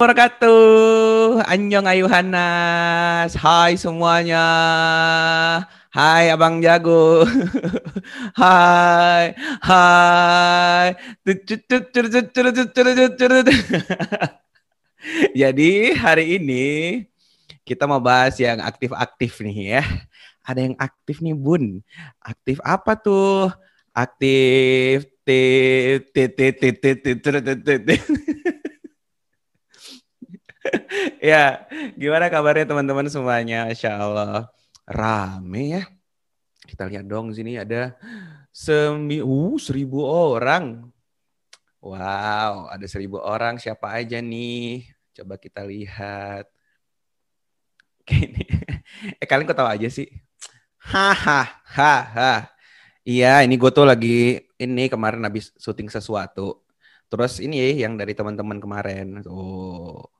wabarakatuh. Anjong Ayuhanas. Hai semuanya. Hai Abang Jago. hai. Hai. Jadi hari ini kita mau bahas yang aktif-aktif nih ya. Ada yang aktif nih Bun. Aktif apa tuh? Aktif ya, gimana kabarnya teman-teman semuanya? Insya Allah rame ya. Kita lihat dong sini ada semi, uh, seribu orang. Wow, ada seribu orang. Siapa aja nih? Coba kita lihat. Ini. Eh kalian kok tahu aja sih? Hahaha. Iya, ini gue tuh lagi ini kemarin habis syuting sesuatu. Terus ini ya yang dari teman-teman kemarin. Tuh.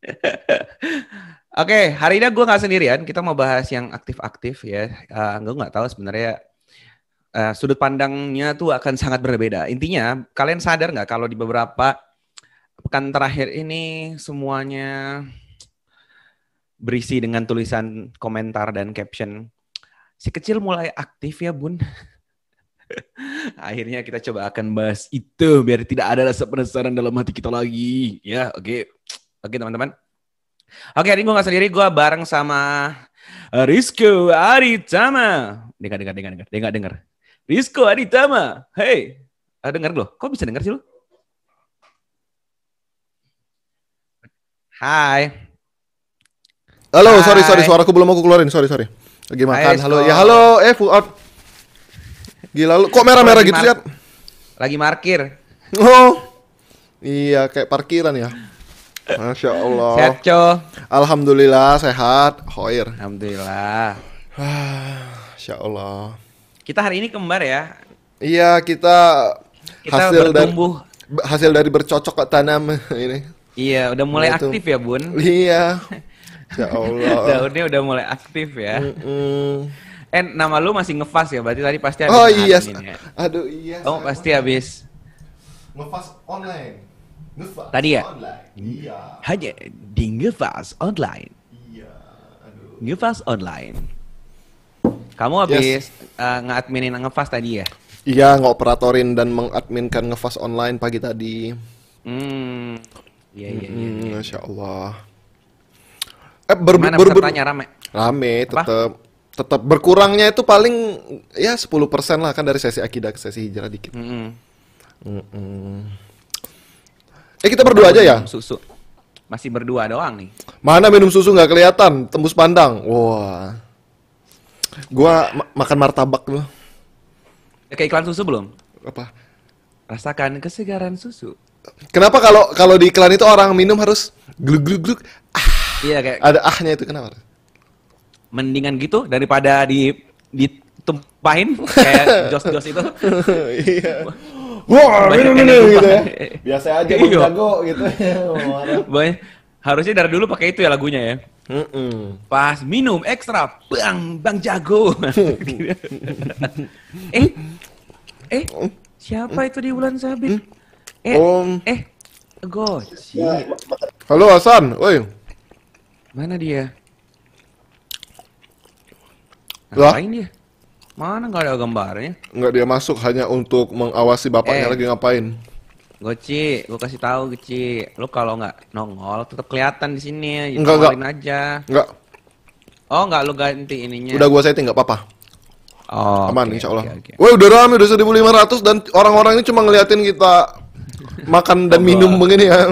Oke, hari ini gue nggak sendirian. Kita mau bahas yang aktif-aktif ya. Uh, gue nggak tahu sebenarnya uh, sudut pandangnya tuh akan sangat berbeda. Intinya, kalian sadar nggak kalau di beberapa pekan terakhir ini semuanya berisi dengan tulisan komentar dan caption. Si kecil mulai aktif ya bun. Akhirnya kita coba akan bahas itu biar tidak ada rasa penasaran dalam hati kita lagi. Ya, oke. Okay. Oke teman-teman. Oke hari ini gue gak sendiri, gue bareng sama Rizko Aritama. Dengar, dengar, dengar, dengar, dengar, dengar. Rizko Aritama, hey, ah, dengar lo? Kok bisa dengar sih lo? Hai. Halo, Hai. sorry, sorry, suaraku belum aku keluarin, sorry, sorry. Lagi makan, Hai, halo, ya halo, eh full out. Gila lu, kok merah-merah gitu lihat? Lagi markir. Oh, iya kayak parkiran ya. Masya Allah. Sehat, Co. Alhamdulillah sehat. Hoir. Alhamdulillah. Masya Allah. Kita hari ini kembar ya. Iya, kita, kita hasil bertumbuh. dari hasil dari bercocok tanam ini. Iya, udah mulai nah, aktif ya, Bun. Iya. Ya Allah. Daunnya udah mulai aktif ya. Mm -mm. Eh, nama lu masih ngefas ya? Berarti tadi pasti habis Oh iya. Ya? Aduh iya. Oh, pasti habis. Ngefas online. Ngefas Tadi ya? Online. Iya. Hanya di Ngefas online. Iya. Aduh. Ngefas online. Kamu habis yes. uh, ngadminin Ngefas tadi ya? Iya, ngoperatorin dan mengadminkan Ngefas online pagi tadi. Hmm. Iya, iya, iya. Hmm, Masya Allah. Eh, ber, Mana ber, ber, rame? Rame, tetap tetap berkurangnya itu paling ya 10% lah kan dari sesi akidah ke sesi hijrah dikit. Mm -hmm. Mm -hmm. Eh kita berdua aja ya? Susu. Masih berdua doang nih. Mana minum susu nggak kelihatan, tembus pandang. Wah. Gua ma makan martabak loh. Kayak iklan susu belum? Apa? Rasakan kesegaran susu. Kenapa kalau kalau di iklan itu orang minum harus gluk gluk gluk? Ah. Iya kayak ada ahnya itu kenapa? Mendingan gitu daripada di ditumpahin kayak jos-jos itu. iya. Wah, minum minum gitu ya. Biasa aja Bang iya. Jago gitu. Boy, harusnya dari dulu pakai itu ya lagunya ya. Mm -mm. Pas minum ekstra, bang, bang jago. eh, eh, Siapa itu di bulan sabit? Eh, Om. eh, Goci. Halo Hasan, woi. Mana dia? Ngapain dia? Mana nggak ada gambarnya? Nggak dia masuk hanya untuk mengawasi bapaknya Eh. lagi ngapain. Goci, gue kasih tahu Goci, lu kalau nggak nongol tetap kelihatan di sini, Enggak, enggak. nongolin aja. Nggak, Oh nggak lu ganti ininya? udah gua setting nggak apa-apa. Oh, Aman oke, insya Allah. oke, oke. Woi udah rame udah 1500 dan orang-orang ini cuma ngeliatin kita makan dan minum begini ya.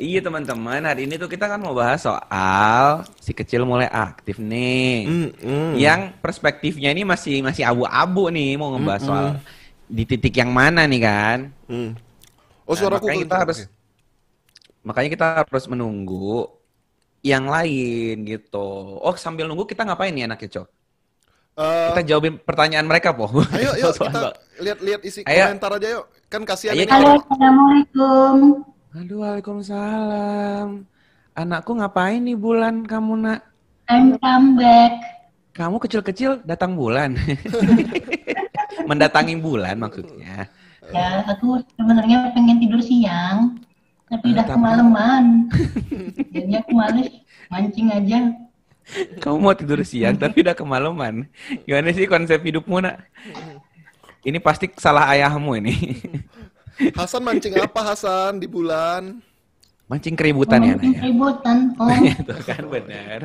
Iya teman-teman, hari ini tuh kita kan mau bahas soal si kecil mulai aktif nih. Hmm, hmm. Yang perspektifnya ini masih masih abu-abu nih, mau ngebahas soal di titik yang mana nih kan? Hmm. Oh Nah, suaraku makanya kita harus oke. makanya kita harus menunggu yang lain gitu. Oh sambil nunggu kita ngapain nih anaknya Cok? Eh, Kita jawabin pertanyaan mereka po. ayo yuk kita lihat-lihat isi Ayo. komentar aja yuk. Kan kasihan Ayo, ini. kita- Halo, Assalamualaikum. Aduh, waalaikumsalam. Anakku ngapain nih bulan kamu nak? I'm come back. Kamu kecil-kecil datang bulan. Mendatangi bulan maksudnya. Ya, aku sebenarnya pengen tidur siang, tapi udah Tapi- kemalaman. Jadi aku males mancing aja. Kamu mau tidur siang tapi udah kemalaman. Gimana sih konsep hidupmu nak? Ini pasti salah ayahmu ini. Hasan mancing apa Hasan di bulan? Mancing keributan ya Mancing keributan. Oh, Itu kan benar.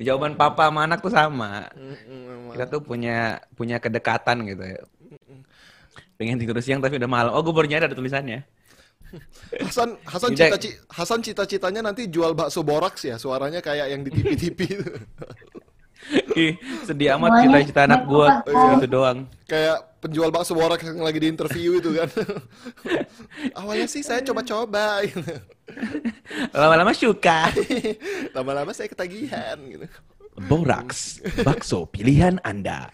Jawaban papa sama anak tuh sama. Kita tuh punya punya kedekatan gitu ya. Pengen tidur siang tapi udah malam. Oh, gue baru nyadar ada tulisannya. Hasan Hasan Udah. cita Hasan cita-citanya nanti jual bakso boraks ya, suaranya kayak yang di TV-TV. Ih, sedih amat cita-cita anak gua bapak. gitu doang. kayak penjual bakso boraks yang lagi di interview itu kan. Awalnya sih saya coba-coba gitu. Lama-lama suka. Lama-lama saya ketagihan gitu. Boraks, bakso pilihan Anda.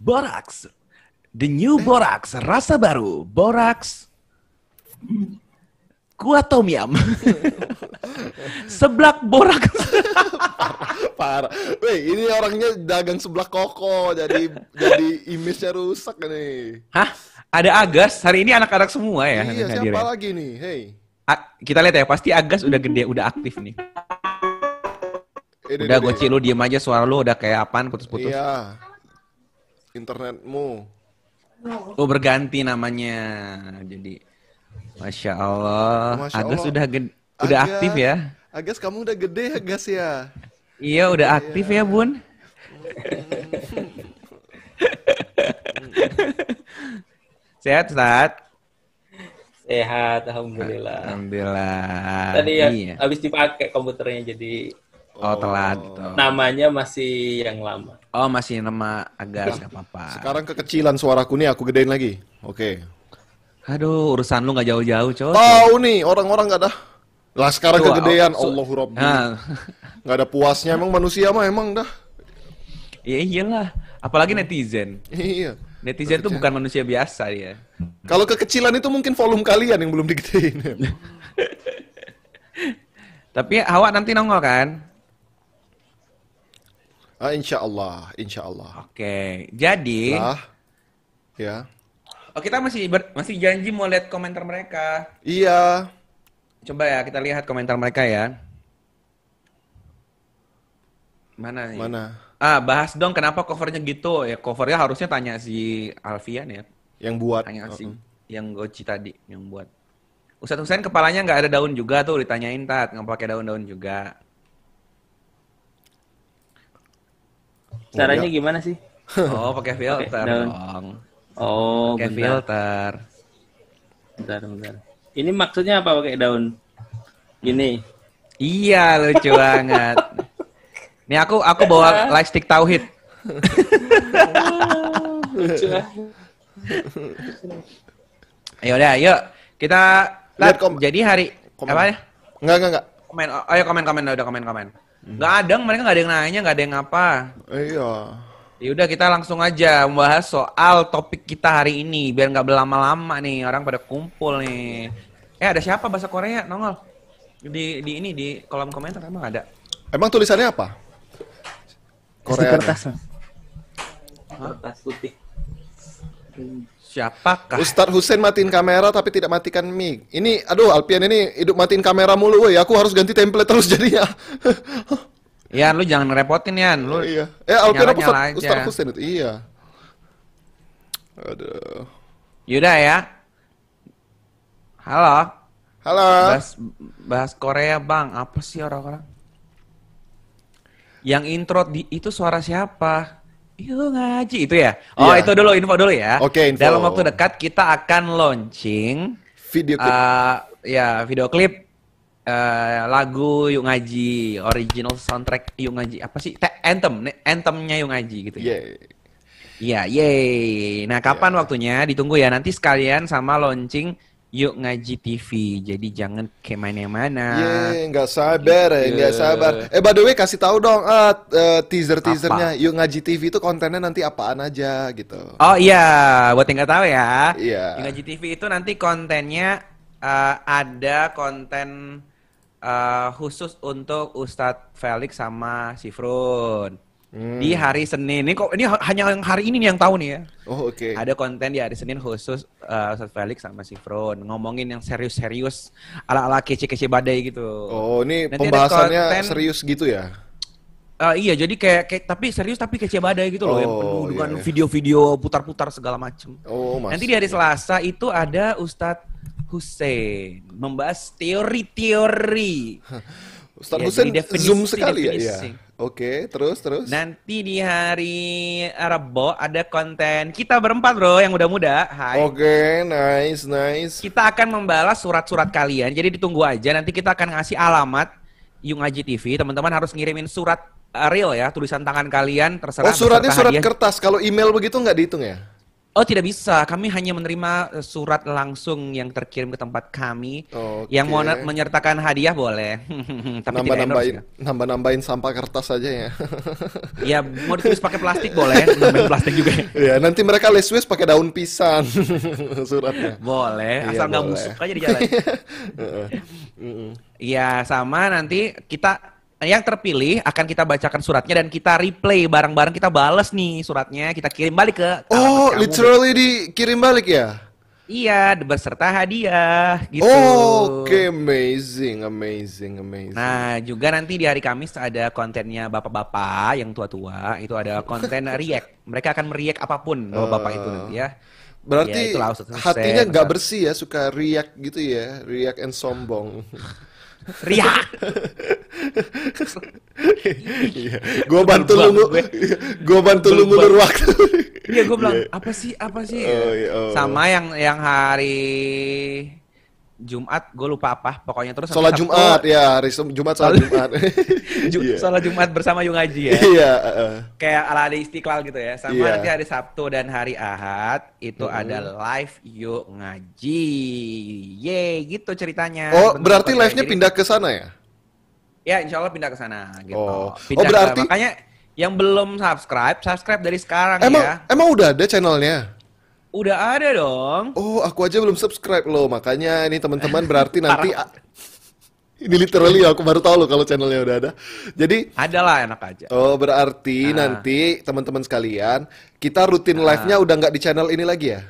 Boraks, the new Boraks, rasa baru. Boraks, kuah tom yum. Seblak Boraks. Parah. Weh, ini orangnya dagang sebelah koko jadi jadi image-nya rusak nih. Hah? Ada Agas? Hari ini anak-anak semua ya? iya, siapa ya? lagi nih? Hey. A- kita lihat ya, pasti Agas udah gede, udah aktif nih. Ini, Udah ini, gue lu diem aja suara lu udah kayak apaan putus-putus. Iya. Internetmu. Oh berganti namanya. Jadi Masya Allah. Masya Agus Allah. udah ged- udah Agas. aktif ya. Agas kamu udah gede ya, Gas ya? Iya udah aktif ya Bun. Sehat Ustaz? Sehat, alhamdulillah. Alhamdulillah. Tadi ya Iya. habis dipakai komputernya jadi Oh telat gitu. namanya masih yang lama. Oh masih nama Agas gak apa-apa. Sekarang kekecilan suaraku nih, aku gedein lagi. Oke. Aduh urusan lu gak jauh-jauh coy. Tahu nih, orang-orang gak ada. Lah sekarang kegedean, so- Allahu Rabbi. Nah, Nggak ada puasnya emang manusia mah emang dah. ya iyalah. Apalagi netizen. Iya. Netizen tuh bukan manusia biasa dia. Kalau kekecilan itu mungkin volume kalian yang belum digedein. Tapi Hawa nanti nongol kan? ah, insya Allah, insya Allah. Oke, jadi Lah, ya. Oh, kita masih ber- masih janji mau lihat komentar mereka. Iya. Coba ya kita lihat komentar mereka ya. Mana nih? Mana? Ah, bahas dong kenapa covernya gitu. Ya covernya harusnya tanya si Alfian ya. Yang buat. Tanya si Uh-uh. yang Goci tadi yang buat. Ustadz Husain kepalanya nggak ada daun juga tuh ditanyain tat nggak pakai daun-daun juga. Caranya ya. gimana sih? Oh pakai filter dong. Oh, Pakai bentar. filter. bentar, bentar. Ini maksudnya apa pakai daun? Gini. Iya lucu banget. Nih aku aku bawa lightstick tauhid. Lucu. Ayo udah, yuk kita Lihat kom- jadi hari komen. apa ya? Enggak, enggak, enggak. Komen, oh, ayo komen komen udah komen komen. Nggak ada, mereka nggak ada yang nanya, nggak ada yang apa. Iya. Ya udah kita langsung aja membahas soal topik kita hari ini biar nggak berlama-lama nih orang pada kumpul nih. Eh ada siapa bahasa Korea nongol di di ini di kolom komentar emang ada. Emang tulisannya apa? Korea. kertas putih. Siapakah? Ustadz Hussein matiin kamera tapi tidak matikan mic. Ini, aduh Alpian ini hidup matiin kamera mulu, woi. Aku harus ganti template terus jadinya. Yan, lu jangan ngerepotin Yan. Lu iya. Eh nyala-nyala Ustadz, aja. Ustadz Hussein itu? Iya. Aduh. Yaudah ya. Halo. Halo. Bahas, bahas Korea bang. Apa sih orang-orang? Yang intro di, itu suara siapa? Yuk ngaji itu ya. Oh Iya. itu dulu info dulu ya. Oke, info. Dalam waktu dekat kita akan launching Video klip. eh, ya video klip eh, lagu Yuk Ngaji original soundtrack Yuk Ngaji apa sih? Te- anthem, anthemnya Yuk Ngaji gitu ya. Yeay. Iya, yeay. Nah, kapan waktunya? Ditunggu ya. Nanti sekalian sama launching Yuk Ngaji TV. Jadi jangan ke mana-mana. Yeay, nggak sabar ya, nggak Iya. sabar. Eh, by the way, kasih tahu dong, ah, eh, teaser-teasernya. Yuk ngaji TV itu kontennya nanti apaan aja gitu. Oh iya, buat yang nggak tahu ya. Iya. Yuk Ngaji TV itu nanti kontennya eh, ada konten eh, khusus untuk Ustadz Felix sama Sifrun. Hmm. Di hari Senin. Ini kok ini ha- hanya yang hari ini nih yang tahu nih ya. Oh, oke. Ada konten di hari Senin khusus uh, Ustadz Felix sama si Fron ngomongin yang serius-serius ala-ala kece-kece badai gitu. Oh, ini Nanti pembahasannya konten- serius gitu ya? Uh, iya, jadi kayak, kayak tapi serius tapi kece badai gitu loh, yang Oh, penuh iya, dengan iya. video-video putar-putar segala macem. Oh, mas. Nanti di hari Selasa itu ada Ustadz Hussein membahas teori-teori. Ustadz Ya, Hussein definisi- zoom sekali ya? Iya. Oke, terus terus. Nanti di hari Rabu ada konten kita berempat bro yang muda-muda. Hai. Oke, nice, nice. Kita akan membalas surat-surat kalian. Jadi ditunggu aja. Nanti kita akan ngasih alamat Yung Aji TV. Teman-teman harus ngirimin surat uh, real ya, tulisan tangan kalian terserah. Oh, suratnya surat hadiah. kertas. Kalau email begitu nggak dihitung ya? Oh tidak bisa. Kami hanya menerima uh, surat langsung yang terkirim ke tempat kami. Oke. Yang mau menyertakan hadiah boleh. Tapi tidak Nambah-nambahin, endorse ya. nambah-nambahin sampah kertas aja ya. Ya mau ditulis pakai plastik boleh. Nambahin plastik juga. ya, nanti mereka leswes pakai daun pisang suratnya. Boleh. Iya, Asal nggak boleh. busuk aja di jalan. Iya, sama nanti kita yang terpilih akan kita bacakan suratnya dan kita replay bareng-bareng kita bales nih suratnya, kita kirim balik ke Oh, kamu. literally dikirim balik ya? Iya, beserta hadiah gitu. Oh, Oke, amazing, amazing, amazing. Nah, juga nanti di hari Kamis ada kontennya bapak-bapak yang tua-tua, itu ada konten react. Mereka akan meriak apa pun bapak-bapak itu nanti ya. Berarti Ya, itulah hatinya nggak bersih ya, suka riak gitu ya, riak and sombong. Riak. Iya, gua bantu lu, gue. gua bantu lu ngulur waktu. Iya, gue bilang apa sih, apa sih? Oh, iya, oh. Sama yang yang hari Jumat, gue lupa apa, pokoknya terus Sholat Sabtu- Jumat ya, hari Jumat sholat Jumat. Ju- Iya. Sholat Jumat bersama Yung Ngaji ya. Iya. Kayak ala ada istiqlal gitu ya. Sama Iya. nanti hari Sabtu dan hari Ahad itu ada live Yuk Ngaji. Yeay, gitu ceritanya. Oh, berarti live-nya pindah ke sana ya? Ya, insya Allah pindah ke sana gitu. Oh. Pindah Oh, ke- berarti- makanya yang belum subscribe, subscribe dari sekarang Emang ya. emang udah ada channelnya? Udah ada dong. Oh, aku aja belum subscribe loh. Makanya ini teman-teman berarti nanti ini literally aku baru tahu loh kalau channelnya udah ada. Jadi Ada lah enak aja. Oh berarti Ah. nanti teman-teman sekalian kita rutin live-nya udah nggak di channel ini lagi ya?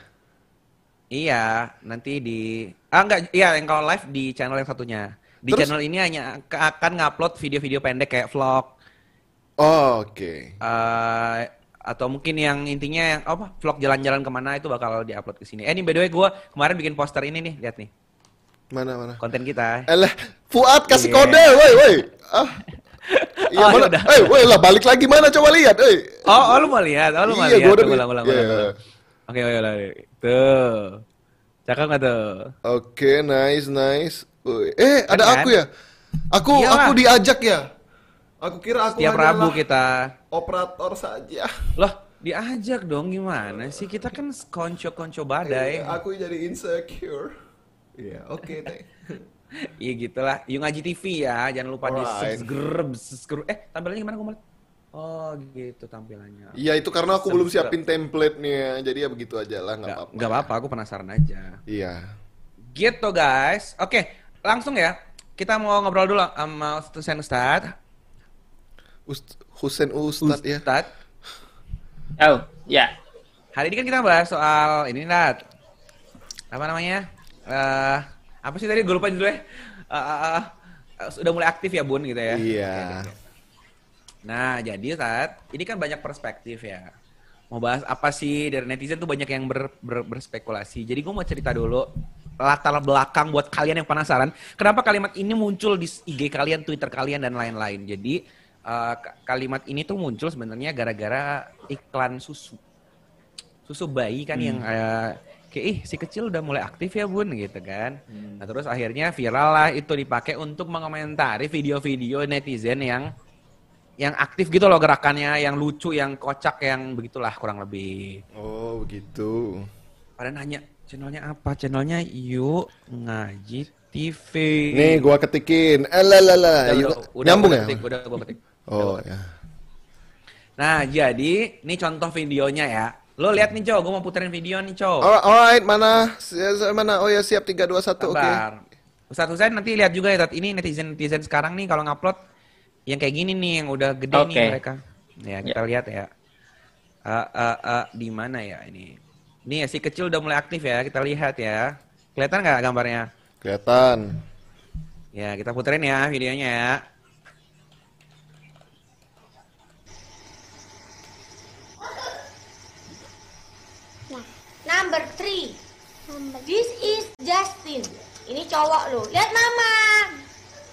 Iya, nanti di ah enggak, iya yang kalau live di channel yang satunya. Di Terus- channel ini hanya akan ngupload video-video pendek kayak vlog Oh, Oke. eh atau mungkin yang intinya yang apa vlog jalan-jalan ke mana itu bakal diupload ke sini. Eh ini by the way gue kemarin bikin poster ini nih, lihat nih Mana mana? konten kita. Elah, Fuad kasih Iya. kode, woi woi. Ah. Iya Oh, mana? yaudah. Eh, woi lah balik lagi mana coba lihat, eh. Oh, oh lu mau lihat? Oh lu mau Iya, lihat? gua udah Tuh, lihat. ulang, ulang, ulang. Oke, oke, ulang. Tuh. Cakep nggak tuh? Oke, nice nice. Woi, Eh, ada kan? aku ya? Aku Iyalah. aku diajak ya? Aku kira aku Setiap Rabu kita. operator saja. Loh, diajak dong gimana sih? Kita kan konco-konco badai. Eh, aku jadi insecure. Iya, oke, teh. Iya gitulah. Yung Ngaji TV ya, jangan lupa di Alright. subscribe, subscribe. Eh, tampilannya gimana lihat? Oh, gitu tampilannya. Iya, itu karena aku belum siapin template-nya. Jadi ya begitu aja lah, nggak Nggak apa-apa. nggak apa-apa, aku penasaran aja. Iya. Gitu guys. Oke, langsung ya. Kita mau ngobrol dulu sama Ustaz Ustaz. Ust Husen Ustad ya. Ustaz. Tahu, Ya. Hari ini kan kita bahas soal ini Nat. Apa namanya? Eh apa sih tadi gue lupa judulnya. Eh, eh, eh, sudah mulai aktif ya Bun gitu ya. Iya. Nah, jadi saat ini kan banyak perspektif ya. Mau bahas apa sih dari netizen tuh banyak yang ber, ber- berspekulasi. Jadi gue mau cerita dulu latar belakang buat kalian yang penasaran. Kenapa kalimat ini muncul di IG kalian, Twitter kalian dan lain-lain. Jadi ka- kalimat ini tuh muncul sebenarnya gara-gara iklan susu. Susu bayi kan yang eh, kayak ih si kecil udah mulai aktif ya bun gitu kan. Nah terus akhirnya viral lah itu dipakai untuk mengomentari video-video netizen yang yang aktif gitu loh gerakannya, yang lucu, yang kocak, yang begitulah kurang lebih. Oh, begitu. Pada nanya channelnya apa? Channelnya Yuk Ngaji TV. Nih gua ketikin. Eh lah lah lah. Udah, Yuk, udah, udah Nyambung gua ya? ketik, Udah gua ketik. Oh, ya. Nah jadi ini contoh videonya ya. Lo lihat nih Cow, gue mau puterin video nih Cow. Alright, alright, mana? Si- Mana? Oh ya, siap 3 2 1. Oke. Sabar. Ustadz Husain nanti lihat juga ya, Tat. ini netizen-netizen sekarang nih kalau ngupload yang kayak gini nih, yang udah gede nih Oke. mereka. Ya, kita lihat ya. Eh, eh, eh, di mana ya ini? Nih si kecil udah mulai aktif ya, kita lihat ya. Kelihatan nggak gambarnya? Kelihatan. Ya, kita puterin ya videonya ya. Number three. This is Justin. Ini cowok loh. Lihat nama.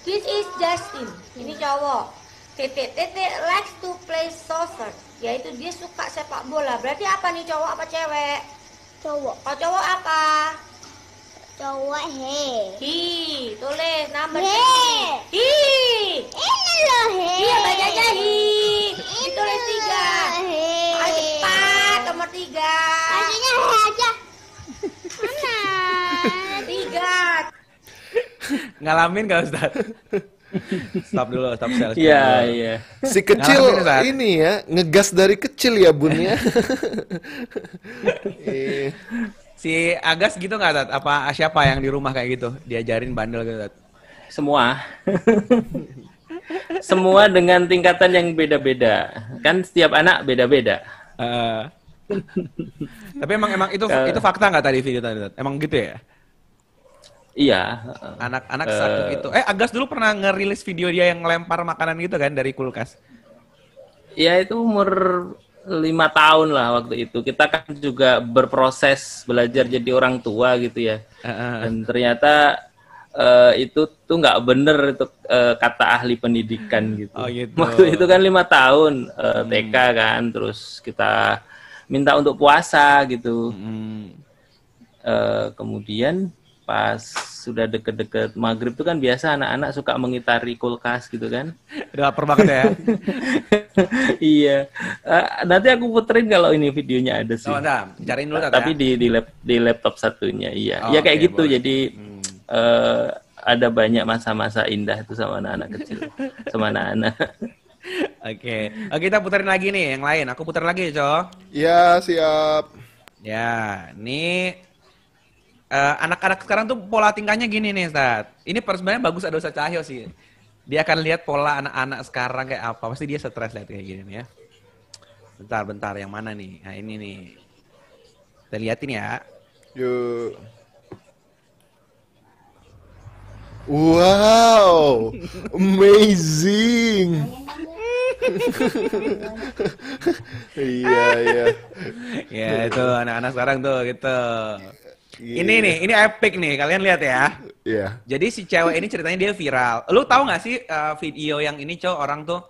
This is Justin. Ini cowok. Tete Tete likes to play soccer. Yaitu dia suka sepak bola. Berarti apa nih cowok apa cewek? Cowok Kalau cowok apa? cowok he Hi, tulis number He. Hi. ini loh he Iya bacanya hi. Ditulis tiga. he Ayo cepat nomor tiga. Maksudnya he aja mana Tiga. Ngalamin gak Ustadz? Stop dulu, stop stop Iya, iya. Si kecil Ustaz. ini ya, ngegas dari kecil ya bun ya. Eh, Si Agas gitu nggak Tat? Apa siapa yang di rumah kayak gitu? Diajarin bandel gitu Tat? Semua. Semua dengan tingkatan yang beda-beda. Kan setiap anak beda-beda. Eh. Tapi emang emang itu Eh. itu fakta nggak tadi video tadi? Tat? Emang gitu ya? Iya. Anak-anak Eh. satu itu. Eh Agas dulu pernah ngerilis video dia yang ngelempar makanan gitu kan dari kulkas. Ya itu umur lima tahun lah waktu itu. Kita kan juga berproses belajar jadi orang tua gitu ya. Heeh. Dan ternyata eh, itu tuh nggak bener itu eh, kata ahli pendidikan gitu. Oh, gitu. Waktu itu kan lima tahun eh, TK kan, terus kita minta untuk puasa gitu. Hmm. Eh, kemudian pas sudah deket-deket maghrib tuh kan biasa anak-anak suka mengitari kulkas gitu kan. Udah lapar banget ya. iya. Eh, nanti aku puterin kalau ini videonya ada sih. Oh, bentar. Cariin dulu Tapi ya. di di, lap, di laptop satunya, iya. Oh, ya kayak oke, gitu. boleh. Jadi Hmm. eh, ada banyak masa-masa indah itu sama anak-anak kecil, sama anak-anak. Oke. Oh, kita puterin lagi nih yang lain. Aku puter lagi, Co. ya siap. Ya, ini eh, anak-anak sekarang tuh pola tingkahnya gini nih, Ustaz. Ini per- sebenarnya bagus ada Ustaz Cahyo sih. Dia akan lihat pola anak-anak sekarang kayak apa. Pasti dia stres lihat kayak gini nih ya. Bentar, bentar. Yang mana nih? Nah, ini nih. Kita liatin ya. Yuk. Wow, amazing. iya iya. Ya, itu anak-anak sekarang tuh gitu. Iya. Ini nih, ini epic nih. Kalian lihat ya. Iya. Jadi si cewek ini ceritanya dia viral. Lu tahu nggak sih eh, video yang ini, cowok orang tuh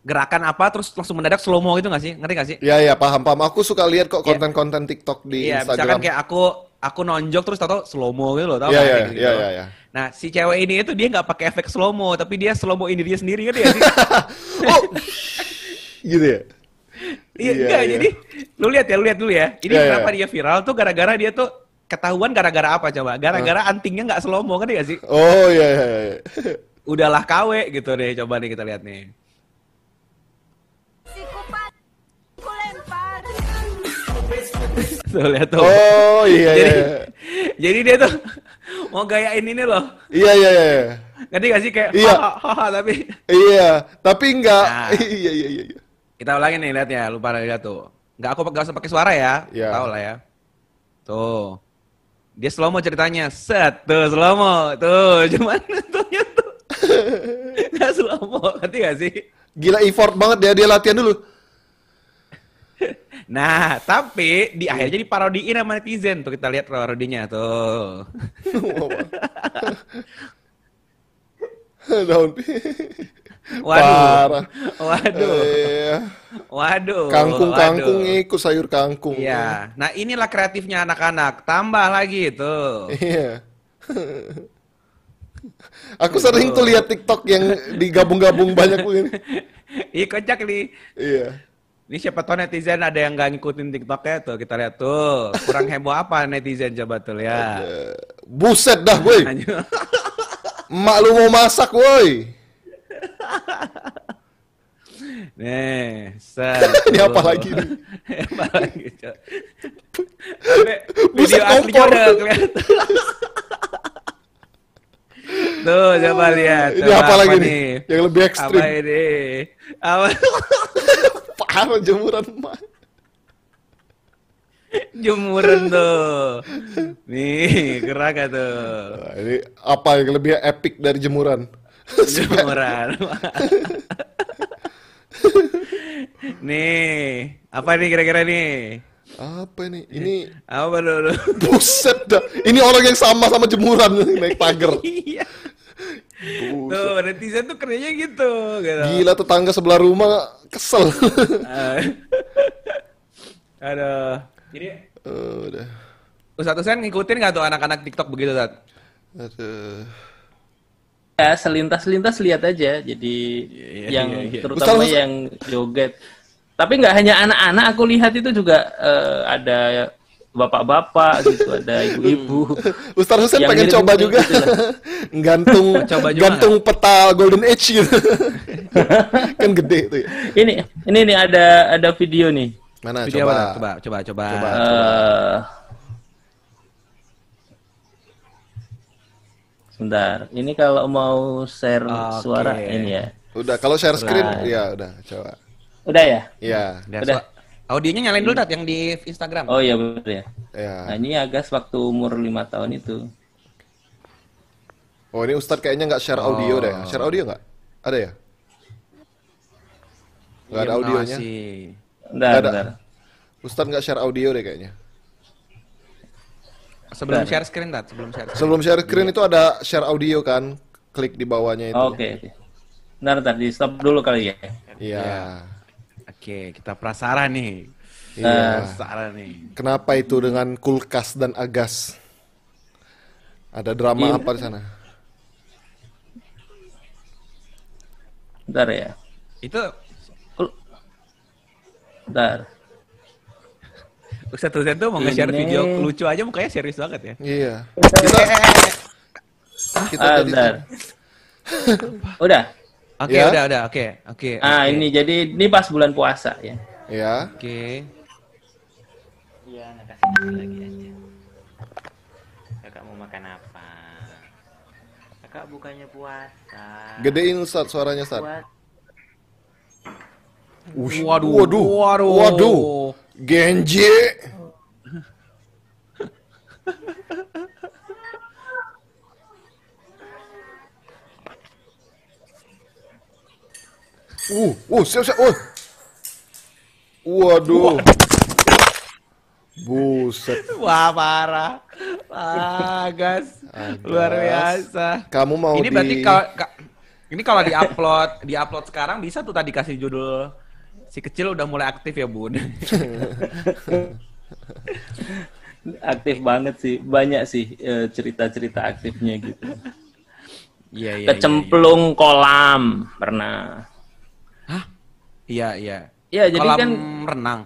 gerakan apa terus langsung mendadak slow mo gitu nggak sih? Ngerti nggak sih? Iya iya paham paham. Aku suka lihat kok Iya. konten-konten TikTok di Iya, misalkan Instagram. kayak aku aku nonjok terus tau-tau slow mo gitu loh, tau Iya iya gitu. iya iya. iya. Nah, si cewek ini itu dia nggak pakai efek slow mo, tapi dia slow mo ini dia sendiri kan ya sih? Oh, gitu ya. Iya, Iya, enggak. iya. Jadi lu lihat ya, lu lihat dulu ya. Ini Iya, iya. kenapa dia viral tuh gara-gara dia tuh ketahuan gara-gara apa coba? Gara-gara antingnya nggak slow mo kan ya sih? Oh iya iya. iya. Udahlah KW gitu deh, coba nih kita lihat nih. Tuh lihat tuh. Oh iya jadi, iya. jadi dia tuh mau gayain ini loh. Iya iya iya. Ngerti gak sih kayak Iya. hahaha tapi Iya, tapi enggak. Nah. Iya iya iya. Iya. kita ulangi nih lihat ya, lupa lihat tuh. Nggak aku usah pakai suara ya. Iya. Tahu lah ya. Tuh. Dia slow mo ceritanya. Set. Tuh slow mo. Tuh. Cuman tentunya tuh. Nggak slow mo. Ngerti gak sih? Gila effort banget dia dia latihan dulu. Nah, tapi di akhirnya diparodiin sama netizen. Tuh kita lihat parodinya tuh. Daun. Waduh. Parah. Waduh. Iya. Waduh. Kangkung-kangkung waduh. ikut sayur kangkung. Iya. Nah, inilah kreatifnya anak-anak. Tambah lagi tuh. Iya. Aku sering tuh lihat TikTok yang digabung-gabung banyak begini. Ih, kocak nih. Iya. Ini siapa tahu netizen ada yang nggak ngikutin TikToknya tuh. Kita lihat tuh. Kurang heboh apa netizen coba tuh ya. Eh, Buset dah, woi. Emak lu mau masak, woi. Nih, set. Ini apa lagi nih? apa lagi, Cok? Video aslinya udah kelihatan. Tuh, coba lihat. Ini Coba apa lagi nih? Yang lebih ekstrim. Apa ini? Apa? Parah jemuran emak. Jemuran tuh. Nih, gerak tuh? Nah, ini apa yang lebih epic dari jemuran? Jemuran. nih, apa nih kira-kira nih? Apa ini? Ini Apa dulu? buset dah. Ini orang yang sama sama jemuran naik pagar. Iya. Tuh, netizen tuh kerjanya gitu. gitu. Gila tetangga sebelah rumah kesel. Eh. Aduh. Jadi, Eh, udah. Ustadz Husain ngikutin gak tuh anak-anak TikTok begitu, Tat? Aduh. Ya, selintas-selintas lihat aja. Jadi Iya, yang iya, iya. terutama Ustaz- yang joget. Tapi nggak hanya anak-anak, aku lihat itu juga eh, ada bapak-bapak gitu, ada ibu-ibu. Ustaz Husain Yang pengen coba gitu juga. lah. gantung Coba juga gantung peta Golden Age gitu. kan gede tuh ya. ini ini nih ada ada video nih. Mana Video coba. apa? Coba, coba, coba. Coba. eh sebentar, ini kalau mau share Oke. suara ini ya. Udah kalau share screen Right. ya udah coba. Udah ya? Iya. Udah, Udah. audionya nyalain dulu, Tat, yang di Instagram. Oh iya betul ya. Ya. Nah ini Agas waktu umur lima tahun itu. Oh ini Ustadz kayaknya nggak share audio Oh. deh. Share audio nggak? Ada ya? Nggak ada Iya, audionya. masih. Bentar, Nggak ada. bentar. Ustadz nggak share audio deh kayaknya. Sebelum Bentar. share screen, Tat. Sebelum share screen. Sebelum share screen itu ada share audio kan? Klik di bawahnya itu. Oke. oke. Bentar, bentar, di stop dulu kali ya. Iya. Oke, kita prasara nih. Iya. Prasara nih. Kenapa itu dengan kulkas dan agas? Ada drama Iya. apa di sana? Bentar ya. Itu Bentar. Ustadz Husain tuh mau nge-share video lucu aja mukanya serius banget ya. Iya. Kita Ah, tadi bentar. Udah. Oke, Ya. udah, udah. Oke, oke. Ah, oke. ini jadi ini pas bulan puasa ya. ya. Oke. Iya, nak kasih nasi lagi aja. Kakak mau makan apa? Kakak bukannya puasa. Gedein Ustadz suaranya Ustadz. Buat Ush, Waduh, waduh, waduh. waduh. Genji. Uh, uh, siap siap. Uh. Waduh. Buset. Wah, parah. Wah, gas. Luar biasa. Kamu mau ini berarti di- kalau ka- ini kalau di-upload, di-upload sekarang bisa tuh tadi kasih judul si kecil udah mulai aktif ya, Bun. Aktif banget sih. Banyak sih eh, cerita-cerita aktifnya gitu. Iya, iya. Kecemplung kolam pernah. Iya, iya. Iya, jadi Kolam kan renang.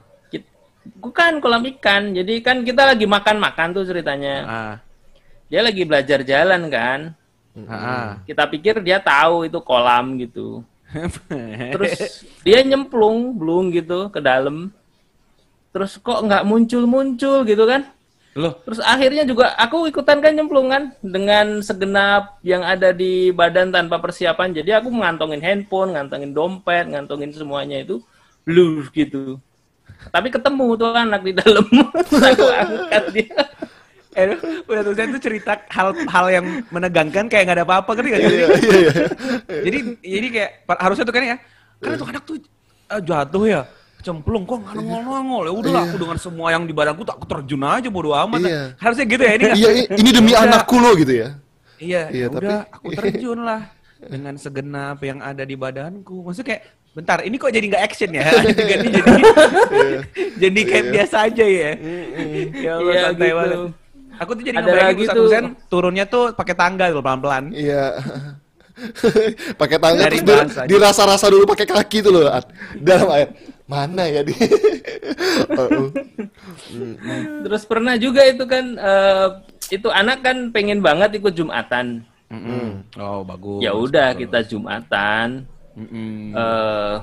Bukan kolam ikan. Jadi kan kita lagi makan-makan tuh ceritanya. Ah. Dia lagi belajar jalan kan. Ah. Kita pikir dia tahu itu kolam gitu. Terus dia nyemplung, belum gitu ke dalam. Terus kok nggak muncul-muncul gitu kan? Loh, Terus akhirnya juga aku ikutan kan nyemplung kan dengan segenap yang ada di badan tanpa persiapan. Jadi aku ngantongin handphone, ngantongin dompet, ngantongin semuanya itu blur gitu. tapi ketemu tuh anak di dalam. aku angkat dia. Eh, udah tulisan itu cerita hal-hal yang menegangkan kayak nggak ada apa-apa kan Iya, iya, iya. jadi jadi kayak harusnya tuh kan ya karena tuh anak tuh eh, jatuh ya cemplung kok nggak nongol-nongol ya udahlah aku dengan semua yang di badanku tak aku terjun aja bodo amat Iya. harusnya gitu ya ini Iya, ini demi Udah. anakku lo gitu ya. iya Iya, ya tapi- udah aku terjun lah dengan segenap yang ada di badanku. Maksudnya kayak bentar ini kok jadi nggak action ya? Ganti jadi jadi kayak biasa aja ya. Ya Allah Iya, santai gitu. banget aku tuh jadi Ada lagi tuh- turunnya tuh pakai tangga tuh pelan-pelan Iya. pakai tangan Dari terus di- bahasanya. dirasa-rasa dulu pakai kaki tuh loh At. dalam air. Mana ya di? Oh, oh. Terus pernah juga itu kan eh, itu anak kan pengen banget ikut Jumatan. Mm-mm. oh bagus Ya udah kita Jumatan. Mm-mm. eh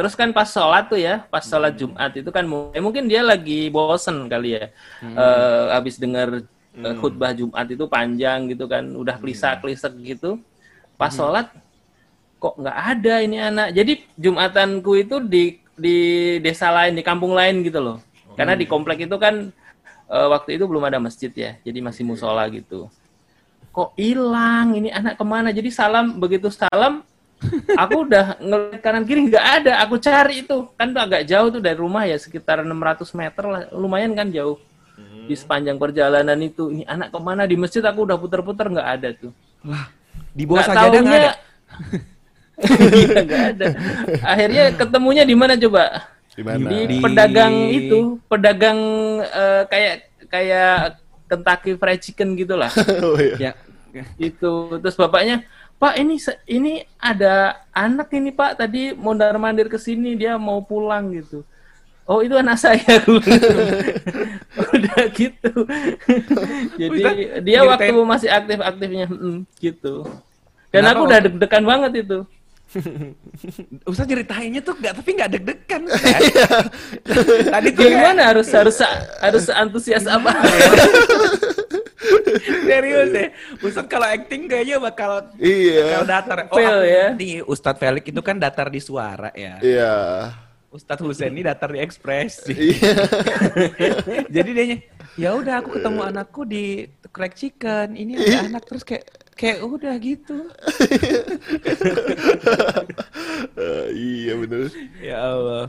terus kan pas sholat tuh ya, pas sholat Jumat itu kan mu- eh, mungkin dia lagi bosen kali ya. Eh habis dengar eh, khutbah Jumat itu panjang gitu kan, udah klisa-klisek gitu. Pas sholat kok nggak ada ini anak. Jadi Jumatanku itu di di desa lain, di kampung lain gitu loh. Karena di komplek itu kan eh, waktu itu belum ada masjid ya, jadi masih musola gitu. Kok hilang ini anak ke mana? Jadi salam begitu salam, aku udah ngeliat kanan kiri nggak ada. Aku cari itu kan tuh agak jauh tuh dari rumah ya sekitar 600 meter lah, lumayan kan jauh. Di sepanjang perjalanan itu, ini anak ke mana di masjid aku udah puter-puter nggak ada tuh. di bawah nggak taunya- ada Iya nggak ada. Akhirnya ketemunya di mana coba? Di mana? Di Di- pedagang itu, pedagang eh, kayak kayak Kentucky Fried Chicken gitulah. Oh, iya. ya itu terus bapaknya, Pak ini ini ada anak ini Pak tadi mondar mandir ke sini dia mau pulang gitu. Oh itu anak saya udah gitu. Jadi dia waktu masih aktif aktifnya gitu. Dan Kenapa aku udah deg-degan banget itu. Ustaz ceritainnya tuh nggak tapi nggak deg-degan Ustaz. tadi tuh Gimana harus harus harus antusias apa? serius ya Ustaz kalau acting kayaknya bakal Iya. bakal datar oh Fail ya. ngerti. Ustadz Felix itu kan datar di suara ya Iya. Ustadz Husain ini datar di ekspresi Iya. jadi dia ya udah aku ketemu anakku di crack chicken ini ada anak terus kayak kayak udah gitu Eh, iya bener. ya Allah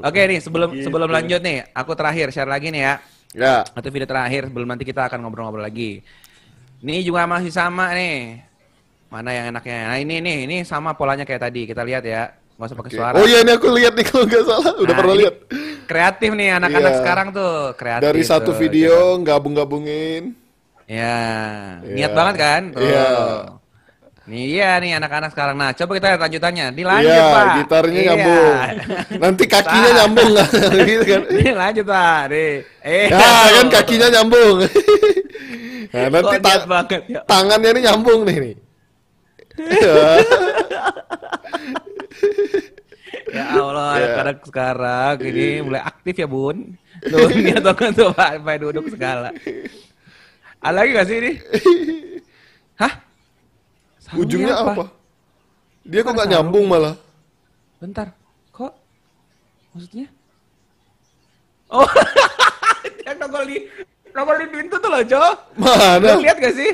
oke nih sebelum sebelum lanjut nih aku terakhir share lagi nih ya Ya. atau video terakhir sebelum nanti kita akan ngobrol-ngobrol lagi. Ini juga masih sama nih. Mana yang enaknya? Nah ini nih, ini sama polanya kayak tadi. Kita lihat ya. Nggak usah pakai suara. Oh iya ini aku lihat nih kalau nggak salah. Udah Nah, pernah lihat. Kreatif nih anak-anak Iya. sekarang tuh. Kreatif. Dari satu tuh. video gabung-gabungin. Ya, Iya. niat banget kan? Iya. Nih iya nih anak-anak sekarang. Nah, coba kita lihat lanjutannya. Dilanjut, Iya, Pak. gitarnya Iya. nyambung. Nanti kakinya nyambung nggak? gitu kan. Nih lanjut, Pak. Nih. Eh. Ya kan kakinya nyambung. nah, nanti ta- banget ya. tangannya ini nyambung nih nih. Ya Allah, Ya. anak-anak sekarang ini mulai aktif ya bun. Tuh, niat banget tuh Pak, Pak duduk segala. Ada lagi gak sih ini? Hah? Sarungnya Ujungnya apa? Dia kok Apa nggak nyambung malah? Bentar, kok? Maksudnya? Oh, dia nongol di nongol di pintu tuh loh, Jo. Mana? Lu lihat gak sih?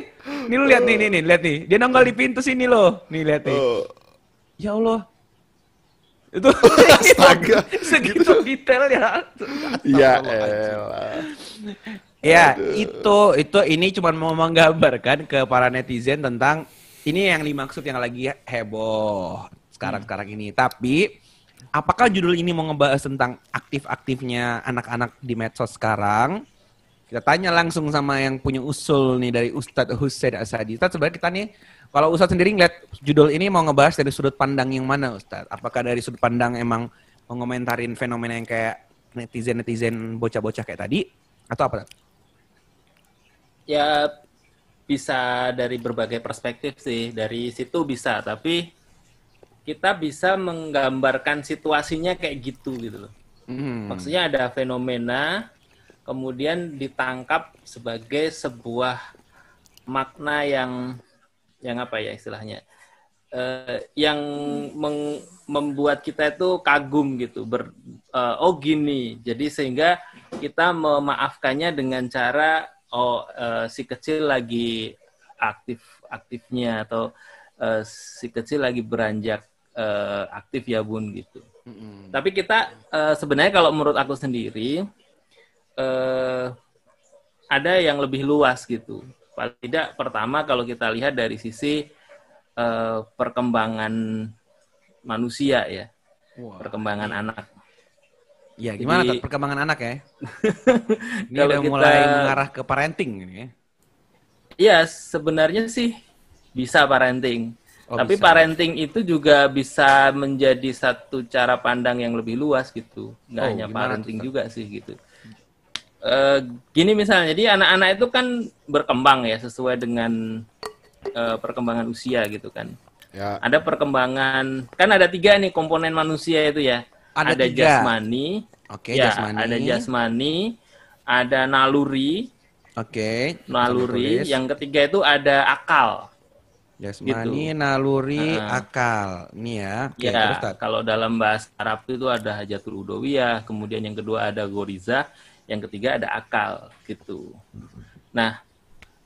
Nih lu lihat nih, nih, nih, lihat nih. Dia nongol di pintu sini loh. Nih lihat nih. Oh, Ya Allah. Itu Astaga. segitu detail ya. ya elah. Ya, itu itu ini cuma mau menggambarkan ke para netizen tentang ini yang dimaksud yang lagi heboh sekarang-sekarang ini. Tapi apakah judul ini mau ngebahas tentang aktif-aktifnya anak-anak di medsos sekarang? Kita tanya langsung sama yang punya usul nih dari Ustadz Husain Asadi. Ustadz sebenarnya kita nih kalau Ustadz sendiri ngeliat judul ini mau ngebahas dari sudut pandang yang mana Ustadz? Apakah dari sudut pandang emang mau ngomentarin fenomena yang kayak netizen-netizen bocah-bocah kayak tadi? Atau apa? Ya bisa dari berbagai perspektif sih dari situ bisa tapi kita bisa menggambarkan situasinya kayak gitu gitu loh Hmm. maksudnya ada fenomena kemudian ditangkap sebagai sebuah makna yang yang apa ya istilahnya Eh, yang meng- membuat kita itu kagum gitu ber, eh, oh gini. Jadi sehingga kita memaafkannya dengan cara oh eh, si kecil lagi aktif aktifnya atau eh, si kecil lagi beranjak eh, aktif ya bun gitu. Tapi kita eh, sebenarnya kalau menurut aku sendiri eh, ada yang lebih luas gitu. Paling tidak pertama kalau kita lihat dari sisi eh, perkembangan manusia ya, perkembangan anak. Ya, gimana Jadi- perkembangan anak ya? Ini Kalau udah kita- mulai mengarah ke parenting ini ya. Iya, sebenarnya sih bisa parenting. Oh, Tapi bisa. parenting itu juga bisa menjadi satu cara pandang yang lebih luas gitu. Nggak Oh, hanya parenting tuh, juga sih gitu. Eh, gini misalnya, jadi anak-anak itu kan berkembang ya sesuai dengan eh, perkembangan usia gitu kan. Ya. Ada perkembangan, kan ada tiga nih komponen manusia itu ya. Ada ada tiga. jasmani, Oke, ya, jasmani. ada jasmani, ada naluri, Oke. naluri. tulis. Yang ketiga itu ada akal. jasmani, gitu. naluri, akal. Ini ya. Oke, ya, terus kalau dalam bahasa Arab itu ada hajatul udawiyah, kemudian yang kedua ada goriza, yang ketiga ada akal gitu. Nah,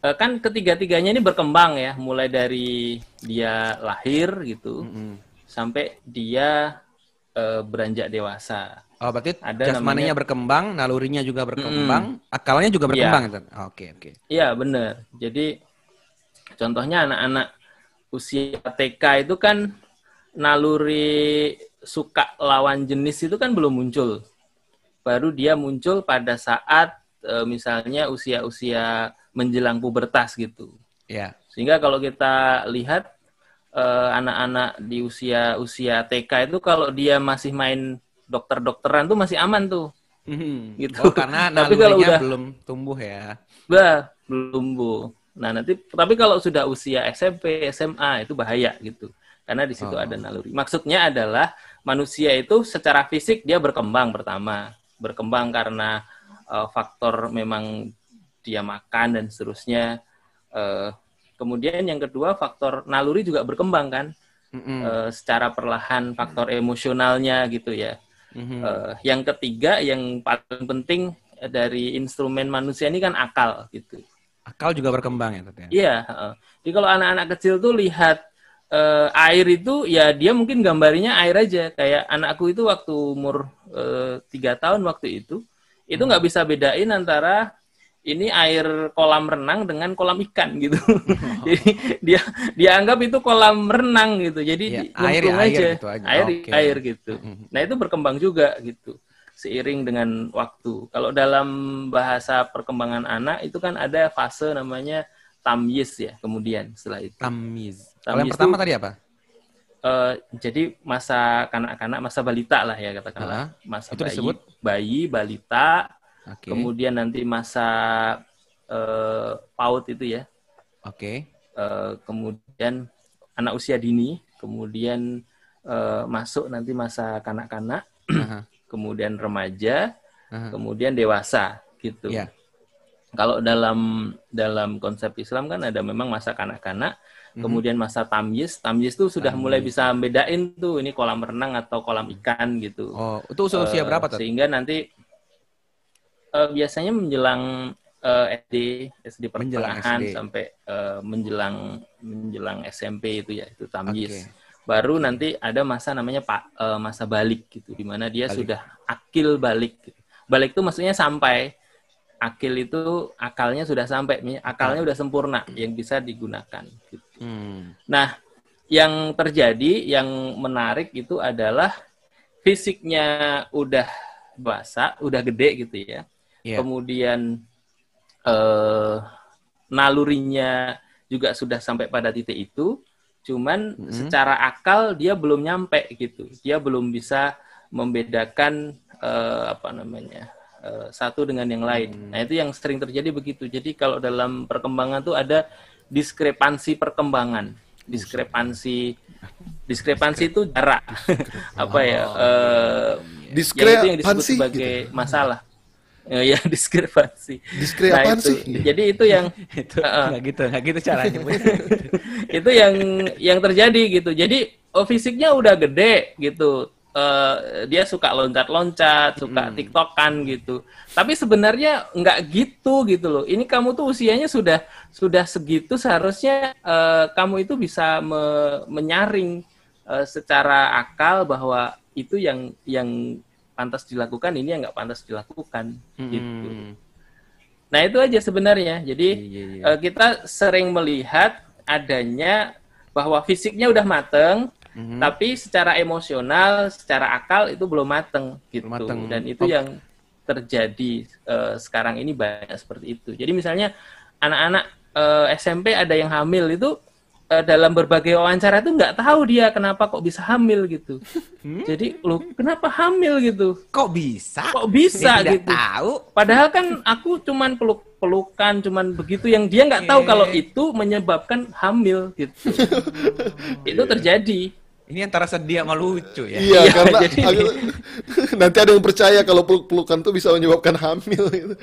eh, kan ketiga-tiganya ini berkembang ya, mulai dari dia lahir gitu Mm-mm. sampai dia eh, beranjak dewasa. Oh, berarti Ada jasmaninya namanya- berkembang, nalurinya juga berkembang, akalnya juga Iya. berkembang. Tat. Oke, oke. Iya benar. Jadi contohnya anak-anak usia TK itu kan naluri suka lawan jenis itu kan belum muncul. Baru dia muncul pada saat eh, misalnya usia-usia menjelang pubertas gitu. Ya. Sehingga kalau kita lihat eh, anak-anak di usia-usia TK itu kalau dia masih main dokter-dokteran tuh masih aman tuh. Mhm. Gitu. Oh, karena Tapi kalau udah- belum tumbuh ya. Bah, belum bu. Nah nanti, tapi kalau sudah usia SMP, SMA itu bahaya gitu, karena di situ Oh. ada naluri. Maksudnya adalah manusia itu secara fisik dia berkembang pertama, berkembang karena eh, faktor memang dia makan dan seterusnya. Eh, kemudian yang kedua faktor naluri juga berkembang kan, Mm-mm. eh, secara perlahan faktor emosionalnya gitu ya. Mhm. Eh, yang ketiga yang paling penting dari instrumen manusia ini kan akal gitu. Akal juga berkembang ya, ya? Iya. Jadi kalau anak-anak kecil tuh lihat eh, air itu ya dia mungkin gambarinya air aja. Kayak anakku itu waktu umur tiga tahun waktu itu itu nggak bisa bedain antara ini air kolam renang dengan kolam ikan gitu. Jadi dia dia anggap itu kolam renang gitu. Jadi Iya, air ya air aja. gitu aja. Air Oke. air gitu. Mhm. Nah itu berkembang juga gitu seiring dengan waktu. Kalau dalam bahasa perkembangan anak itu kan ada fase namanya tamyiz ya. Kemudian setelah itu, Tamiz. Kalau yang pertama tuh- tadi apa? Eh, jadi masa kanak-kanak, masa balita lah ya katakanlah, masa itu bayi, disebut? bayi, balita, Oke. kemudian nanti masa eh, paut itu ya, Oke. Eh, kemudian anak usia dini, kemudian eh, masuk nanti masa kanak-kanak, Aha. kemudian remaja, Aha. kemudian dewasa gitu. Iya. Kalau dalam dalam konsep Islam kan ada memang masa kanak-kanak, kemudian masa tamyiz. Tamyiz tuh sudah mulai Tamyiz. bisa bedain tuh ini kolam renang atau kolam ikan gitu. Oh, itu usia usia berapa tuh? Sehingga nanti eh, biasanya menjelang eh, SD, SD Menjelang pertengahan SD. sampai eh, menjelang menjelang SMP itu ya itu tamyiz. Oke. Baru nanti ada masa namanya pak eh, masa balik gitu, di mana dia Balik. sudah akil balik. Balik itu maksudnya sampai akil itu akalnya sudah sampai, akalnya udah sempurna yang bisa digunakan. Gitu. Hmm. Nah, yang terjadi yang menarik itu adalah fisiknya udah dewasa, udah gede gitu ya. Iya. Kemudian eh, nalurinya juga sudah sampai pada titik itu, cuman Mhm. secara akal dia belum nyampe gitu. Dia belum bisa membedakan eh, apa namanya eh, satu dengan yang lain. Nah itu yang sering terjadi begitu. Jadi kalau dalam perkembangan tuh ada diskrepansi perkembangan, diskrepansi diskrepansi itu jarak apa ya? eh, yang itu yang disebut Diskrepansi sebagai gitu. masalah. Eh, ya diskrepansi. Diskrepansi. Nah, itu. Jadi itu yang itu Heeh. nggak gitu, nggak gitu caranya. Itu yang yang terjadi gitu. Jadi oh, fisiknya udah gede gitu. eh, dia suka loncat-loncat, suka tiktokan gitu. Tapi sebenarnya nggak gitu gitu loh. Ini kamu tuh usianya sudah sudah segitu seharusnya eh, kamu itu bisa me- menyaring eh, secara akal bahwa itu yang yang pantas dilakukan, ini yang nggak pantas dilakukan gitu. Hmm. Nah itu aja sebenarnya. Jadi Iya, iya. eh, kita sering melihat adanya bahwa fisiknya udah mateng, Mhm. tapi secara emosional, secara akal itu belum mateng gitu. Mateng. Dan itu Oh. yang terjadi eh, sekarang ini banyak seperti itu. Jadi misalnya anak-anak eh, SMP ada yang hamil itu eh, dalam berbagai wawancara itu nggak tahu dia kenapa kok bisa hamil gitu. Hmm? Jadi lu kenapa hamil gitu? Kok bisa? Kok bisa Dia gitu? tahu. Padahal kan aku cuman peluk pelukan cuman begitu yang dia nggak tahu kalau itu menyebabkan hamil gitu. itu terjadi. Ini antara sedih sama lucu ya. Iya, Iya, karena jadi- aku- nanti ada yang percaya kalau peluk-pelukan tuh bisa menyebabkan hamil gitu.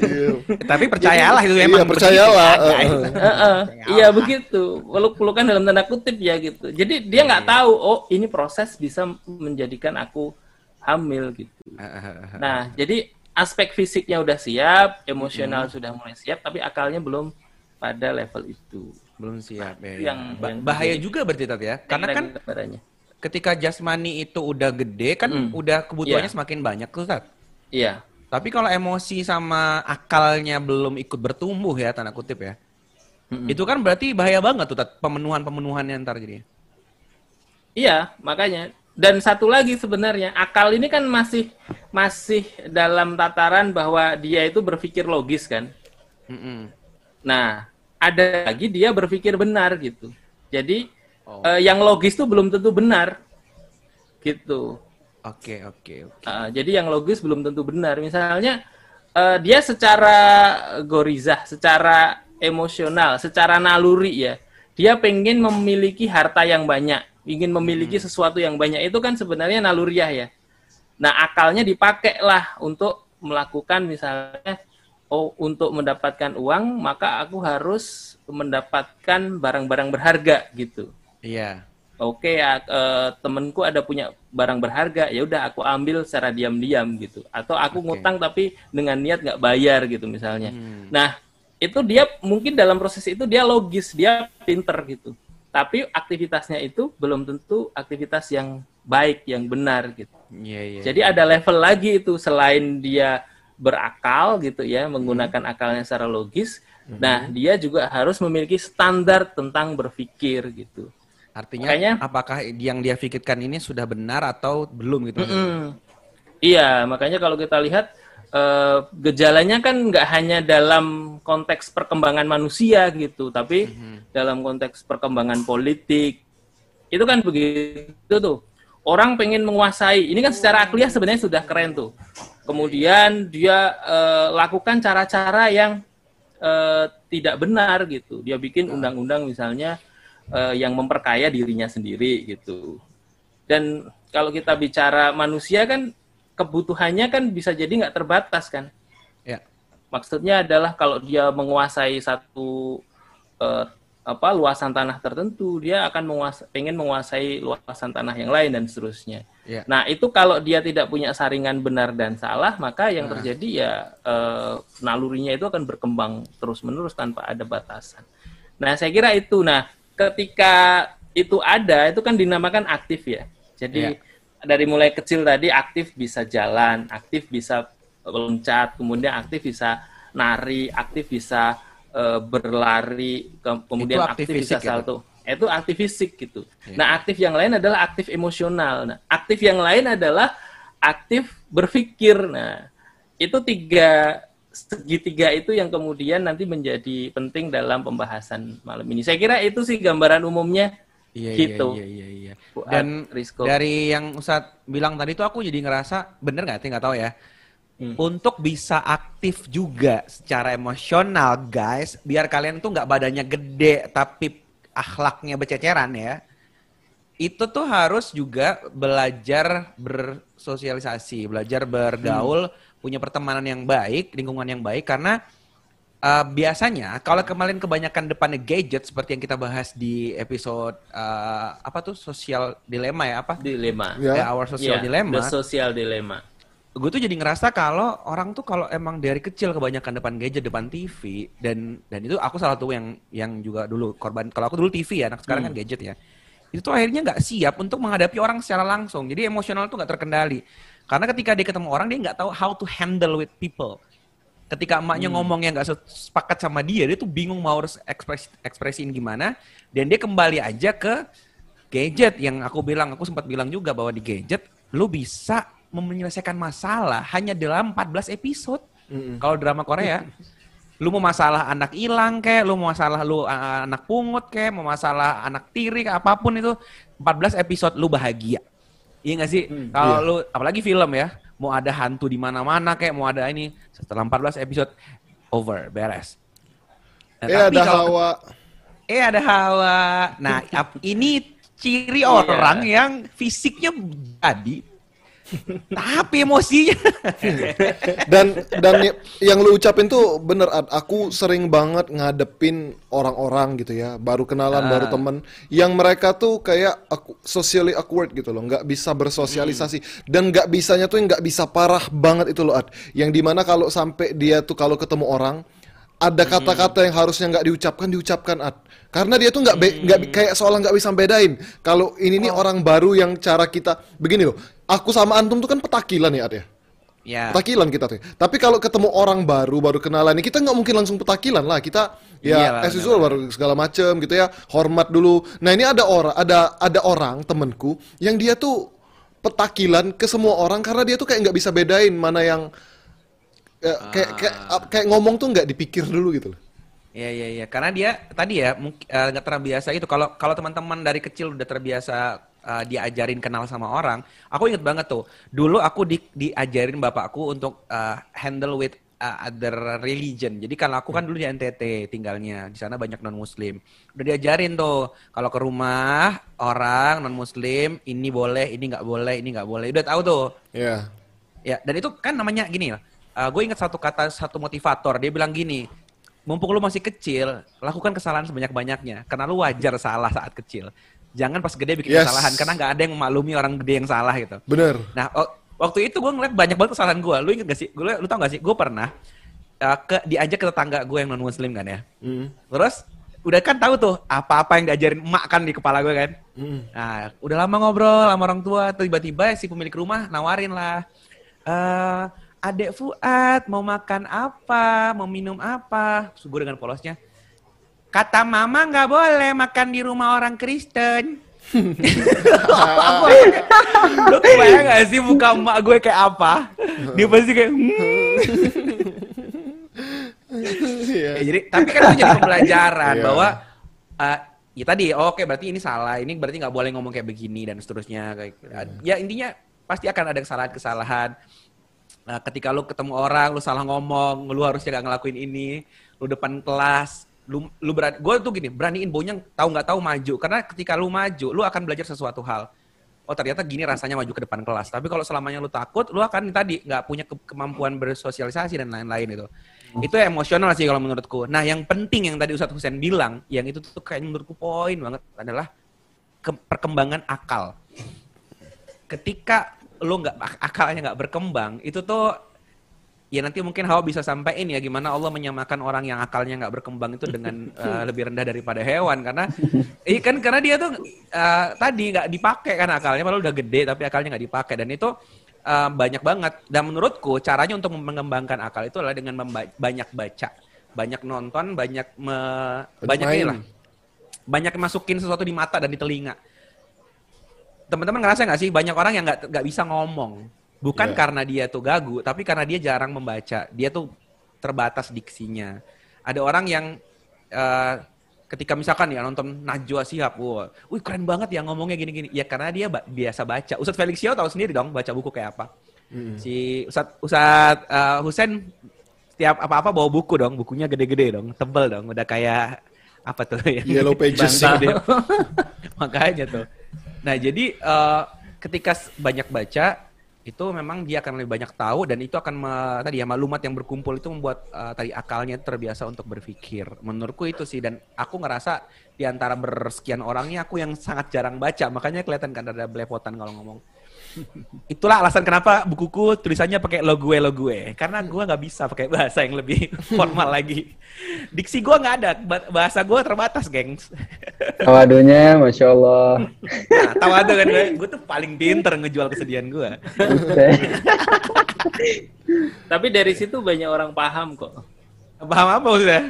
Iya. Tapi percayalah itu Iya, memang percayalah, begitu, eh, guys. eh. Heeh, iya begitu. Peluk-pelukan dalam tanda kutip ya gitu. Jadi dia nggak Iya. tahu oh ini proses bisa menjadikan aku hamil gitu. Nah, jadi aspek fisiknya udah siap, emosional sudah mulai siap, tapi akalnya belum pada level itu. Belum siap ya. Yang- Ba- yang bahaya terjadi. juga berarti Tat, ya. Karena kan Gambarannya. ketika jasmani itu udah gede kan Mm. udah kebutuhannya Iya. semakin banyak tuh Tat. Iya. Tapi kalau emosi sama akalnya belum ikut bertumbuh ya tanda kutip ya. Mm-mm. Itu kan berarti bahaya banget tuh Tat, pemenuhan-pemenuhannya ntar jadi. Iya, makanya. Dan satu lagi sebenarnya, akal ini kan masih masih dalam tataran bahwa dia itu berpikir logis kan. Mm-mm. Nah, ada lagi dia berpikir benar gitu. Jadi Oh. eh, yang logis tuh belum tentu benar. Gitu. Oke, oke, oke. Ah, jadi yang logis belum tentu benar. Misalnya eh, dia secara gorizah, secara emosional, secara naluri ya, dia pengen memiliki harta yang banyak, ingin memiliki sesuatu yang banyak itu kan sebenarnya naluriah ya. Nah akalnya dipakai lah untuk melakukan misalnya, oh untuk mendapatkan uang maka aku harus mendapatkan barang-barang berharga gitu Iya. oke ya, eh, temenku ada punya barang berharga ya udah aku ambil secara diam-diam gitu atau aku Oke. ngutang tapi dengan niat nggak bayar gitu misalnya Hmm. nah itu dia mungkin dalam proses itu dia logis dia pinter gitu tapi aktivitasnya itu belum tentu aktivitas yang baik yang benar gitu Iya, iya. jadi ada level lagi itu selain dia berakal gitu ya, menggunakan akalnya secara logis. Nah, dia juga harus memiliki standar tentang berpikir gitu. Artinya Makanya- apakah yang dia pikirkan ini sudah benar atau belum gitu? Mm-mm. Iya, makanya kalau kita lihat eh, gejalanya kan nggak hanya dalam konteks perkembangan manusia gitu, tapi dalam konteks perkembangan politik itu kan begitu tuh. Orang pengen menguasai, ini kan secara akliah sebenarnya sudah keren tuh. Kemudian dia eh, lakukan cara-cara yang eh, tidak benar gitu. Dia bikin undang-undang misalnya eh, yang memperkaya dirinya sendiri gitu. Dan kalau kita bicara manusia kan kebutuhannya kan bisa jadi nggak terbatas kan. Ya. Maksudnya adalah kalau dia menguasai satu eh, apa luasan tanah tertentu, dia akan menguasai, pengen menguasai luasan tanah yang lain dan seterusnya. Ya. Nah itu kalau dia tidak punya saringan benar dan salah, maka yang Nah. terjadi ya eh, nalurinya itu akan berkembang terus menerus tanpa ada batasan. Nah saya kira itu. Nah ketika itu ada, itu kan dinamakan aktif ya. Jadi Ya. dari mulai kecil tadi aktif bisa jalan, aktif bisa loncat, kemudian aktif bisa nari, aktif bisa eh, berlari, ke- kemudian Itu aktif, aktif bisa ya, salto. Itu aktif fisik gitu. Iya. Nah, aktif yang lain adalah aktif emosional. Nah, aktif yang lain adalah aktif berpikir. Nah, itu tiga segitiga itu yang kemudian nanti menjadi penting dalam pembahasan malam ini. Saya kira itu sih gambaran umumnya Iya, gitu. iya, iya, iya, iya. Fuad, Dan Rizko. dari yang Ustadz bilang tadi tuh aku jadi ngerasa bener nggak? Saya nggak tahu ya. Hmm. Untuk bisa aktif juga secara emosional, guys, biar kalian tuh nggak badannya gede tapi akhlaknya bececeran ya. Itu tuh harus juga belajar bersosialisasi, belajar bergaul, punya pertemanan yang baik, lingkungan yang baik karena Uh, biasanya kalau kemarin kebanyakan depannya gadget seperti yang kita bahas di episode uh, apa tuh sosial dilema ya apa Dilema. Ya. Eh, our social Iya, dilemma The social dilemma. Gue tuh jadi ngerasa kalau orang tuh kalau emang dari kecil kebanyakan depan gadget depan TV dan dan itu aku salah satu yang yang juga dulu korban. Kalau aku dulu TV ya anak sekarang kan gadget ya. Itu tuh akhirnya nggak siap untuk menghadapi orang secara langsung. Jadi emosional tuh nggak terkendali. Karena ketika dia ketemu orang dia nggak tahu how to handle with people. Ketika emaknya ngomong yang nggak se- sepakat sama dia dia tuh bingung mau harus ekspres ekspresiin gimana. Dan dia kembali aja ke gadget. Yang aku bilang aku sempat bilang juga bahwa di gadget lu bisa menyelesaikan masalah hanya dalam 14 episode kalau drama Korea lu mau masalah anak hilang kayak lu mau masalah lu uh, anak pungut kayak mau masalah anak tiri kayak apa pun itu 14 episode lu bahagia iya gak sih kalau iya. lu apalagi film ya mau ada hantu di mana-mana kayak mau ada ini setelah 14 episode over beres Nah, Eh ada kalau- Hawa. Eh ada Hawa. Nah, ini ciri orang yang fisiknya jadi tapi emosinya. Dan dan yang lu ucapin tuh bener Ad. Aku sering banget ngadepin orang-orang gitu ya, baru kenalan, baru Ah. temen, yang mereka tuh kayak aku, socially awkward gitu loh, nggak bisa bersosialisasi dan nggak bisanya tuh nggak bisa parah banget itu loh Ad. Yang di mana kalau sampai dia tuh kalau ketemu orang ada kata-kata yang harusnya nggak diucapkan diucapkan Ad. Karena dia tuh nggak nggak bi- kayak seolah nggak bisa bedain. Kalau ini nih orang baru yang cara kita begini loh. Aku sama antum tuh kan petakilan ya Ad ya. ya. Petakilan kita tuh. Tapi kalau ketemu orang baru, baru kenalan nih, kita nggak mungkin langsung petakilan lah. Kita Iyalah, ya as usual baru segala macem gitu ya, hormat dulu. Nah ini ada orang, ada ada orang temenku yang dia tuh petakilan ke semua orang karena dia tuh kayak nggak bisa bedain mana yang eh, kayak kayak Ah. kayak ngomong tuh nggak dipikir dulu gitu loh. Iya iya iya karena dia tadi ya mungkin nggak terbiasa itu kalau kalau teman-teman dari kecil udah terbiasa uh, diajarin kenal sama orang, aku inget banget tuh. Dulu aku di, diajarin bapakku untuk uh, handle with uh, other religion. Jadi kalau aku kan dulu di NTT tinggalnya, di sana banyak non muslim. Udah diajarin tuh kalau ke rumah orang non muslim ini boleh, ini nggak boleh, ini nggak boleh. Udah tahu tuh. Ya. Ya, dan itu kan namanya gini lah. gue ingat satu kata satu motivator, dia bilang gini, mumpung lu masih kecil, lakukan kesalahan sebanyak-banyaknya karena lu wajar salah saat kecil. Jangan pas gede bikin Yes. kesalahan karena nggak ada yang memaklumi orang gede yang salah gitu. Bener. Nah, waktu itu gue ngeliat banyak banget kesalahan gue. Lu inget gak sih? Gue, lu tau gak sih? Gue pernah uh, ke diajak ke tetangga gue yang non muslim kan ya. Mm. Terus udah kan tahu tuh apa-apa yang diajarin emak kan di kepala gue kan. Mm. Nah, udah lama ngobrol sama orang tua, tiba-tiba si pemilik rumah nawarin lah. eh Adek Fuad mau makan apa, mau minum apa? Terus gue dengan polosnya, kata mama nggak boleh makan di rumah orang Kristen. Lu kebayang gak sih muka emak gue kayak apa? Dia pasti kayak, hmm. Iya. Ya, jadi tapi kan itu jadi pembelajaran Iya. bahwa uh, ya tadi oh, oke berarti ini salah ini berarti nggak boleh ngomong kayak begini dan seterusnya kayak ya intinya pasti akan ada kesalahan-kesalahan Nah, ketika lu ketemu orang lu salah ngomong lu harusnya gak ngelakuin ini lu depan kelas lu lu berani gue tuh gini beraniin bonyang tahu nggak tahu maju. Karena ketika lu maju lu akan belajar sesuatu hal. Oh ternyata gini rasanya maju ke depan kelas. Tapi kalau selamanya lu takut lu akan tadi nggak punya ke- kemampuan bersosialisasi dan lain-lain itu itu emosional sih kalau menurutku. Nah yang penting yang tadi Ustadz Husain bilang yang itu tuh kayak menurutku poin banget adalah ke- perkembangan akal. Ketika lu nggak ak- akalnya nggak berkembang itu tuh ya nanti mungkin Hawa bisa sampaikan ya gimana Allah menyamakan orang yang akalnya nggak berkembang itu dengan eh, lebih rendah daripada hewan. Karena iya kan karena dia tuh eh, tadi nggak dipakai kan akalnya padahal udah gede tapi akalnya nggak dipakai. Dan itu eh, banyak banget. Dan menurutku caranya untuk mengembangkan akal itu adalah dengan memba- banyak baca banyak nonton banyak me- banyak inilah banyak masukin sesuatu di mata dan di telinga. Teman-teman ngerasa nggak sih banyak orang yang nggak nggak bisa ngomong bukan Iya. karena dia tuh gagu tapi karena dia jarang membaca. Dia tuh terbatas diksinya. Ada orang yang eh, ketika misalkan ya nonton Najwa Shihab wah wih keren banget ya ngomongnya gini-gini. Ya karena dia ba- biasa baca. Ustadz Felix Xiao tahu sendiri dong baca buku kayak apa. Si Ustadz Ustadz eh, Husen setiap apa-apa bawa buku dong bukunya gede-gede dong tebel dong udah kayak apa tuh ya? Yellow pages. Makanya tuh. Nah jadi eh, ketika banyak baca itu memang dia akan lebih banyak tahu dan itu akan me- tadi ya maklumat yang berkumpul itu membuat eh, tadi akalnya terbiasa untuk berpikir. Menurutku itu sih dan aku ngerasa di antara bersekian orangnya aku yang sangat jarang baca makanya kelihatan kan ada belepotan kalau ngomong. Itulah alasan kenapa bukuku tulisannya pakai lo gue lo gue karena gua nggak bisa pakai bahasa yang lebih formal lagi. Diksi gua nggak ada ba- bahasa gua terbatas, gengs. Tawadunya, masya Allah. Nah, tahu ada kan gue, gue tuh paling pinter ngejual kesedihan gua. Buset. Tapi dari situ banyak orang paham kok. Paham apa maksudnya?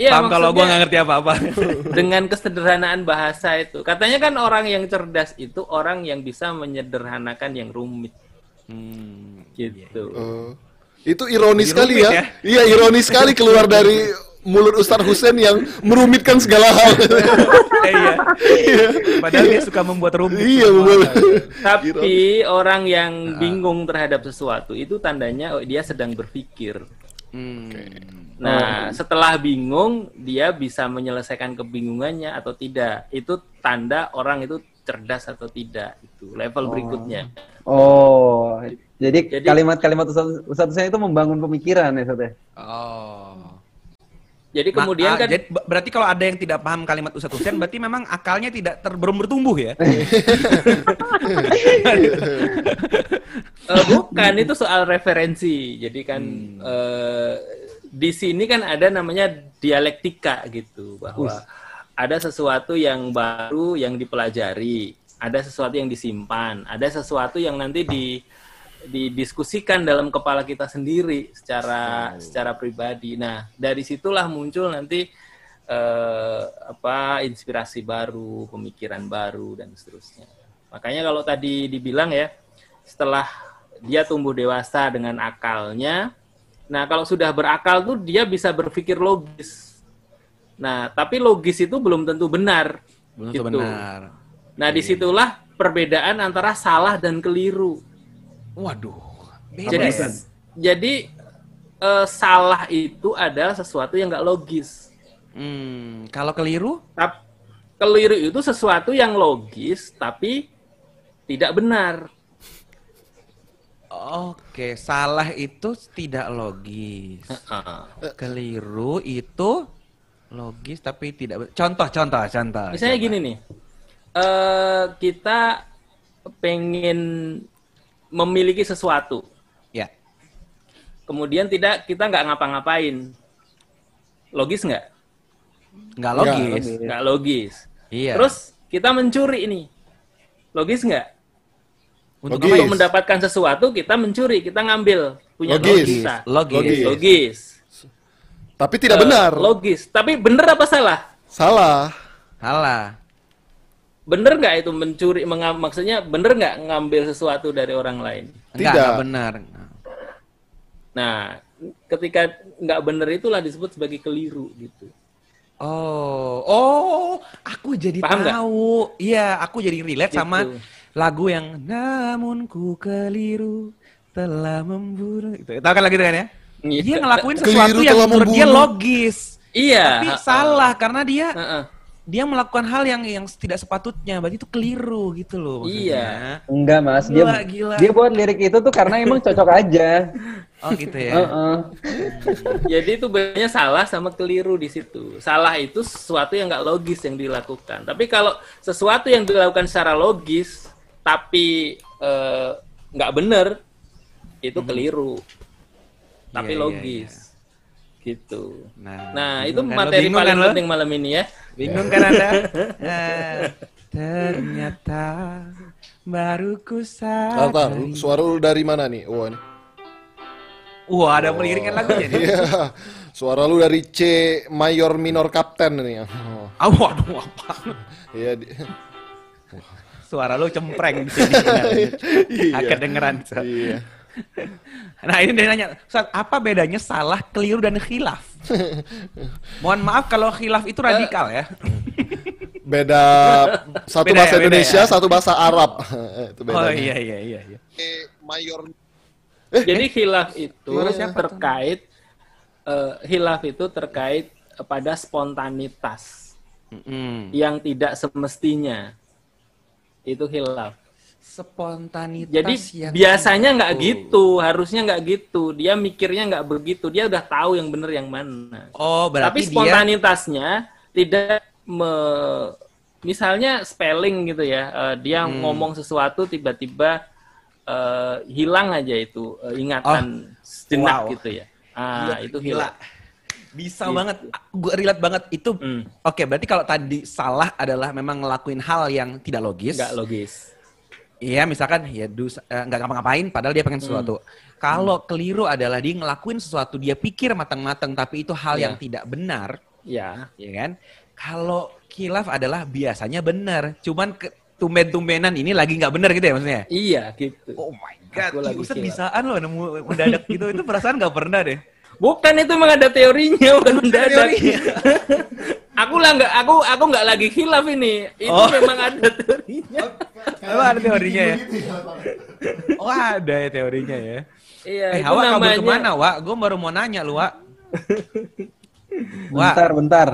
Iya, Paham kalau gua maksudnya- nggak ngerti apa-apa. dengan kesederhanaan bahasa itu. Katanya kan orang yang cerdas itu orang yang bisa menyederhanakan yang rumit Hmm, gitu. Eh, itu ironis sekali rumit ya. Iya, ironis sekali keluar dari mulut Ustadz Husain yang merumitkan segala hal. Eh, iya. Padahal dia suka membuat rumit. iya, membuat. Tapi orang yang bingung terhadap sesuatu itu tandanya oh, dia sedang berpikir. Hmm. Nah, setelah bingung dia bisa menyelesaikan kebingungannya atau tidak. Itu tanda orang itu cerdas atau tidak. Itu level berikutnya. Oh, jadi Jadi- kalimat-kalimat Ustaz Ustaz Hussein itu membangun pemikiran ya, Ustaz ya? Oh. Jadi kemudian Ma- ah, kan jadi ber- berarti kalau ada yang tidak paham kalimat Ustadz Hussein berarti memang akalnya tidak ter belum bertumbuh ya. Eh, bukan itu soal referensi. Jadi kan eh, di sini kan ada namanya dialektika gitu bahwa ada sesuatu yang baru yang dipelajari, ada sesuatu yang disimpan, ada sesuatu yang nanti di didiskusikan dalam kepala kita sendiri secara secara pribadi. Nah, dari situlah muncul nanti eh, apa inspirasi baru, pemikiran baru dan seterusnya. Makanya kalau tadi dibilang ya, setelah dia tumbuh dewasa dengan akalnya, nah kalau sudah berakal tuh dia bisa berpikir logis. Nah, tapi logis itu belum tentu benar. Belum Gitu. tentu benar. Nah, di situlah perbedaan antara salah dan keliru. Waduh. Beda Jadi, jadi eh, salah itu adalah sesuatu yang nggak logis. Hmm, kalau keliru? Tap, keliru itu sesuatu yang logis tapi tidak benar. Oke, salah itu tidak logis. Keliru itu logis tapi tidak contoh contoh contoh. Misalnya Coba. gini nih, eh kita pengen memiliki sesuatu, Ya. kemudian tidak kita nggak ngapa-ngapain, logis nggak? Nggak logis. Nggak logis. Iya. Terus kita mencuri ini, logis nggak? Untuk Logis. Untuk mendapatkan sesuatu kita mencuri, kita ngambil punya Logis. kita. Logis. Logis. Logis. Tapi tidak Eh, benar. Logis. Tapi bener apa salah? Salah. Halah. Bener nggak itu mencuri? mengam- maksudnya bener nggak ngambil sesuatu dari orang lain? Enggak, Tidak. enggak benar. Nah, ketika nggak bener itulah disebut sebagai keliru gitu. Oh, oh, aku jadi Paham tahu. Iya, aku jadi relate Gitu. sama lagu yang namun ku keliru telah membunuh itu. Tahu kan lagu itu kan ya? Iya. Dia ngelakuin Keliru sesuatu yang menurut dia membunuh. logis. Iya. Tapi ha-ha. salah karena dia Ha-ha. dia melakukan hal yang yang tidak sepatutnya. Berarti itu keliru gitu loh maksudnya. Iya. Enggak, Mas. Dia Gila, gila. dia buat lirik itu tuh karena emang cocok aja. Oh gitu ya. Heeh. Jadi itu bedanya salah sama keliru di situ. Salah itu sesuatu yang nggak logis yang dilakukan. Tapi kalau sesuatu yang dilakukan secara logis tapi eh, nggak bener, itu keliru. Tapi Iya, iya, logis. Gitu. Nah, Nah, itu bingung kan lo? materi paling kan lo? penting malam ini ya. Bingung kan Anda? Nah, ternyata baru ku Tahu sadari. suara lu dari mana nih? Wah, ini. Wah, ada pengiringan lagunya nih. Suara lu dari C mayor minor kapten nih. Oh, Ah, waduh, apa? Iya. Suara lu cempreng di sini. Iya. Agak dengeran. Ustaz. Iya. Nah, ini dia nanya, Ustaz, apa bedanya salah, keliru, dan khilaf? Mohon maaf kalau khilaf itu radikal ya. Beda satu Beda ya, bahasa beda Indonesia, ya. satu bahasa Arab. Itu Oh bedanya. iya, iya, iya. iya. mayor Jadi khilaf itu siapa terkait eh, khilaf itu terkait pada spontanitas Mm-mm. yang tidak semestinya. Itu khilaf. Spontanitas Jadi yang biasanya nggak Oh. gitu, harusnya nggak gitu. Dia mikirnya nggak begitu. Dia udah tahu yang benar yang mana. Oh, Tapi berarti dia spontanitasnya tidak me misalnya spelling gitu ya. eh, dia Hmm. ngomong sesuatu tiba-tiba eh, hilang aja itu eh, ingatan sejenak wow. gitu ya. Ah, Gila, itu hilang. Bisa Gitu. banget. Gue relate banget itu. Hmm. Oke, berarti kalau tadi salah adalah memang ngelakuin hal yang tidak logis. Nggak logis. Iya, misalkan ya dus, eh, nggak ngapa-ngapain padahal dia pengen sesuatu. Kalau keliru adalah dia ngelakuin sesuatu, dia pikir matang-matang tapi itu hal Iya. yang tidak benar, Ya. ya kan? Kalau kilaf adalah biasanya benar, cuman ke, tumben-tumbenan ini lagi nggak benar gitu ya maksudnya. Iya gitu. Oh my god, Ustaz bisaan loh nemu mendadak gitu. itu perasaan nggak pernah deh. Bukan itu memang ada teorinya, bukan mendadak. Teorinya. aku lah nggak, aku aku nggak lagi khilaf ini. Itu Oh. memang ada teorinya. Emang ada teorinya ya? Oh ada ya teorinya ya. Iya, Eh, itu Hawa kabur namanya. ke mana, Wak? Gue baru mau nanya lu, Wak. Wak, Bentar, bentar.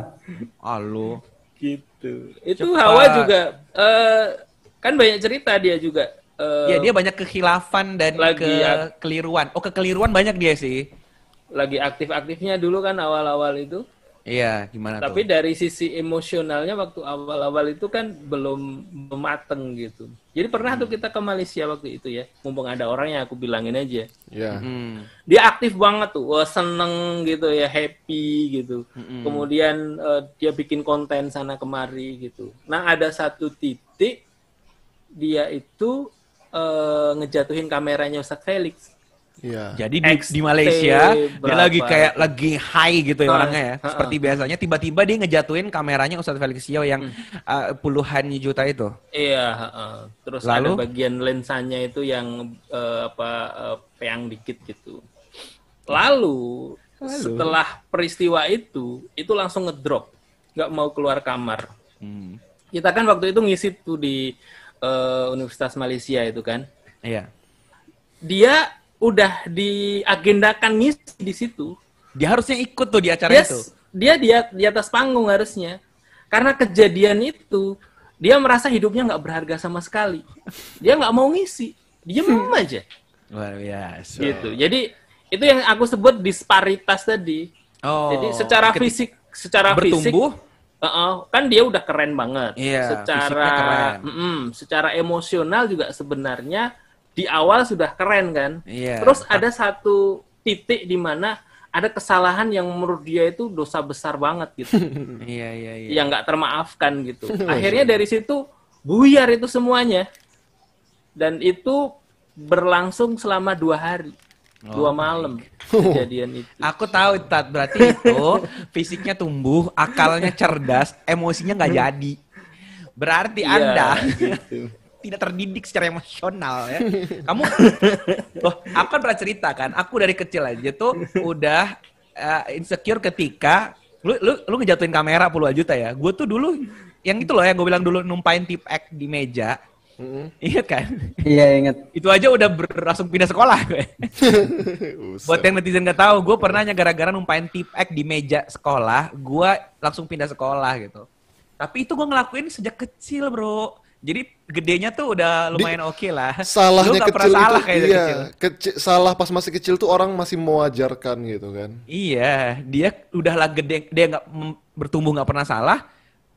oh, lu. Gitu. Itu Cepat. Hawa juga eh, kan banyak cerita dia juga. Eh, Ya dia banyak kekhilafan dan Lagi ya. kekeliruan. Oh kekeliruan banyak dia sih. Lagi aktif-aktifnya dulu kan awal-awal itu. Iya, gimana Tapi tuh? dari sisi emosionalnya waktu awal-awal itu kan belum mateng gitu. Jadi pernah tuh kita ke Malaysia waktu itu ya. Mumpung ada orang yang aku bilangin aja. Ya. Hmm. Dia aktif banget tuh, wah seneng gitu ya, happy gitu. Kemudian eh, dia bikin konten sana kemari gitu. Nah ada satu titik dia itu eh, ngejatuhin kameranya Ustadz Felix. Iya. Jadi di, XT di Malaysia dia berapa? lagi kayak lagi high gitu ya Ah, orangnya ya. Seperti biasanya tiba-tiba dia ngejatuhin kameranya Ustadz Felix Yeo yang uh, puluhan juta itu. Iya, heeh. terus Lalu? ada bagian lensanya itu yang eh, apa eh, peang dikit gitu. Lalu, setelah peristiwa itu, itu langsung ngedrop, nggak mau keluar kamar. Hmm. Kita kan waktu itu ngisi tuh di eh, Universitas Malaysia itu kan. Iya. Dia udah diagendakan ngisi di situ. Dia harusnya ikut tuh di acara Dia, itu. dia dia di atas panggung harusnya. Karena kejadian itu, dia merasa hidupnya nggak berharga sama sekali. Dia nggak mau ngisi, diem aja Luar biasa. gitu. Jadi itu yang aku sebut disparitas tadi. Oh. Jadi secara fisik, secara bertumbuh fisik, uh-uh, kan dia udah keren banget. Iya, secara keren. mm-mm, secara emosional juga sebenarnya di awal sudah keren kan. Iya. Terus ada satu titik di mana ada kesalahan yang menurut dia itu dosa besar banget gitu. Iya iya iya. yang nggak termaafkan gitu. Akhirnya dari situ buyar itu semuanya. Dan itu berlangsung selama dua hari, dua malam kejadian itu. Aku tahu Tat, berarti itu fisiknya tumbuh, akalnya cerdas, emosinya nggak jadi. Berarti Iya, Anda gitu. Tidak terdidik secara emosional ya. Kamu, loh, aku kan pernah cerita kan, aku dari kecil aja tuh udah eh, insecure ketika lu lu lu ngejatuhin kamera puluhan juta ya. Gue tuh dulu yang itu loh yang gue bilang dulu numpain tip X di meja. Ingat kan? Iya, inget. Itu aja udah ber, langsung pindah sekolah gue. Buat yang netizen nggak tahu, gue pernahnya gara-gara numpain tip X di meja sekolah, gue langsung pindah sekolah gitu. Tapi itu gue ngelakuin sejak kecil bro. Jadi gedenya tuh udah lumayan oke lah. Lu Salahnya pernah kecil salah itu, iya, kecil. kecil- salah pas masih kecil tuh orang masih mewajarkan gitu kan. Iya, dia udah lah gede, dia nggak bertumbuh nggak pernah salah.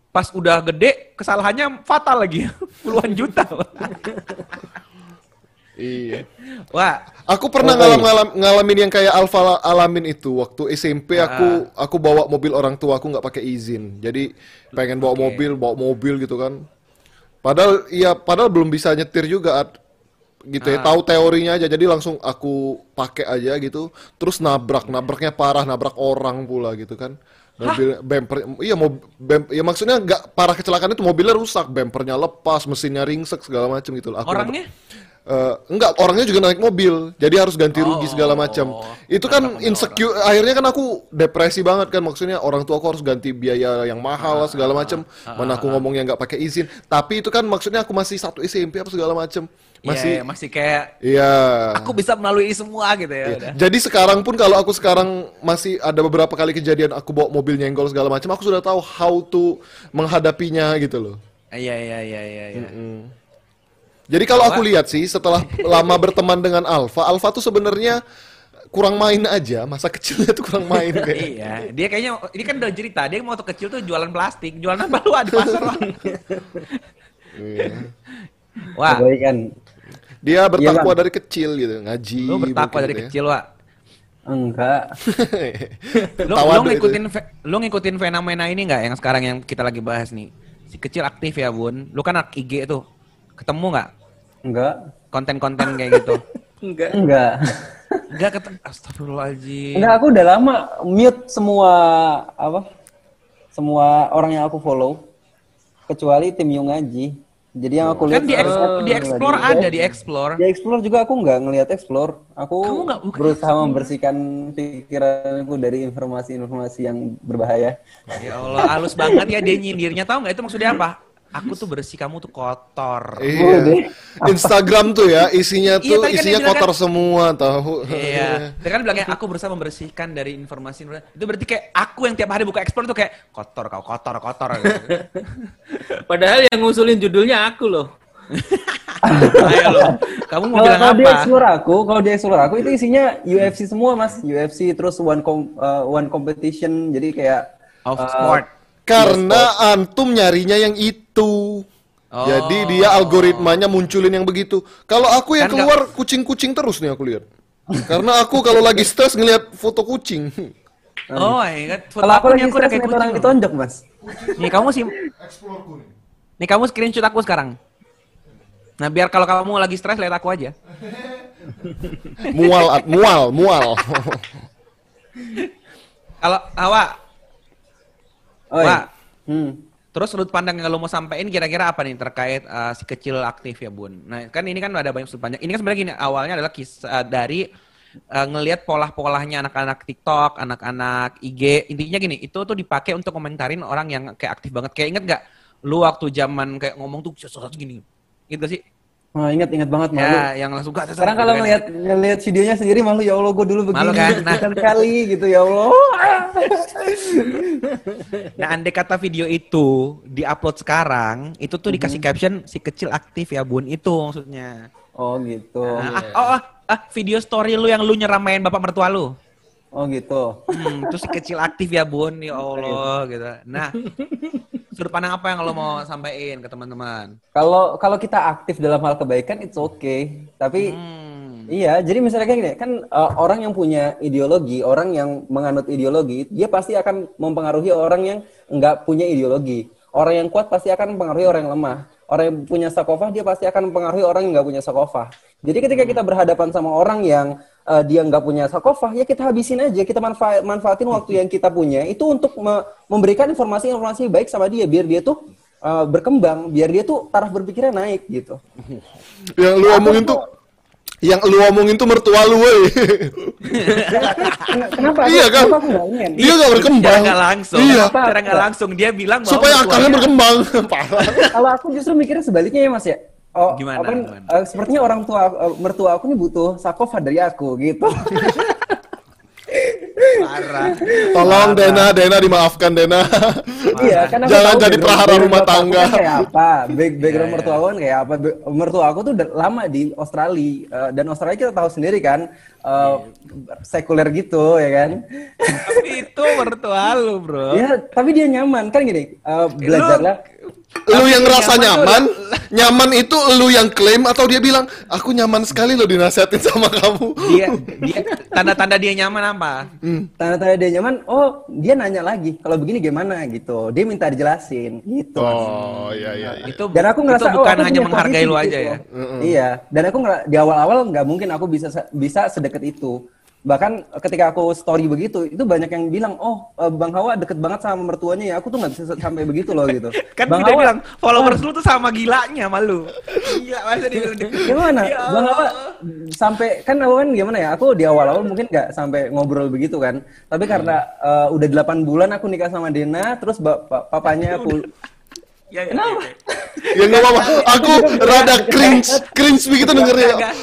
Pas udah gede, kesalahannya fatal lagi, puluhan juta. Iya. Wah, Aku pernah Oh, ngalam, ngalam- ngalamin yang kayak Alfa alamin itu waktu SMP Ah. aku aku bawa mobil orang tua aku nggak pakai izin. Jadi pengen bawa Oke. mobil, bawa mobil gitu kan. Padahal iya padahal belum bisa nyetir juga Ad. gitu Ah. ya. Tahu teorinya aja jadi langsung aku pakai aja gitu. Terus nabrak, nabraknya parah, nabrak orang pula gitu kan. Mobil bumper iya mau bem- ya maksudnya nggak parah kecelakaan itu mobilnya rusak, bumpernya lepas, mesinnya ringsek segala macam gitu. Aku orangnya? Eh, enggak, orangnya juga naik mobil, jadi harus ganti rugi Oh, segala macam. Itu kan insecure, akhirnya kan aku depresi banget kan, maksudnya orang tua aku harus ganti biaya yang mahal lah segala macam. Mana aku ngomongnya nggak pakai izin, tapi itu kan maksudnya aku masih satu SMP apa segala macam, masih masih, masih kayak iya. aku bisa melalui semua gitu ya. Iya. udah. Jadi sekarang pun kalau aku sekarang masih ada beberapa kali kejadian aku bawa mobil nyenggol segala macam, aku sudah tahu how to menghadapinya gitu loh. Iya iya iya iya. Iya. Jadi kalau aku lihat sih setelah lama berteman dengan Alfa, Alfa tuh sebenarnya kurang main aja, masa kecilnya tuh kurang main kayak. Iya, dia kayaknya ini kan udah cerita, dia mau waktu kecil tuh jualan plastik, jualan apa lu di pasar? Iya. Wah, Kebaikan. Dia bertakwa Bang. dari kecil gitu, ngaji. lu bertakwa dari gitu ya. kecil, Wak. Enggak. Lu, lu itu. ngikutin lu ngikutin fenomena ini nggak yang sekarang yang kita lagi bahas nih? Si kecil aktif ya, Bun. Lu kan anak IG tuh. Ketemu nggak Enggak. konten-konten kayak gitu? Enggak. Enggak. Enggak ketemu. Astagfirullahaladzim. Enggak, aku udah lama mute semua apa? Semua orang yang aku follow kecuali tim Yung Ngaji. Jadi yang aku lihat Kan di, eks- Oh, di explore lagi. ada, di explore. Di explore juga aku nggak ngelihat explore. Aku Kamu nggak buka berusaha membersihkan pikiranku dari informasi-informasi yang berbahaya. Ya Allah, halus banget ya dia nyindirnya. Tahu nggak itu maksudnya apa? Aku tuh bersih, kamu tuh kotor. Iya. Instagram tuh ya isinya Iya, tuh kan dia isinya bilang kotor kan- semua tahu. Iya, dia kan bilangnya aku berusaha membersihkan dari informasi Itu berarti kayak aku yang tiap hari buka explore tuh kayak kotor kau kotor kotor. gitu. Padahal yang ngusulin judulnya aku loh. Ayo lo, kamu mau Kalau apa? explore aku, kalau di explore aku itu isinya UFC semua mas, UFC terus one com, uh, one competition, jadi kayak Of uh, sport. Karena antum nyarinya yang itu. Oh. Jadi dia algoritmanya munculin yang begitu. Kalau aku yang Kan keluar kucing-kucing terus nih aku lihat. Karena aku kalau lagi stres ngelihat foto kucing. Oh, my god. Foto kalau aku aku nih lagi aku udah stres kayak ngeliat orang kucing. ditonjok mas. Nih kamu sih. Nih kamu screenshot aku sekarang. Nah biar kalau kamu lagi stres lihat aku aja. Mual, At, mual, mual. Kalau awak, Oh, Wak, hmm. Terus sudut pandang yang lo mau sampein kira-kira apa nih terkait uh, si kecil aktif ya bun? Nah kan ini kan ada banyak sudut pandang. Ini kan sebenarnya gini awalnya adalah kisah dari uh, ngelihat pola-polanya anak-anak TikTok, anak-anak IG. Intinya gini, itu tuh dipakai untuk komentarin orang yang kayak aktif banget. Kayak inget nggak? Lu waktu zaman kayak ngomong tuh sesuatu gini. Gitu sih. Oh, ingat ingat banget malu. Ya, yang langsung gak Sekarang kalau ngelihat ngelihat videonya sendiri malu ya Allah gue dulu begini Malu kan? Nah. nah. kali gitu ya Allah. Nah, andai kata video itu diupload sekarang, itu tuh dikasih Mhm. caption si kecil aktif ya bun itu maksudnya. Oh gitu. Nah, ah, oh, ah, ah, video story lu yang lu nyeramain bapak mertua lu. Oh gitu. Hmm, terus si kecil aktif ya bun, ya Allah gitu. Nah, sudut pandang apa yang lo mau sampaikan ke teman-teman? Kalau kalau kita aktif dalam hal kebaikan it's okay. Tapi Hmm. iya, jadi misalnya kayak gini, kan uh, orang yang punya ideologi, orang yang menganut ideologi, dia pasti akan mempengaruhi orang yang nggak punya ideologi. Orang yang kuat pasti akan mempengaruhi orang yang lemah. Orang yang punya sakofah dia pasti akan mempengaruhi orang yang nggak punya sakofah. Jadi ketika kita berhadapan sama orang yang uh, dia nggak punya sakofah, ya kita habisin aja, kita manfa- manfaatin waktu yang kita punya itu untuk me- memberikan informasi-informasi baik sama dia biar dia tuh uh, berkembang, biar dia tuh taraf berpikirnya naik gitu. yang lu omongin tuh yang lu omongin tuh mertua lu woi. Kenapa? Iya kan? Dia gak berkembang. Secara nggak langsung, Iya. secara nggak langsung dia bilang bahwa Supaya akarnya berkembang. Parah. Kalau aku justru mikirnya sebaliknya ya mas ya. Oh, Gimana, apa, gimana? eh, sepertinya orang tua eh, mertua aku nih butuh sakofa dari aku gitu. Parah. Tolong Dena, Dena dimaafkan Dena. iya, kan Jangan jadi prahara rumah tangga. kan kayak apa? Back, background Iya, mertua aku kan kayak apa? Mertua aku tuh lama di Australia eh, dan Australia kita tahu sendiri kan eh, sekuler gitu ya kan. Tapi itu mertua lu, bro. ya, tapi dia nyaman kan gini. eh, belajarlah Lu yang Tapi ngerasa nyaman nyaman, nyaman itu lu yang klaim atau dia bilang, aku nyaman sekali lo dinasihatin sama kamu. Dia dia tanda-tanda dia nyaman apa? tanda-tanda dia nyaman. Oh, dia nanya lagi. Kalau begini gimana gitu. Dia minta dijelasin gitu. Oh, iya iya. iya. Itu dan aku ngerasa itu bukan oh, aku hanya menghargai lu di aja ya. Iya, dan aku di awal-awal nggak mungkin aku bisa bisa sedekat itu. Bahkan ketika aku story begitu, itu banyak yang bilang, oh eh, Bang Hawa deket banget sama mertuanya ya. Aku tuh nggak bisa sampai begitu loh gitu. Kan Bang dia Hawa, bilang followers lu tuh sama gilanya sama lu. Gila masa dia gitu? Gimana? Ya Bang Hawa sampai kan aku kan gimana ya? Aku di awal-awal mungkin nggak sampai ngobrol begitu kan. Tapi karena eh, udah 8 bulan aku nikah sama Dena, terus ba- pa- papanya aku Ya, ya, ya, ya. Ya nggak apa-apa. Aku rada cringe, cringe begitu dengernya.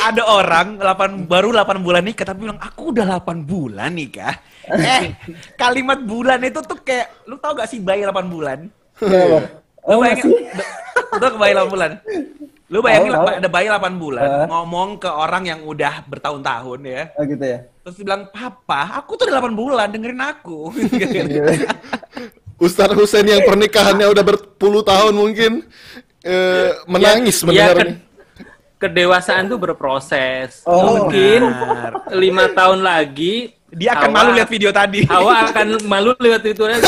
Ada orang 8 baru 8 bulan nikah tapi bilang aku udah 8 bulan nikah. Eh, kalimat bulan itu tuh kayak lu tau gak sih bayi 8 bulan? Kenapa? Lu Oh, bayangin, udah kebayi 8 bulan. Lu bayangin tahu. ada bayi 8 bulan Eh. ngomong ke orang yang udah bertahun-tahun ya. Oh gitu ya. Terus dibilang, "Papa, aku tuh udah 8 bulan, dengerin aku." Ustadz Husain yang pernikahannya udah berpuluh tahun mungkin eh, menangis Ya, mendengar ya, kedewasaan tuh berproses. Oh, Mungkin benar. lima tahun lagi Dia akan Hawa- malu lihat video tadi. Hawa akan malu lihat itu eh,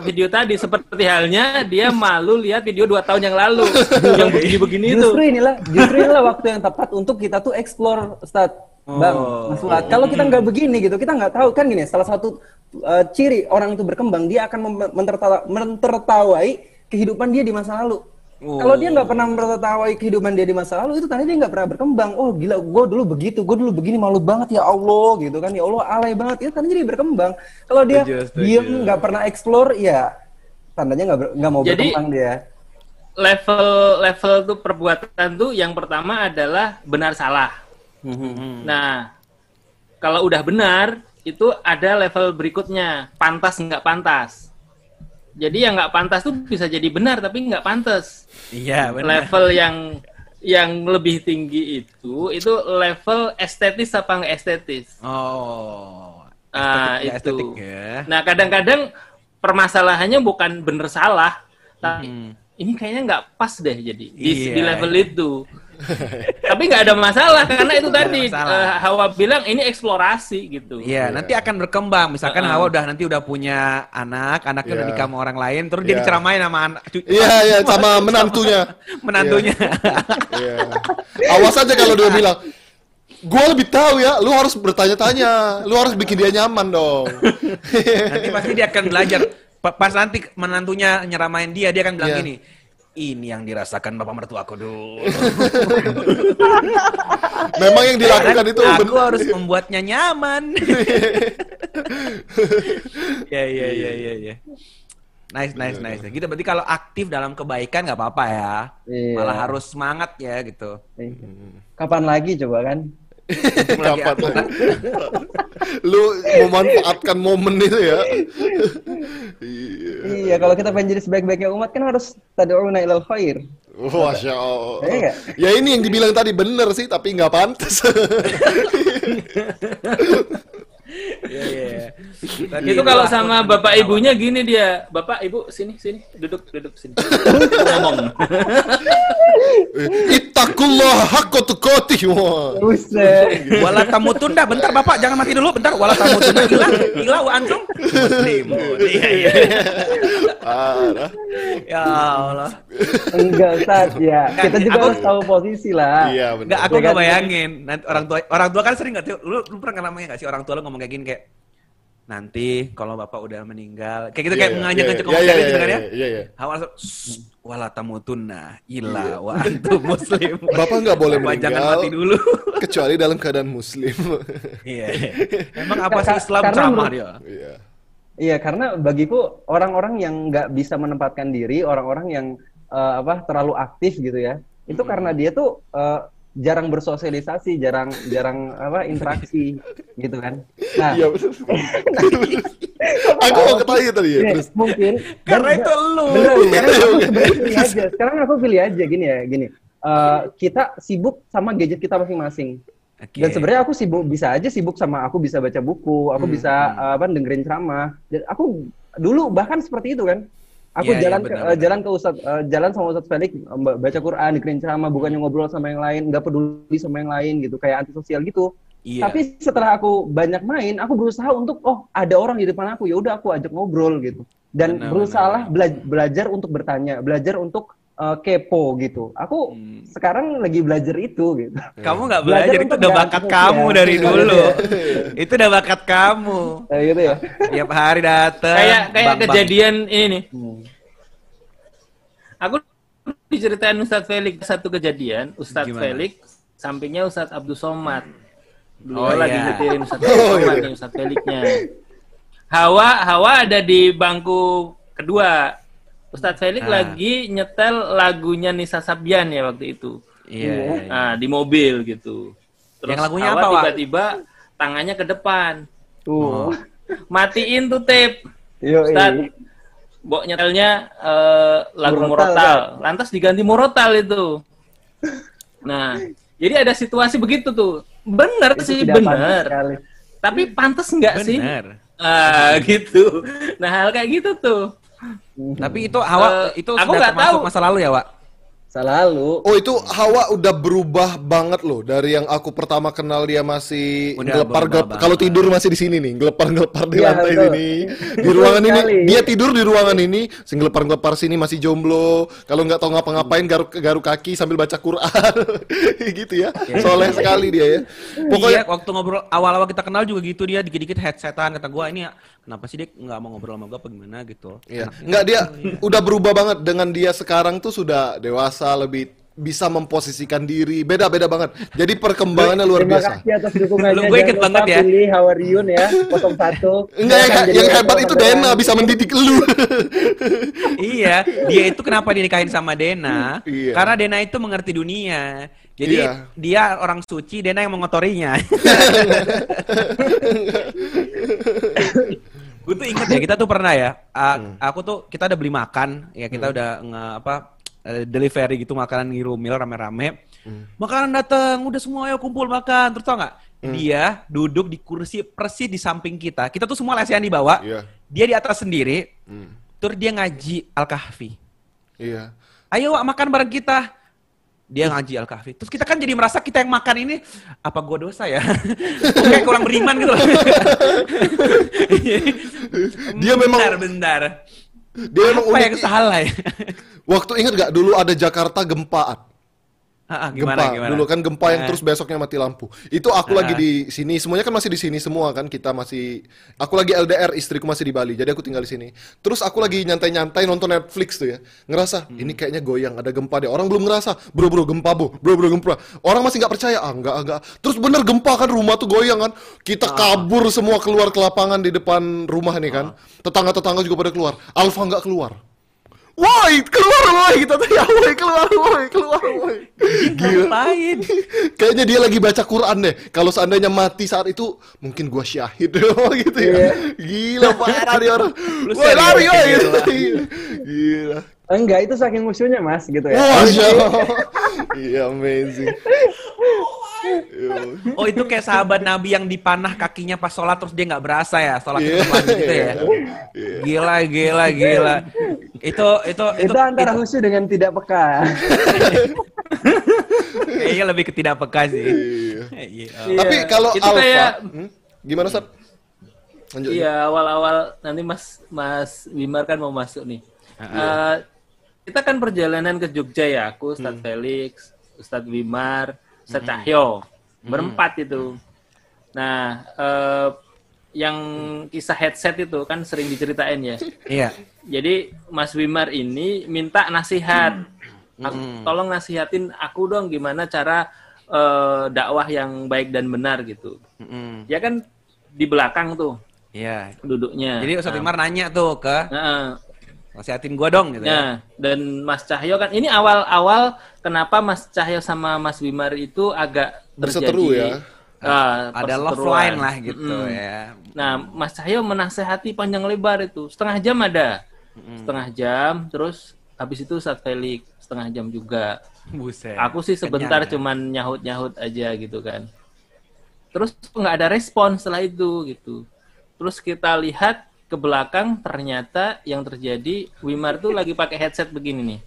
video tadi seperti halnya dia malu lihat video dua tahun yang lalu yang begini-begini itu. Justru inilah, justru inilah waktu yang tepat untuk kita tuh explore, Ustaz. Bang, Oh. Mas Fuad. Kalau kita nggak begini gitu, kita nggak tahu kan gini. Salah satu uh, ciri orang itu berkembang, dia akan mentertawa- mentertawai kehidupan dia di masa lalu. Oh. Kalau dia nggak pernah mentertawai kehidupan dia di masa lalu, itu tandanya dia nggak pernah berkembang. Oh gila, gue dulu begitu, gue dulu begini malu banget ya Allah gitu kan. Ya Allah alay banget, itu tandanya dia berkembang. Kalau dia diem nggak pernah explore, ya tandanya nggak nggak mau Jadi- berkembang dia. Level level tuh perbuatan tuh yang pertama adalah benar salah. Hmm. Nah, kalau udah benar itu ada level berikutnya pantas nggak pantas. Jadi yang nggak pantas tuh bisa jadi benar tapi nggak pantas. Iya, benar. Level yang yang lebih tinggi itu itu level estetis apa nggak estetis. Oh. Ah, Estetik, itu. estetik ya. Nah kadang-kadang permasalahannya bukan bener salah, tapi Hmm. ini kayaknya nggak pas deh jadi di, Iya, di level iya. itu. tapi nggak ada masalah karena itu tadi eh, Hawa bilang ini eksplorasi gitu. Iya, nanti akan berkembang. Misalkan Heeh. Hawa udah nanti udah punya anak, anaknya udah Iya. nikah sama orang lain, terus dia Iya. diceramain sama anak Iya, iya, sama menantunya. menantunya. Iya. Awas aja kalau dia bilang, gue lebih tahu ya, lu harus bertanya-tanya, lu harus bikin dia nyaman dong. nanti pasti dia akan belajar. Pa- Pas nanti menantunya nyeramain dia, dia akan bilang Iya. gini, ini yang dirasakan bapak mertuaku dulu. Memang yang dilakukan itu aku ben- harus membuatnya nyaman. ya ya ya ya ya. Nice nice nice. Gitu berarti kalau aktif dalam kebaikan nggak apa-apa ya. Iya. Malah harus semangat ya gitu. Kapan lagi coba kan? Lagi? lu memanfaatkan momen itu ya. Iya. Iya, kalau kita pengen jadi sebaik-baiknya umat kan harus tad'una ilal khair. Masya Allah. Iya? Ya ini yang dibilang tadi bener sih, tapi nggak pantas. Iya iya. itu kalau sama bapak ibunya gini dia, bapak ibu sini sini duduk duduk sini ngomong. Ittaqullah haqqa tuqatih. Wah. Buset. Wala tamu tunda, bentar bapak jangan mati dulu, bentar. Wala tamu tunda hilang, hilang wa antum muslimun. Iya iya. Ya Allah. Enggak, Ustaz. Ya, kita juga aku- harus tahu posisi lah. Iya Enggak, benar. aku Ya nggak kan? bayangin. Nanti orang tua orang tua kan sering nggak tuh. Lu, lu pernah ngalamin nggak sih orang tua lu ngomong kayak gini kayak nanti kalau bapak udah meninggal kayak gitu Iya, kayak iya, mengajak iya, ngajak iya, ngomong iya, kayak gitu iya, kan ya. Iya, iya. Awal langsung "Shh, wala tamutunna illa wa antum muslim. Bapak nggak boleh Bapak jangan meninggal. mati dulu. Kecuali dalam keadaan muslim. Iya. Emang apa sih Islam menurut- dia? Iya. Iya, karena bagiku orang-orang yang nggak bisa menempatkan diri, orang-orang yang eh, apa terlalu aktif gitu ya, itu karena dia tuh eh, jarang bersosialisasi, jarang jarang apa interaksi gitu kan. Nah, Iya betul. Aku mau ketahui tadi ya. Terus mungkin Karena dan- itu lu. Bener, sekarang aku sebenarnya pilih aja. Sekarang aku pilih aja gini ya, gini. Eh, kita sibuk sama gadget kita masing-masing. Oke. Dan sebenarnya aku sibuk bisa aja sibuk sama aku bisa baca buku, aku Hmm, bisa eh, apa dengerin ceramah. Dan aku dulu bahkan seperti itu kan. Aku Iya, iya, jalan ke benar, eh, benar. jalan ke Ustaz eh, jalan sama Ustaz Felix eh, baca Quran, dengerin ceramah, bukannya ngobrol sama yang lain, nggak peduli sama yang lain gitu, kayak antisosial gitu. Iya. Tapi setelah aku banyak main, aku berusaha untuk oh ada orang di depan aku, ya udah aku ajak ngobrol gitu. Dan Benar, berusaha benar. bela- belajar untuk bertanya, belajar untuk eh, kepo gitu. Aku Hmm. sekarang lagi belajar itu gitu. Kamu nggak Belajar belajar itu udah bakat kamu dari Iya, dulu. itu udah bakat kamu. Kayak gitu ya. Tiap hari dateng. kayak kayak bang, bang. kejadian ini nih. Hmm. Aku diceritain Ustadz Felix satu kejadian, Ustadz Gimana? Felix sampingnya Ustadz Abdul Somad. Beliau Oh, lagi iya. nyetirin Ustadz Abdul Oh, Somad iya. nih Ustadz Felixnya. Hawa Hawa ada di bangku kedua. Ustadz Felix Ah. lagi nyetel lagunya Nisa Sabian ya waktu itu. Iya. iya, iya. Nah, di mobil gitu. Terus Yang lagunya apa, tiba-tiba tangannya ke depan. Tuh. Matiin tuh tape. Yo, Ustadz, Bok nyetelnya eh, lagu Murotal, Murotal. Lantas diganti Murotal itu. Nah, jadi ada situasi begitu tuh. Bener Itu sih, bener. Tapi pantas nggak sih? Bener. Ah, gitu. Nah, hal kayak gitu tuh. Tapi itu Hawa Eh, itu aku sudah termasuk tahu. masa lalu ya, Wak? Selalu. Oh itu Hawa udah berubah banget loh dari yang aku pertama kenal dia masih Udah gelepar gelep- kalau tidur masih di sini nih gelepar gelepar di Iya, lantai betul. sini. Di ruangan ini dia tidur di ruangan ini sing gelepar gelepar sini masih jomblo. Kalau nggak tahu ngapa-ngapain garuk garuk kaki sambil baca Quran. Gitu ya. Soleh sekali dia ya. Pokoknya Iya, waktu ngobrol awal-awal kita kenal juga gitu dia dikit-dikit headsetan kata gua ini kenapa sih dia nggak mau ngobrol sama gua apa gimana gitu. Iya. Nggak dia udah berubah banget dengan dia sekarang tuh sudah dewasa lebih bisa memposisikan diri beda-beda banget jadi perkembangannya luar Terima biasa kasih atas dukungannya. Lu- gue lupa banget ya. Pilih Hawariun ya, 01. Enggak, yang, yang hebat itu. Dena bisa mendidik lu. iya, dia itu kenapa dinikahin sama Dena? Iya. Karena Dena itu mengerti dunia. Jadi Iya. dia orang suci, Dena yang mengotorinya. Gue tuh inget ya, kita tuh pernah ya. Hmm. Aku tuh kita udah beli makan, ya kita udah nge apa eh, delivery gitu makanan ngirumil rame-rame. Hmm. Makanan datang, udah semua ayo kumpul makan. Terus tau nggak? Dia duduk di kursi persis di samping kita. Kita tuh semua lesehan di bawah. Iya. Dia di atas sendiri. Hmm. Terus dia ngaji Al-Kahfi. Iya. Ayo Wak, makan bareng kita. Dia ngaji Al-Kahfi. Terus kita kan jadi merasa kita yang makan ini, apa gua dosa ya? Kayak kurang beriman gitu loh. Dia memang- Bentar, bentar. Dia emang Apa unik. yang salah ya? Waktu ingat gak dulu ada Jakarta gempaan. Ah, ah, Gempa. gimana, gimana? Dulu kan gempa yang Ah. terus besoknya mati lampu. Itu aku lagi Ah. di sini, semuanya kan masih di sini semua kan. Kita masih aku lagi LDR, istriku masih di Bali. Jadi aku tinggal di sini. Terus aku lagi nyantai-nyantai nonton Netflix tuh ya. Ngerasa Hmm. ini kayaknya goyang, ada gempa deh. Orang belum ngerasa. Bro, bro, gempa, bro. Bro, bro, gempa. Orang masih nggak percaya. Ah, enggak, enggak. Terus bener gempa kan rumah tuh goyang kan. Kita Ah. kabur semua keluar ke lapangan di depan rumah nih kan. Tetangga-tetangga juga pada keluar. Alfa nggak keluar. Woi, keluar woi, kita tuh ya woi, keluar woi, keluar woi. Gila. Ngapain? Kayaknya dia lagi baca Quran deh. Kalau seandainya mati saat itu, mungkin gua syahid gitu ya. Gila parah dia orang. Woi, lari woi. gitu lah. Gila. Enggak, itu saking musuhnya mas gitu ya. Wah, Iya, amazing. Iya. Oh itu kayak sahabat Nabi yang dipanah kakinya pas sholat terus dia nggak berasa ya sholat Iya. itu gitu ya. Iya. Gila, gila, gila. Itu, itu, itu, antara khusyuk dengan tidak peka. kayaknya lebih ke tidak peka sih. Iya. Iya. Tapi kalau Itu Alfa, kayak- hmm? gimana Sat? Lanjut. Iya, awal-awal nanti Mas Mas Wimar kan mau masuk nih. Eh, kita kan perjalanan ke Jogja ya, aku Ustadz Hmm. Felix, Ustadz Wimar, Ustadz Cahyo, berempat itu. Nah, eh, yang kisah headset itu kan sering diceritain ya. Iya. Jadi Mas Wimar ini minta nasihat. Aku- Tolong nasihatin aku dong gimana cara eh, dakwah yang baik dan benar gitu. Mm-mm. Ya kan di belakang tuh Iya. duduknya. Jadi Ustadz Nah, Imar nanya tuh ke Nah, nasihatin gua dong gitu ya. nah, dan Mas Cahyo kan ini awal-awal kenapa Mas Cahyo sama Mas Wimar itu agak Berseteru terjadi ya. ah, Ada love line lah gitu Mm-mm. ya. Nah, Mas Cahyo menasehati panjang lebar itu setengah jam ada, setengah jam, terus habis itu saat Felix setengah jam juga. Buset. Aku sih sebentar Kenyang ya. cuman nyahut-nyahut aja gitu kan. Terus nggak ada respon setelah itu gitu. Terus kita lihat ke belakang ternyata yang terjadi Wimar tuh lagi pakai headset begini nih.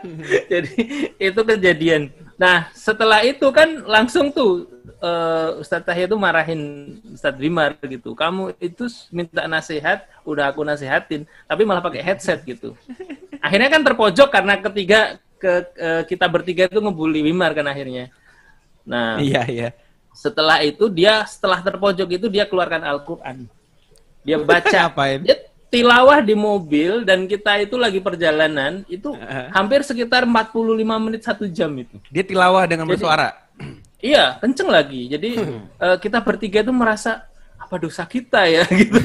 Jadi itu kejadian. Nah setelah itu kan langsung tuh eh, Ustadz Tahya tuh marahin Ustadz Wimar gitu. Kamu itu minta nasihat, udah aku nasihatin, tapi malah pakai headset gitu. Akhirnya kan terpojok karena ketiga ke eh, kita bertiga itu ngebully Wimar kan akhirnya. Nah Iya, iya. Setelah itu dia setelah terpojok itu dia keluarkan Al-Qur'an. Dia baca Ngapain? dia tilawah di mobil dan kita itu lagi perjalanan itu hampir sekitar 45 menit satu jam itu. Dia tilawah dengan Jadi- bersuara. Iya, kenceng lagi. Jadi eh, kita bertiga itu merasa apa dosa kita ya gitu.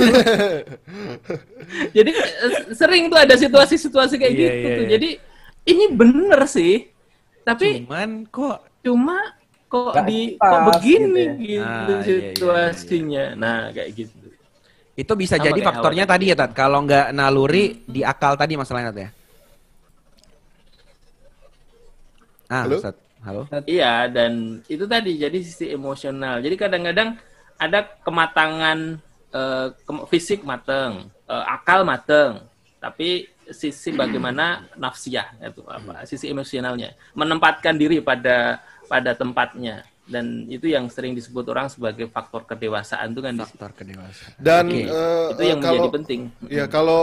Jadi eh, sering tuh ada situasi-situasi kayak Iya, gitu iya, tuh. iya. Jadi ini bener sih. Tapi Cuman kok cuma kok Nggak di pas kok begini gitu gitu, Ah, iya, iya, situasinya. Nah, kayak gitu. itu bisa Sama jadi faktornya awal. tadi ya, Tat. Kalau nggak naluri di akal tadi masalahnya Tat ya. Ah, Halo? Ustaz. Halo. Iya, dan itu tadi jadi sisi emosional. Jadi kadang-kadang ada kematangan eh, kem- fisik mateng, eh, akal mateng, tapi sisi bagaimana nafsiyah itu apa? Sisi emosionalnya, menempatkan diri pada pada tempatnya. Dan itu yang sering disebut orang sebagai faktor kedewasaan itu kan. Faktor kedewasaan. Dan Oke. eh, itu yang eh, kalau menjadi penting. ya kalau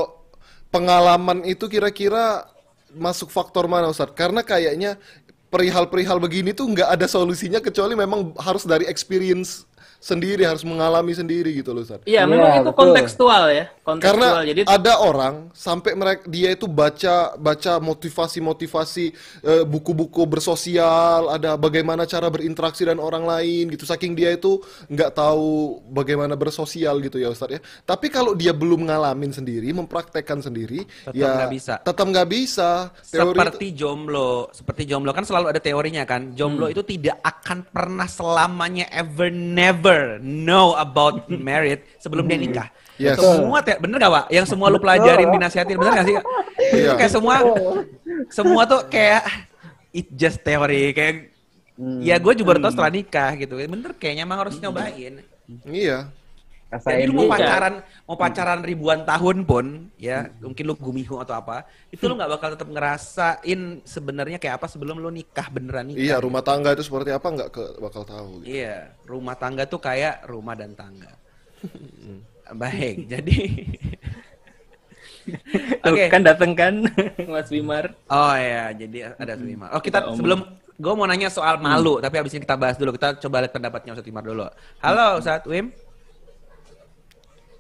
pengalaman itu kira-kira masuk faktor mana Ustaz? Karena kayaknya perihal-perihal begini tuh nggak ada solusinya kecuali memang harus dari experience sendiri, harus mengalami sendiri gitu loh Ustaz. Iya, Iya, memang itu betul. kontekstual ya. Karena Jadi ada orang sampai mereka dia itu baca baca motivasi-motivasi eh, buku-buku bersosial, ada bagaimana cara berinteraksi dengan orang lain gitu. Saking dia itu nggak tahu bagaimana bersosial gitu ya Ustaz ya. Tapi kalau dia belum ngalamin sendiri, mempraktekkan sendiri, Tetap ya nggak bisa. Tetap nggak bisa. Teori seperti jomblo, seperti jomblo kan selalu ada teorinya kan. Jomblo Hmm. itu tidak akan pernah selamanya ever never know about married sebelum dia nikah. Yes. Semua te- bener gak pak? Yang semua lu pelajarin dinasihatin bener gak sih? Kak? Itu Iya. kayak semua semua tuh kayak it just teori kayak ya gue juga tau setelah nikah gitu. Bener kayaknya emang harus nyobain. Iya. Jadi lu mau dulu. pacaran, mau pacaran ribuan tahun pun, ya mungkin lu gumihu atau apa, itu lu nggak bakal tetap ngerasain sebenarnya kayak apa sebelum lu nikah beneran nikah. Iya, rumah tangga itu seperti apa nggak ke, bakal tahu. gitu. Iya, rumah tangga tuh kayak rumah dan tangga. Baik, jadi Oke. kan dateng kan Mas Wimar. Oh ya, jadi ada tuh Wimar. Oh kita sebelum gue mau nanya soal malu, tapi abis ini kita bahas dulu. Kita coba lihat pendapatnya Ustadz Wimar dulu. Halo Ustadz Wim.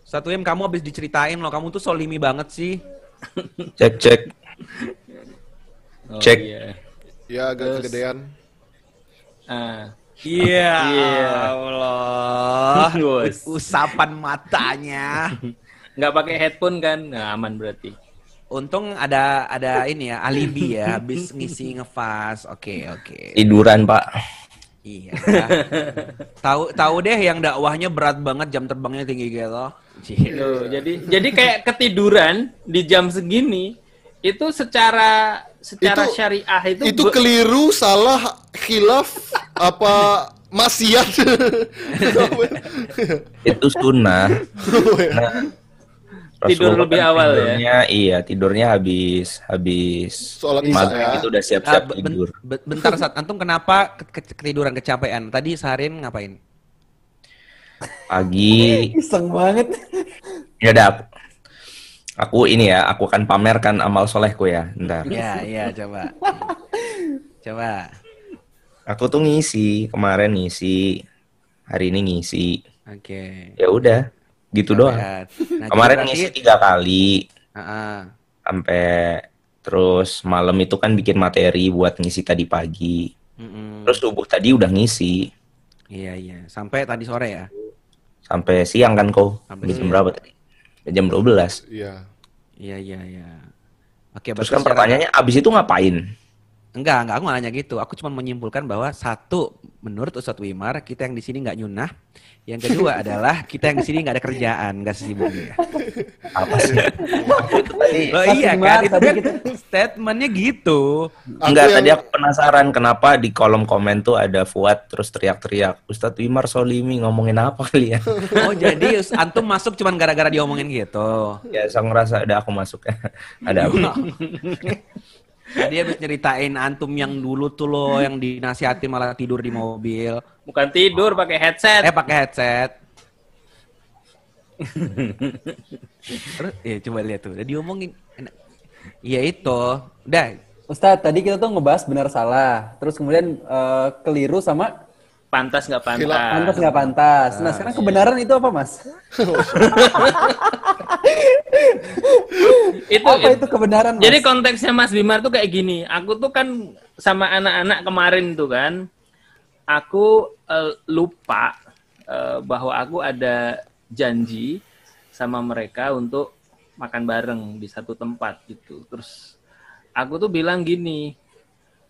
Ustadz Wim, kamu abis diceritain loh, kamu tuh solimi banget sih. Cek cek. Oh, Cek. iya. Ya agak Terus. kegedean. Ah, Iya, Iya. Allah. Usapan matanya. nggak pakai headphone kan? Nah, aman berarti. Untung ada ada ini ya alibi ya, habis ngisi ngefas. Oke oke. Tiduran pak. Iya. Tahu tahu deh yang dakwahnya berat banget jam terbangnya tinggi gitu. Tuh, jadi jadi kayak ketiduran di jam segini itu secara secara Itu- syariah itu Itu keliru, salah, khilaf, apa maksiat. Itu sunnah. Nah, Tidur lebih kan awal ya? tidurnya, Iya, tidurnya habis habis Sholat maghrib ya. itu udah Ah, siap-siap ben- tidur. be- bentar saat antum kenapa ke- ke- ketiduran kecapean? Tadi seharian ngapain? Pagi Iseng banget. ya ada aku, ini ya, aku akan pamerkan amal solehku ya. Ntar. Ya, iya coba. Coba. Aku tuh ngisi kemarin ngisi, hari ini ngisi. Oke. Ya udah, gitu doang. Nah, Kemarin jadi ngisi berarti- tiga kali, Ah, sampai terus malam itu kan bikin materi buat ngisi tadi pagi. mm-mm. Terus subuh tadi udah ngisi Iya iya. Sampai tadi sore ya. sampai siang kan kau. Sampai jam siang. berapa tadi? Jam 12. Iya. Iya iya iya. Oke. Terus kan pertanyaannya abis itu ngapain? Enggak, enggak, aku nggak nanya gitu. Aku cuma menyimpulkan bahwa satu, menurut Ustadz Wimar, kita yang di sini nggak nyunah. Yang kedua adalah kita yang di sini nggak ada kerjaan, nggak sibuk dia. Apa sih? Tadi Mas iya Wimar, kan, itu tadi kan kita- statementnya gitu. Enggak, yang- tadi aku penasaran kenapa di kolom komen tuh ada Fuad terus teriak-teriak Ustadz Wimar Solimi ngomongin apa kalian? Oh jadi antum masuk cuma gara-gara diomongin gitu. ya saya ngerasa ada aku masuk ya. ada aku. Tadi habis nyeritain antum yang dulu tuh lo yang dinasihatin malah tidur di mobil. bukan tidur pakai headset. Eh pakai headset. Terus ya coba lihat tuh, udah diomongin. Enak. Iya itu. Udah, Ustadz, tadi kita tuh ngebahas benar salah. Terus kemudian eh, keliru sama Pantas nggak pantas. Pantas nggak pantas. Nah, sekarang kebenaran itu apa, Mas? Itu Apa itu kebenaran, Mas? Jadi konteksnya Mas Bimar tuh kayak gini. Aku tuh kan sama anak-anak kemarin tuh kan, aku eh, lupa eh, bahwa aku ada janji sama mereka untuk makan bareng di satu tempat gitu. Terus aku tuh bilang gini,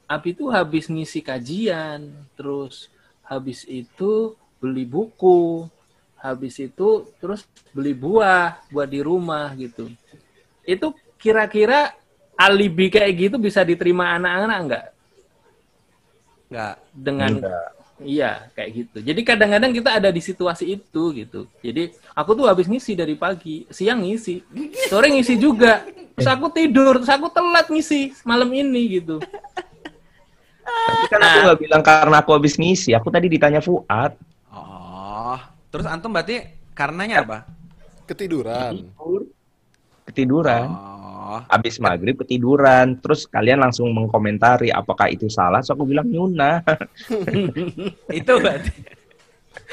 Abi tuh habis ngisi kajian, terus habis itu beli buku, habis itu terus beli buah buat di rumah gitu. Itu kira-kira alibi kayak gitu bisa diterima anak-anak enggak? Enggak. dengan Enggak. iya kayak gitu. Jadi kadang-kadang kita ada di situasi itu gitu. Jadi aku tuh habis ngisi dari pagi, siang ngisi, sore ngisi juga. Terus aku tidur, terus aku telat ngisi malam ini gitu. Tapi kan aku nggak bilang karena aku habis ngisi. Aku tadi ditanya Fuad. Oh, terus antum berarti karenanya apa? Ketiduran. Ketiduran. Oh, Habis maghrib ketiduran. Terus kalian langsung mengkomentari apakah itu salah. So aku bilang Yuna. itu berarti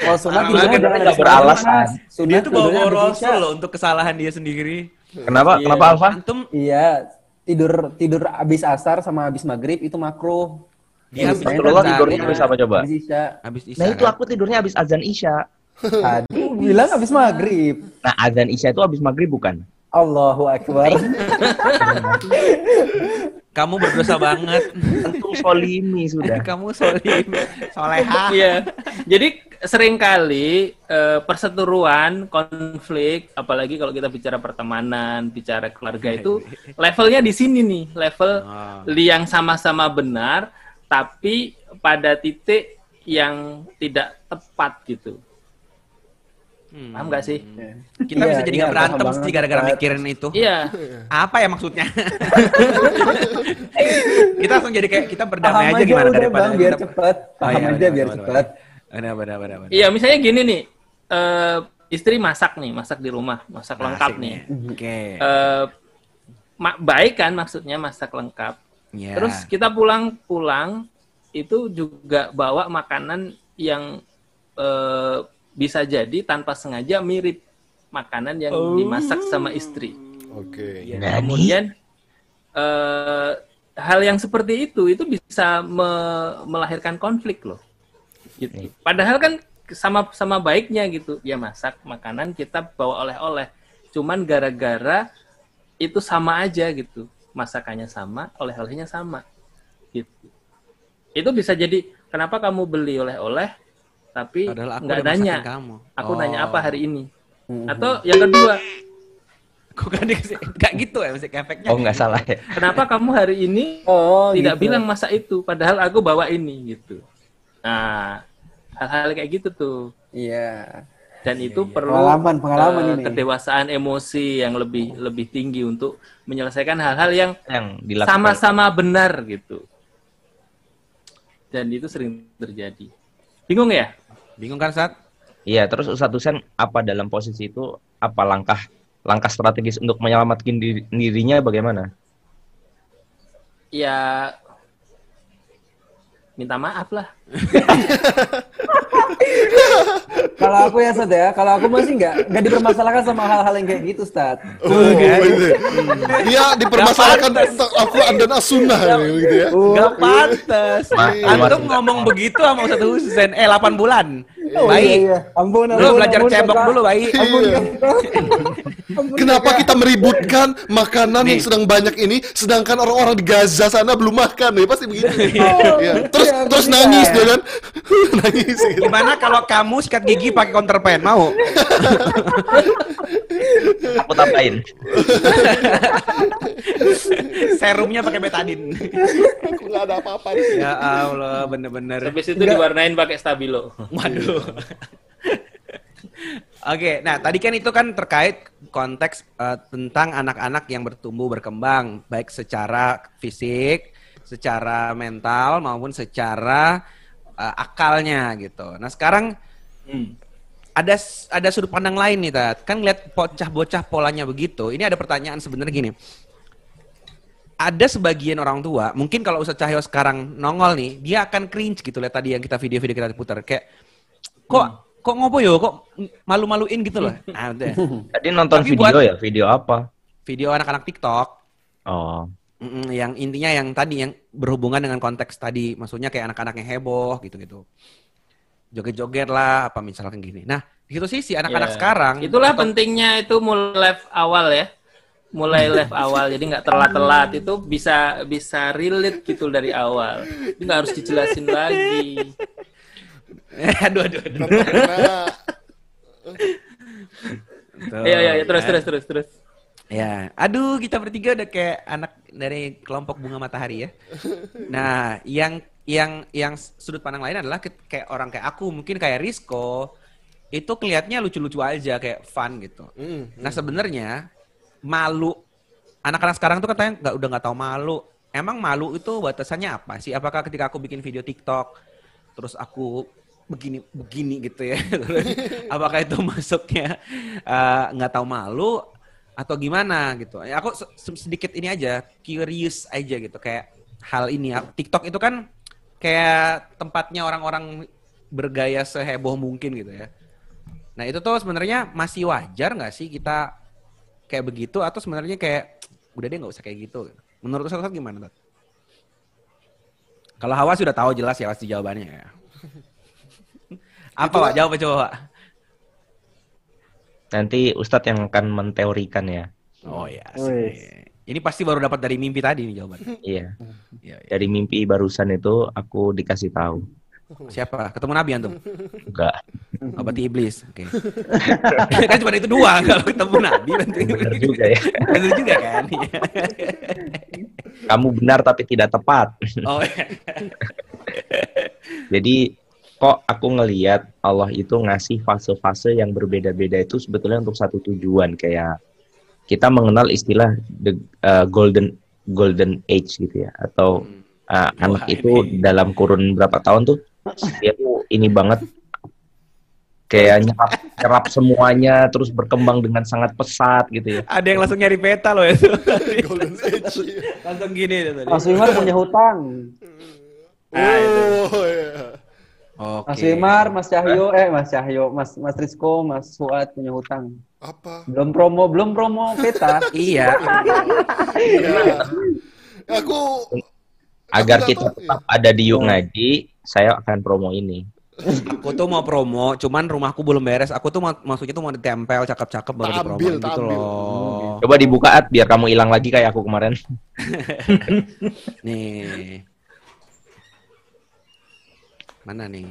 Kalau sunat tidurnya jangan ada beralasan. Mas. dia Sunat tuh bawa habis rasul loh untuk kesalahan dia sendiri. Kenapa? Iya. Kenapa Alfa? Antum Iya, tidur tidur habis asar sama habis maghrib itu makruh. Dia Habis habis Rasulullah tidurnya habis apa coba? Habis isya. Habis isya. Nah itu aku tidurnya habis azan isya. Aduh, bilang habis maghrib. Nah azan isya itu habis maghrib bukan? Allahu akbar. Kamu berdosa banget. Tentu solimi sudah. Kamu solim, soleha. Iya. Jadi sering kali eh, perseteruan, konflik, apalagi kalau kita bicara pertemanan, bicara keluarga itu levelnya di sini nih, level Ah. yang sama-sama benar, tapi pada titik yang tidak tepat gitu. Hmm. Paham nggak sih? Kita Iya, bisa jadi iya, nggak berantem sih banget, gara-gara mikirin itu. Iya. Apa ya maksudnya? kita langsung jadi kayak kita berdamai Paham aja aja gimana udah, daripada Bang, biar kita- cepet. Oh, Paham iya, aja biar cepet. Benar, benar, benar, benar. Iya, misalnya gini nih, eh, istri masak nih, masak di rumah, masak lengkap Asik nih. Oke. Eh, ma- baik kan maksudnya masak lengkap. Ya. Terus kita pulang-pulang itu juga bawa makanan yang eh, bisa jadi tanpa sengaja mirip makanan yang dimasak sama istri. Oke. Iya. Nani? Kemudian eh, hal yang seperti itu itu bisa me- melahirkan konflik loh. Gitu. Padahal kan sama sama baiknya gitu. Dia masak makanan kita bawa oleh-oleh. Cuman gara-gara itu sama aja gitu. Masakannya sama, oleh-olehnya sama. Gitu. Itu bisa jadi kenapa kamu beli oleh-oleh tapi nggak nanya. kamu. Aku Oh. nanya apa hari ini? Mhm. Atau yang kedua, Kok gak dikasih Gak gitu ya musik efeknya. Oh nggak salah ya. kenapa kamu hari ini Oh, tidak gitu. bilang masa itu padahal aku bawa ini gitu nah hal-hal kayak gitu tuh Iya. Dan itu perlu Pengalaman, pengalaman eh, ini. kedewasaan emosi yang lebih lebih tinggi untuk menyelesaikan hal-hal yang Yang dilakukan. sama-sama benar gitu dan itu sering terjadi bingung ya Bingung kan saat? Iya, terus Ustadz Husen apa dalam posisi itu apa langkah langkah strategis untuk menyelamatkan diri- dirinya bagaimana? ya minta maaf lah Kalau aku ya, Ustaz ya, kalau aku masih nggak nggak dipermasalahkan sama hal-hal yang kayak gitu, Ustaz. Oh, gitu. Dia dipermasalahkan tentang Al-Quran dan As-Sunnah gitu ya. Gak pantas. Ma- Antum ngomong begitu sama Ustaz Husen. Eh 8 bulan. Oh, Baik. iya, iya. Ampun, Lu ampun, belajar ampun, cebok dulu, baik. Ampun, Iya. Ampun, Kenapa kita meributkan makanan yang Nih. sedang banyak ini, sedangkan orang-orang di Gaza sana belum makan ya pasti begitu. Iya. Terus Iya, terus nangis dia kan, nangis. Gitu. Gimana kalau kamu sikat gigi pakai counterpen? Mau? Aku tambahin. Serumnya pakai betadin. Aku nggak ada apa-apa. ya Allah, bener-bener. habis itu diwarnain pakai stabilo Waduh. Oke, nah tadi kan itu kan terkait konteks eh, tentang anak-anak yang bertumbuh berkembang, baik secara fisik, secara mental maupun secara eh, akalnya gitu. Nah sekarang ada ada sudut pandang lain nih, Tat. Kan lihat bocah-bocah polanya begitu. Ini ada pertanyaan sebenarnya gini. Ada sebagian orang tua, mungkin kalau Ustadz Cahyo sekarang nongol nih, dia akan cringe gitu lihat tadi yang kita video-video kita putar kayak kok kok ngopo yo, kok malu-maluin gitu loh. Nah, udah. Tadi nonton Tapi video buat- ya, video apa? Video anak-anak TikTok Oh, Mm-mm, yang intinya yang tadi yang berhubungan dengan konteks tadi, maksudnya kayak anak-anak yang heboh gitu-gitu. Joget-joget lah apa misalkan gini. Nah, di situ sisi anak-anak Ya. sekarang Itulah atau- pentingnya itu mulai live awal ya. Mulai live awal jadi nggak telat-telat itu bisa bisa relate gitu dari awal. Itu nggak harus dijelasin lagi. Aduh, aduh, aduh. Iya iya ya, terus kan. terus terus terus. Ya, aduh kita bertiga udah kayak anak dari kelompok bunga matahari ya. Nah, yang yang yang sudut pandang lain adalah kayak orang kayak aku mungkin kayak Risco itu kelihatnya lucu-lucu aja kayak fun gitu. Hmm. Nah sebenarnya malu anak-anak sekarang tuh katanya nggak udah nggak tahu malu. Emang malu itu batasannya apa sih? Apakah ketika aku bikin video TikTok terus aku begini begini gitu ya? Apakah itu masuknya eh, nggak tahu malu atau gimana gitu? Ya aku se- se- sedikit ini aja curious aja gitu kayak hal ini. TikTok itu kan kayak tempatnya orang-orang bergaya seheboh mungkin gitu ya. Nah itu tuh sebenarnya masih wajar nggak sih kita kayak begitu atau sebenarnya kayak udah deh nggak usah kayak gitu. Menurut Ustaz gimana? Kalau Hawa sudah tahu jelas ya pasti jawabannya ya. Apa Pak? Jawab coba Pak. Nanti Ustadz yang akan menteorikan ya. Oh ya. Wis. Ini pasti baru dapat dari mimpi tadi nih jawaban. Iya. Iya, iya. Dari mimpi barusan itu aku dikasih tahu. Siapa? Ketemu Nabi antum? Enggak. Oh, berarti iblis. Oke. kan cuma itu dua kalau ketemu Nabi berarti. Benar juga ya. Bener juga kan? Iya. Kamu benar tapi tidak tepat. oh iya. Jadi kok aku ngeliat Allah itu ngasih fase-fase yang berbeda-beda itu sebetulnya untuk satu tujuan kayak kita mengenal istilah the uh, golden golden age gitu ya atau uh, anak Wah, itu ini. dalam kurun berapa tahun tuh dia tuh ini banget kayak nyerap, nyerap semuanya terus berkembang dengan sangat pesat gitu ya. Ada yang langsung nyari peta loh itu. Golden Age. langsung gini dia tadi. Wimar punya hutang. Oh, iya. Oke. Mas Wimar, Mas Cahyo, eh Mas Cahyo, Mas Mas Rizko, Mas Fuad punya hutang. Apa? Belum promo, belum promo peta. Iya. Iya. Aku Agar nggak kita tahu, tetap ada di Yuk Ngaji, saya akan promo ini. Aku tuh mau promo, cuman rumahku belum beres. Aku tuh maksudnya tuh mau ditempel cakep-cakep baru dipromo gitu loh. Coba dibuka At, biar kamu hilang lagi kayak aku kemarin. Nih. Mana nih?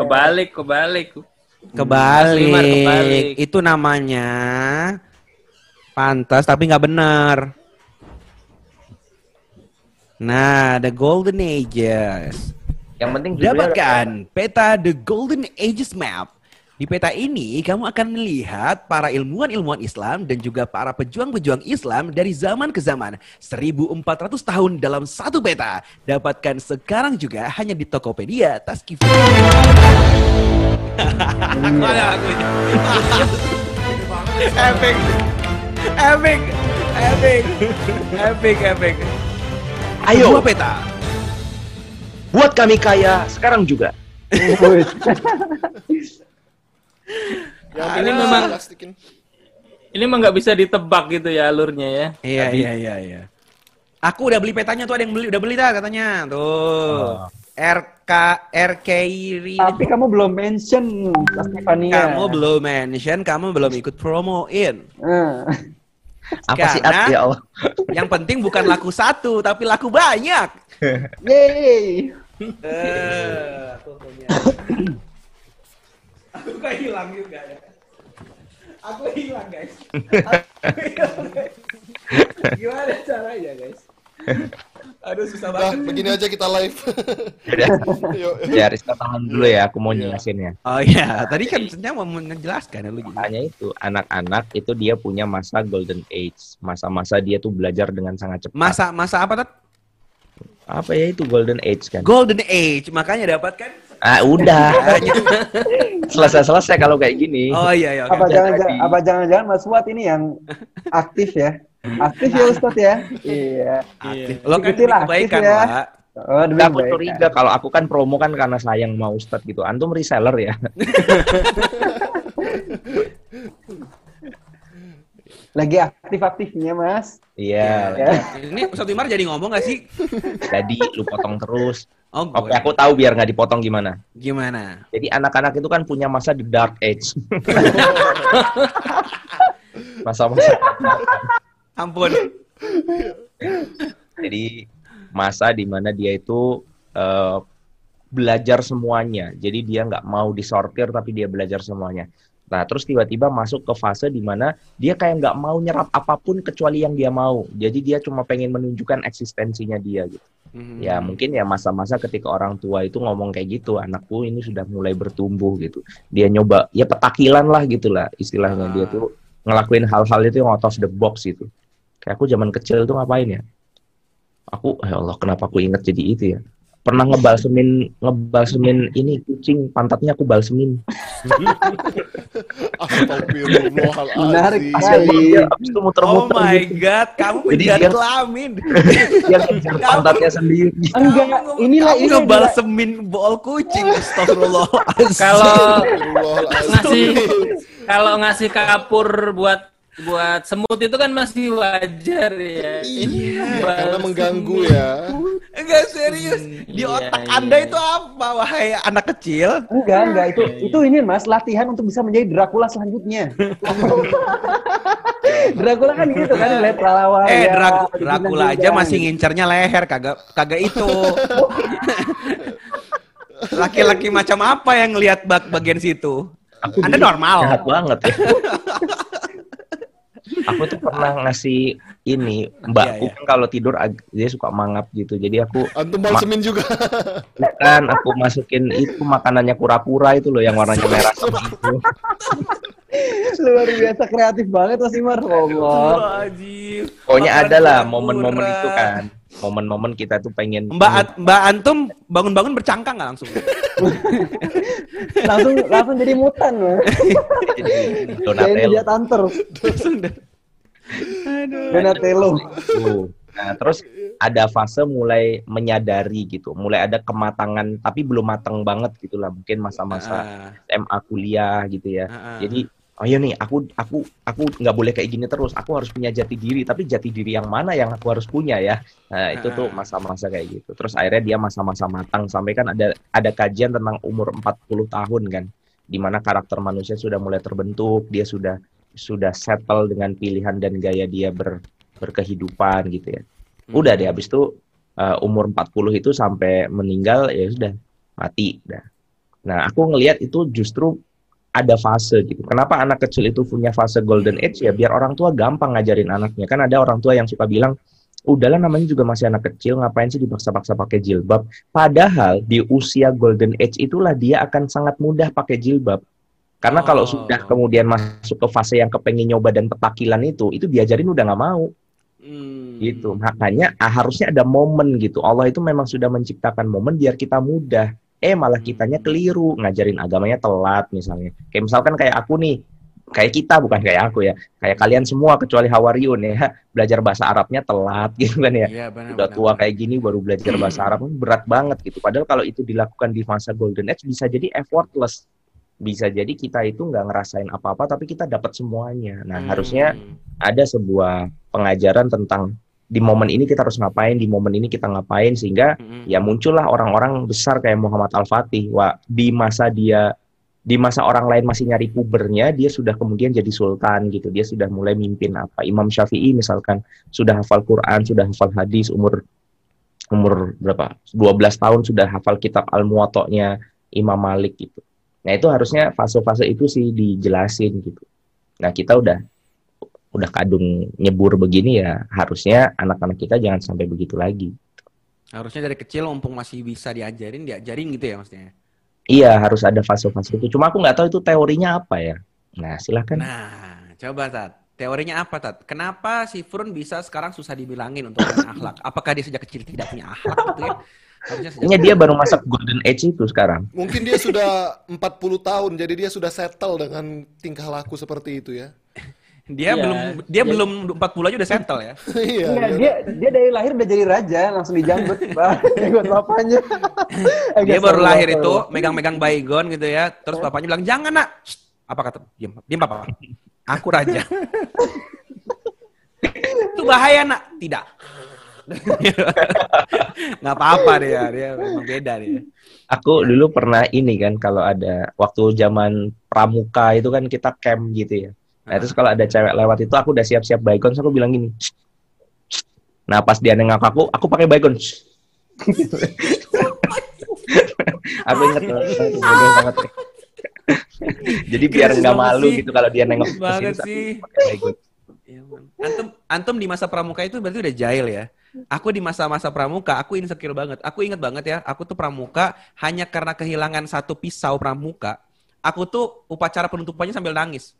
Kebalik, kebalik. Kebalik. Itu namanya pantas tapi nggak benar. Nah, the golden ages. Yang penting Dapatkan peta The Golden Ages Map. Di peta ini, kamu akan melihat para ilmuwan-ilmuwan Islam dan juga para pejuang-pejuang Islam dari zaman ke zaman. 1400 tahun dalam satu peta. Dapatkan sekarang juga hanya di Tokopedia Taskif. Epic. Epic. Epic. Epic, epic. Ayo. Dua peta. Buat kami kaya sekarang juga. Yang Ini bisa memang- plastikin. Ini emang nggak bisa ditebak gitu ya alurnya ya. Iya iya iya iya. Aku udah beli petanya tuh ada yang beli udah beli dah katanya. Tuh. RK RKI Tapi kamu belum mention Stefania. kamu belum mention, kamu belum ikut promoin. Eh. Apa sih At, ya Allah? Yang penting bukan laku satu, tapi laku banyak. Yeay. Eh, aku hilang juga ya. Aku hilang guys. Aku hilang, guys. Gimana caranya guys? Aduh susah Nah, banget. begini aja kita live. Udah. Ya, Rizka tahan dulu ya, aku mau Iya. jelasin ya. Oh iya, tadi kan sebenarnya mau menjelaskan ya lu. Hanya itu, anak-anak itu dia punya masa golden age. Masa-masa dia tuh belajar dengan sangat cepat. Masa masa apa tuh? Apa ya itu golden age kan? Golden Age, makanya dapatkan. Ah, udah. Selesai-selesai kalau kayak gini. Oh iya iya. Apa jangan-jangan apa jangan-jangan Mas Fuad ini yang aktif ya? Aktif ya Ustadz ya? Iya. Aktif. Lo kan Ikuti demi lah, kebaikan, aktif ya. Pak. Oh, demi aku curiga kalau aku kan promo kan karena sayang mau Ustadz gitu. Antum reseller ya? Lagi aktif-aktifnya Mas. Iya. Ya. Ini Ustadz Wimar jadi ngomong gak sih? Jadi lu potong terus. Oh, gue. Oke, aku tahu biar nggak dipotong gimana. Gimana? Jadi anak-anak itu kan punya masa di dark age. Masa-masa. Ampun. Jadi masa di mana dia itu eh, belajar semuanya. Jadi dia nggak mau disortir tapi dia belajar semuanya. Nah terus tiba-tiba masuk ke fase di mana dia kayak nggak mau nyerap apa pun kecuali yang dia mau. Jadi dia cuma pengen menunjukkan eksistensinya dia gitu. Mhm. Ya mungkin ya masa-masa ketika orang tua itu ngomong kayak gitu, anakku ini sudah mulai bertumbuh gitu. Dia nyoba ya petakilan lah gitulah istilahnya dia Ah. tuh ngelakuin hal-hal itu yang out of the box gitu. Kayak aku zaman kecil tuh ngapain ya? Aku ya Allah kenapa aku inget jadi itu ya? Pernah ngebalsemin ngebalsemin ini kucing pantatnya aku balsemin. Menarik. Kasian Kali. banget dia abis itu Oh my gitu. god, kamu Jadi dia- kelamin. Dia ngejar pantatnya sendiri. Enggak, inilah ini ngebalsemin bol kucing. Astagfirullah. Kalau ngasih kalau ngasih kapur buat buat semut itu kan masih wajar ya. Iya, Karena mengganggu ya. Enggak serius. Di Iya, otak iya. Anda itu apa wahai anak kecil? Enggak, enggak itu itu ini Mas latihan untuk bisa menjadi Dracula selanjutnya. Dracula kan gitu kan ngeliat pahlawan. Eh, ya, Dracula juga. aja masih ngincernya leher, kagak kagak itu. Laki-laki macam apa yang ngelihat bag bagian situ? Aku Anda normal. Jahat banget ya. aku tuh pernah ngasih ini mbakku Iya, iya. kan kalau tidur dia suka mangap gitu. Jadi aku Antum balsemin juga. kan aku masukin itu makanannya kura-kura itu loh yang warnanya merah itu. Luar biasa kreatif banget Mas Imar. Allah. Wajib. Pokoknya ada lah momen-momen itu kan. Momen-momen kita tuh pengen Mbak Mbak Antum bangun-bangun bercangkang nggak langsung? langsung langsung jadi mutan loh. jadi Kayak Donatello. dia tanter. Deh. Donatello. Nah, terus ada fase mulai menyadari gitu, mulai ada kematangan tapi belum matang banget gitu lah, mungkin masa-masa Ah, SMA kuliah gitu ya. ah, ah. Jadi oh iya nih, aku aku aku nggak boleh kayak gini terus. Aku harus punya jati diri, tapi jati diri yang mana yang aku harus punya ya? Nah, itu tuh masa-masa kayak gitu. Terus akhirnya dia masa-masa matang sampai kan ada ada kajian tentang umur 40 tahun kan, di mana karakter manusia sudah mulai terbentuk, dia sudah sudah settle dengan pilihan dan gaya dia ber berkehidupan gitu ya. Udah deh habis itu uh, umur 40 itu sampai meninggal ya sudah mati dah. Nah, aku ngelihat itu justru ada fase gitu. Kenapa anak kecil itu punya fase golden age ya biar orang tua gampang ngajarin anaknya. Kan ada orang tua yang suka bilang, "Udahlah namanya juga masih anak kecil, ngapain sih dipaksa-paksa pakai jilbab?" Padahal di usia golden age itulah dia akan sangat mudah pakai jilbab. Karena kalau Oh. sudah kemudian masuk ke fase yang kepengen nyoba dan petakilan itu, itu diajarin udah nggak mau Hmm. gitu. Makanya ah, harusnya ada momen gitu. Allah itu memang sudah menciptakan momen biar kita mudah. Eh malah kitanya keliru, ngajarin agamanya telat misalnya. Kayak misalkan kayak aku nih, kayak kita bukan kayak aku ya. Kayak kalian semua kecuali Hawariun ya, belajar bahasa Arabnya telat gitu kan ya. Iya, benar, Udah benar, tua benar. kayak gini baru belajar bahasa Arab berat banget gitu. Padahal kalau itu dilakukan di masa golden age bisa jadi effortless. Bisa jadi kita itu nggak ngerasain apa-apa tapi kita dapat semuanya. Nah, Hmm. harusnya ada sebuah pengajaran tentang di momen ini kita harus ngapain, di momen ini kita ngapain sehingga Mm-mm. ya muncullah orang-orang besar kayak Muhammad Al-Fatih. Wah, di masa dia di masa orang lain masih nyari pubernya, dia sudah kemudian jadi sultan gitu. Dia sudah mulai mimpin apa? Imam Syafi'i misalkan sudah hafal Quran, sudah hafal hadis umur umur berapa? 12 tahun sudah hafal kitab Al-Muwatta'nya Imam Malik gitu. Nah, itu harusnya fase-fase itu sih dijelasin gitu. Nah, kita udah udah kadung nyebur begini ya, harusnya anak-anak kita jangan sampai begitu lagi. Harusnya dari kecil mumpung masih bisa diajarin, diajarin gitu ya maksudnya. Iya, harus ada fase-fase itu. Cuma aku nggak tahu itu teorinya apa ya. Nah, silakan. Nah, coba Tat. Teorinya apa Tat? Kenapa si Furun bisa sekarang susah dibilangin untuk punya akhlak? Apakah dia sejak kecil tidak punya akhlak gitu ya? Kayaknya dia baru masuk golden age itu sekarang. Mungkin dia sudah 40 tahun, jadi dia sudah settle dengan tingkah laku seperti itu ya. dia Iya. belum dia Jadi- belum 40 aja udah settle ya. Iya. Iya, iya. dia dia dari lahir udah jadi raja, langsung dijambet ikut bapaknya. Dia baru lahir itu megang-megang baygon gitu ya. Terus bapaknya bilang, "Jangan, Nak." Shh, Apa kata? Diam, diam Papa. Aku raja. Itu bahaya, Nak. Tidak. Nggak apa-apa dia, dia memang beda dia. Aku dulu pernah ini kan kalau ada waktu zaman pramuka itu kan kita camp gitu ya. Nah, terus kalau ada cewek lewat itu aku udah siap-siap baygon, terus aku bilang gini. Nah, pas dia nengok aku, aku pakai baygon. Shh. aku inget banget. Jadi biar nggak malu sih. gitu kalau dia nengok ke sini, pakai baygon. Iya. Antum antum di masa pramuka itu berarti udah jahil ya. Aku di masa-masa pramuka, aku insecure banget. Aku inget banget ya, aku tuh pramuka hanya karena kehilangan satu pisau pramuka. Aku tuh upacara penutupannya sambil nangis.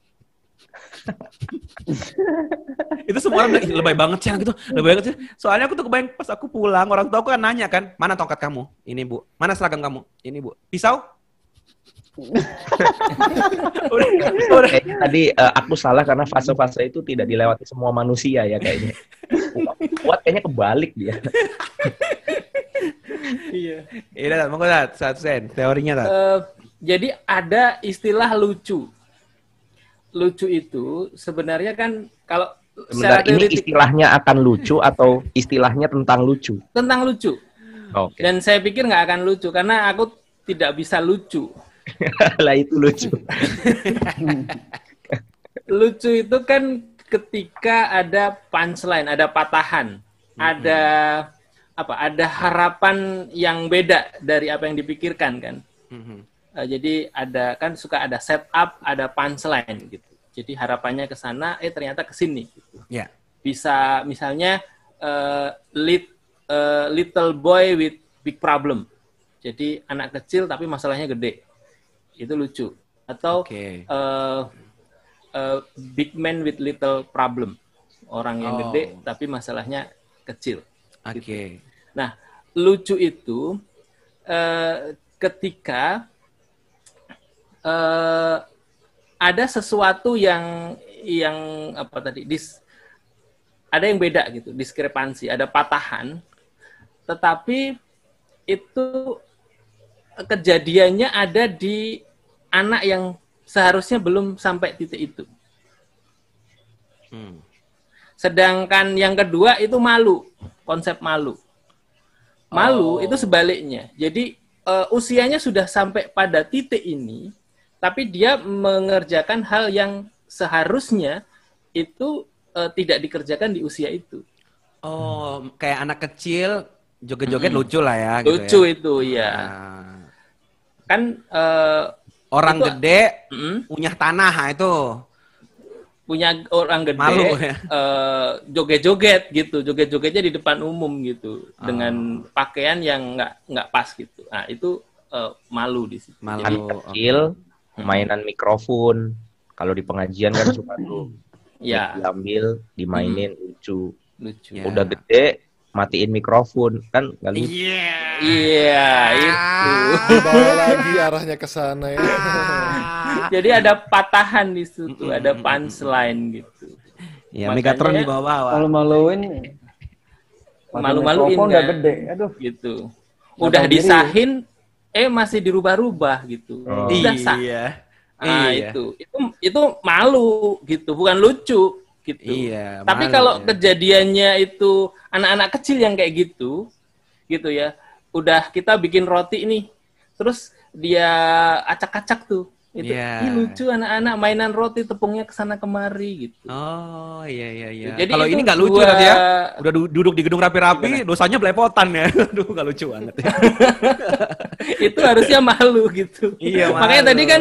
itu semua orang bilang, "Ih, lebay banget sih gitu, lebay banget sih. Soalnya aku tuh kebayang pas aku pulang, orang tua aku kan nanya kan, mana tongkat kamu? Ini bu. Mana seragam kamu? Ini bu. Pisau? Udah. Kayaknya tadi eh, aku salah karena fase-fase itu tidak dilewati semua manusia ya kayaknya. Kuat kayaknya kebalik dia. Iya. Iya, Tat, monggo Tat, satu sen, teorinya Tat. Eh, jadi ada istilah lucu. Lucu itu sebenarnya kan kalau Sebentar, ini teoretik istilahnya akan lucu atau istilahnya tentang lucu? tentang lucu. Oke. Dan saya pikir nggak akan lucu karena aku tidak bisa lucu. lah itu lucu. Lucu itu kan ketika ada punchline, ada patahan, ada apa? Ada harapan yang beda dari apa yang dipikirkan kan. Mhm. Eh, jadi ada kan suka ada setup, ada punchline gitu. Jadi harapannya ke sana, eh ternyata ke sini. Gitu. Ya. Bisa misalnya eh, lit, eh, little boy with big problem. Jadi anak kecil tapi masalahnya gede. Itu lucu. Atau Oke. eh, eh, big man with little problem. Orang yang Oh. gede tapi masalahnya kecil. Oke. Nah, lucu itu eh, ketika eh, ada sesuatu yang yang apa tadi dis ada yang beda gitu, diskrepansi, ada patahan, tetapi itu kejadiannya ada di anak yang seharusnya belum sampai titik itu. Hmm. Sedangkan yang kedua itu malu, konsep malu. Malu Oh. itu sebaliknya. Jadi eh, usianya sudah sampai pada titik ini, tapi dia mengerjakan hal yang seharusnya itu eh, tidak dikerjakan di usia itu. Oh, kayak anak kecil joget-joget Mm-mm. lucu lah ya gitu Lucu ya. itu ya. Nah, Kan eh, orang Itu- gede mm, punya tanah nah, itu. punya orang gede Malu, ya. eh, joget-joget gitu, joget-jogetnya di depan umum gitu Ah. dengan pakaian yang nggak nggak pas gitu. Nah itu eh, malu di situ. Malu. Jadi, Anak kecil, mainan mikrofon. Kalau di pengajian kan suka tuh ya diambil, dimainin lucu. lucu. Ya. Udah gede, matiin mikrofon kan lucu. Iya. Iya itu. Dibawa lagi arahnya ke sana ya. Jadi ada patahan di situ, ada punchline gitu. Ya, Makanya- Megatron di bawah. Malu-maluin. Malu-maluin Mikrofon udah kan. gede. Aduh. Gitu. Udah diri. disahin, eh masih dirubah-rubah gitu. Oh. Udah sah. Iya. Ah Iya. itu itu itu malu gitu, bukan lucu gitu. Iya, Tapi kalau ya. kejadiannya itu anak-anak kecil yang kayak gitu, gitu ya, udah kita bikin roti nih, terus dia acak-acak tuh, itu Iya. "Ih, lucu anak-anak mainan roti tepungnya ke sana kemari gitu. Oh, iya iya iya. Jadi Kalau ini nggak lucu dua- nanti ya. Udah du- duduk di gedung rapi-rapi, dosanya belepotan ya. Aduh, nggak lucu banget ya. itu harusnya malu gitu. Iya, Makanya malu. tadi kan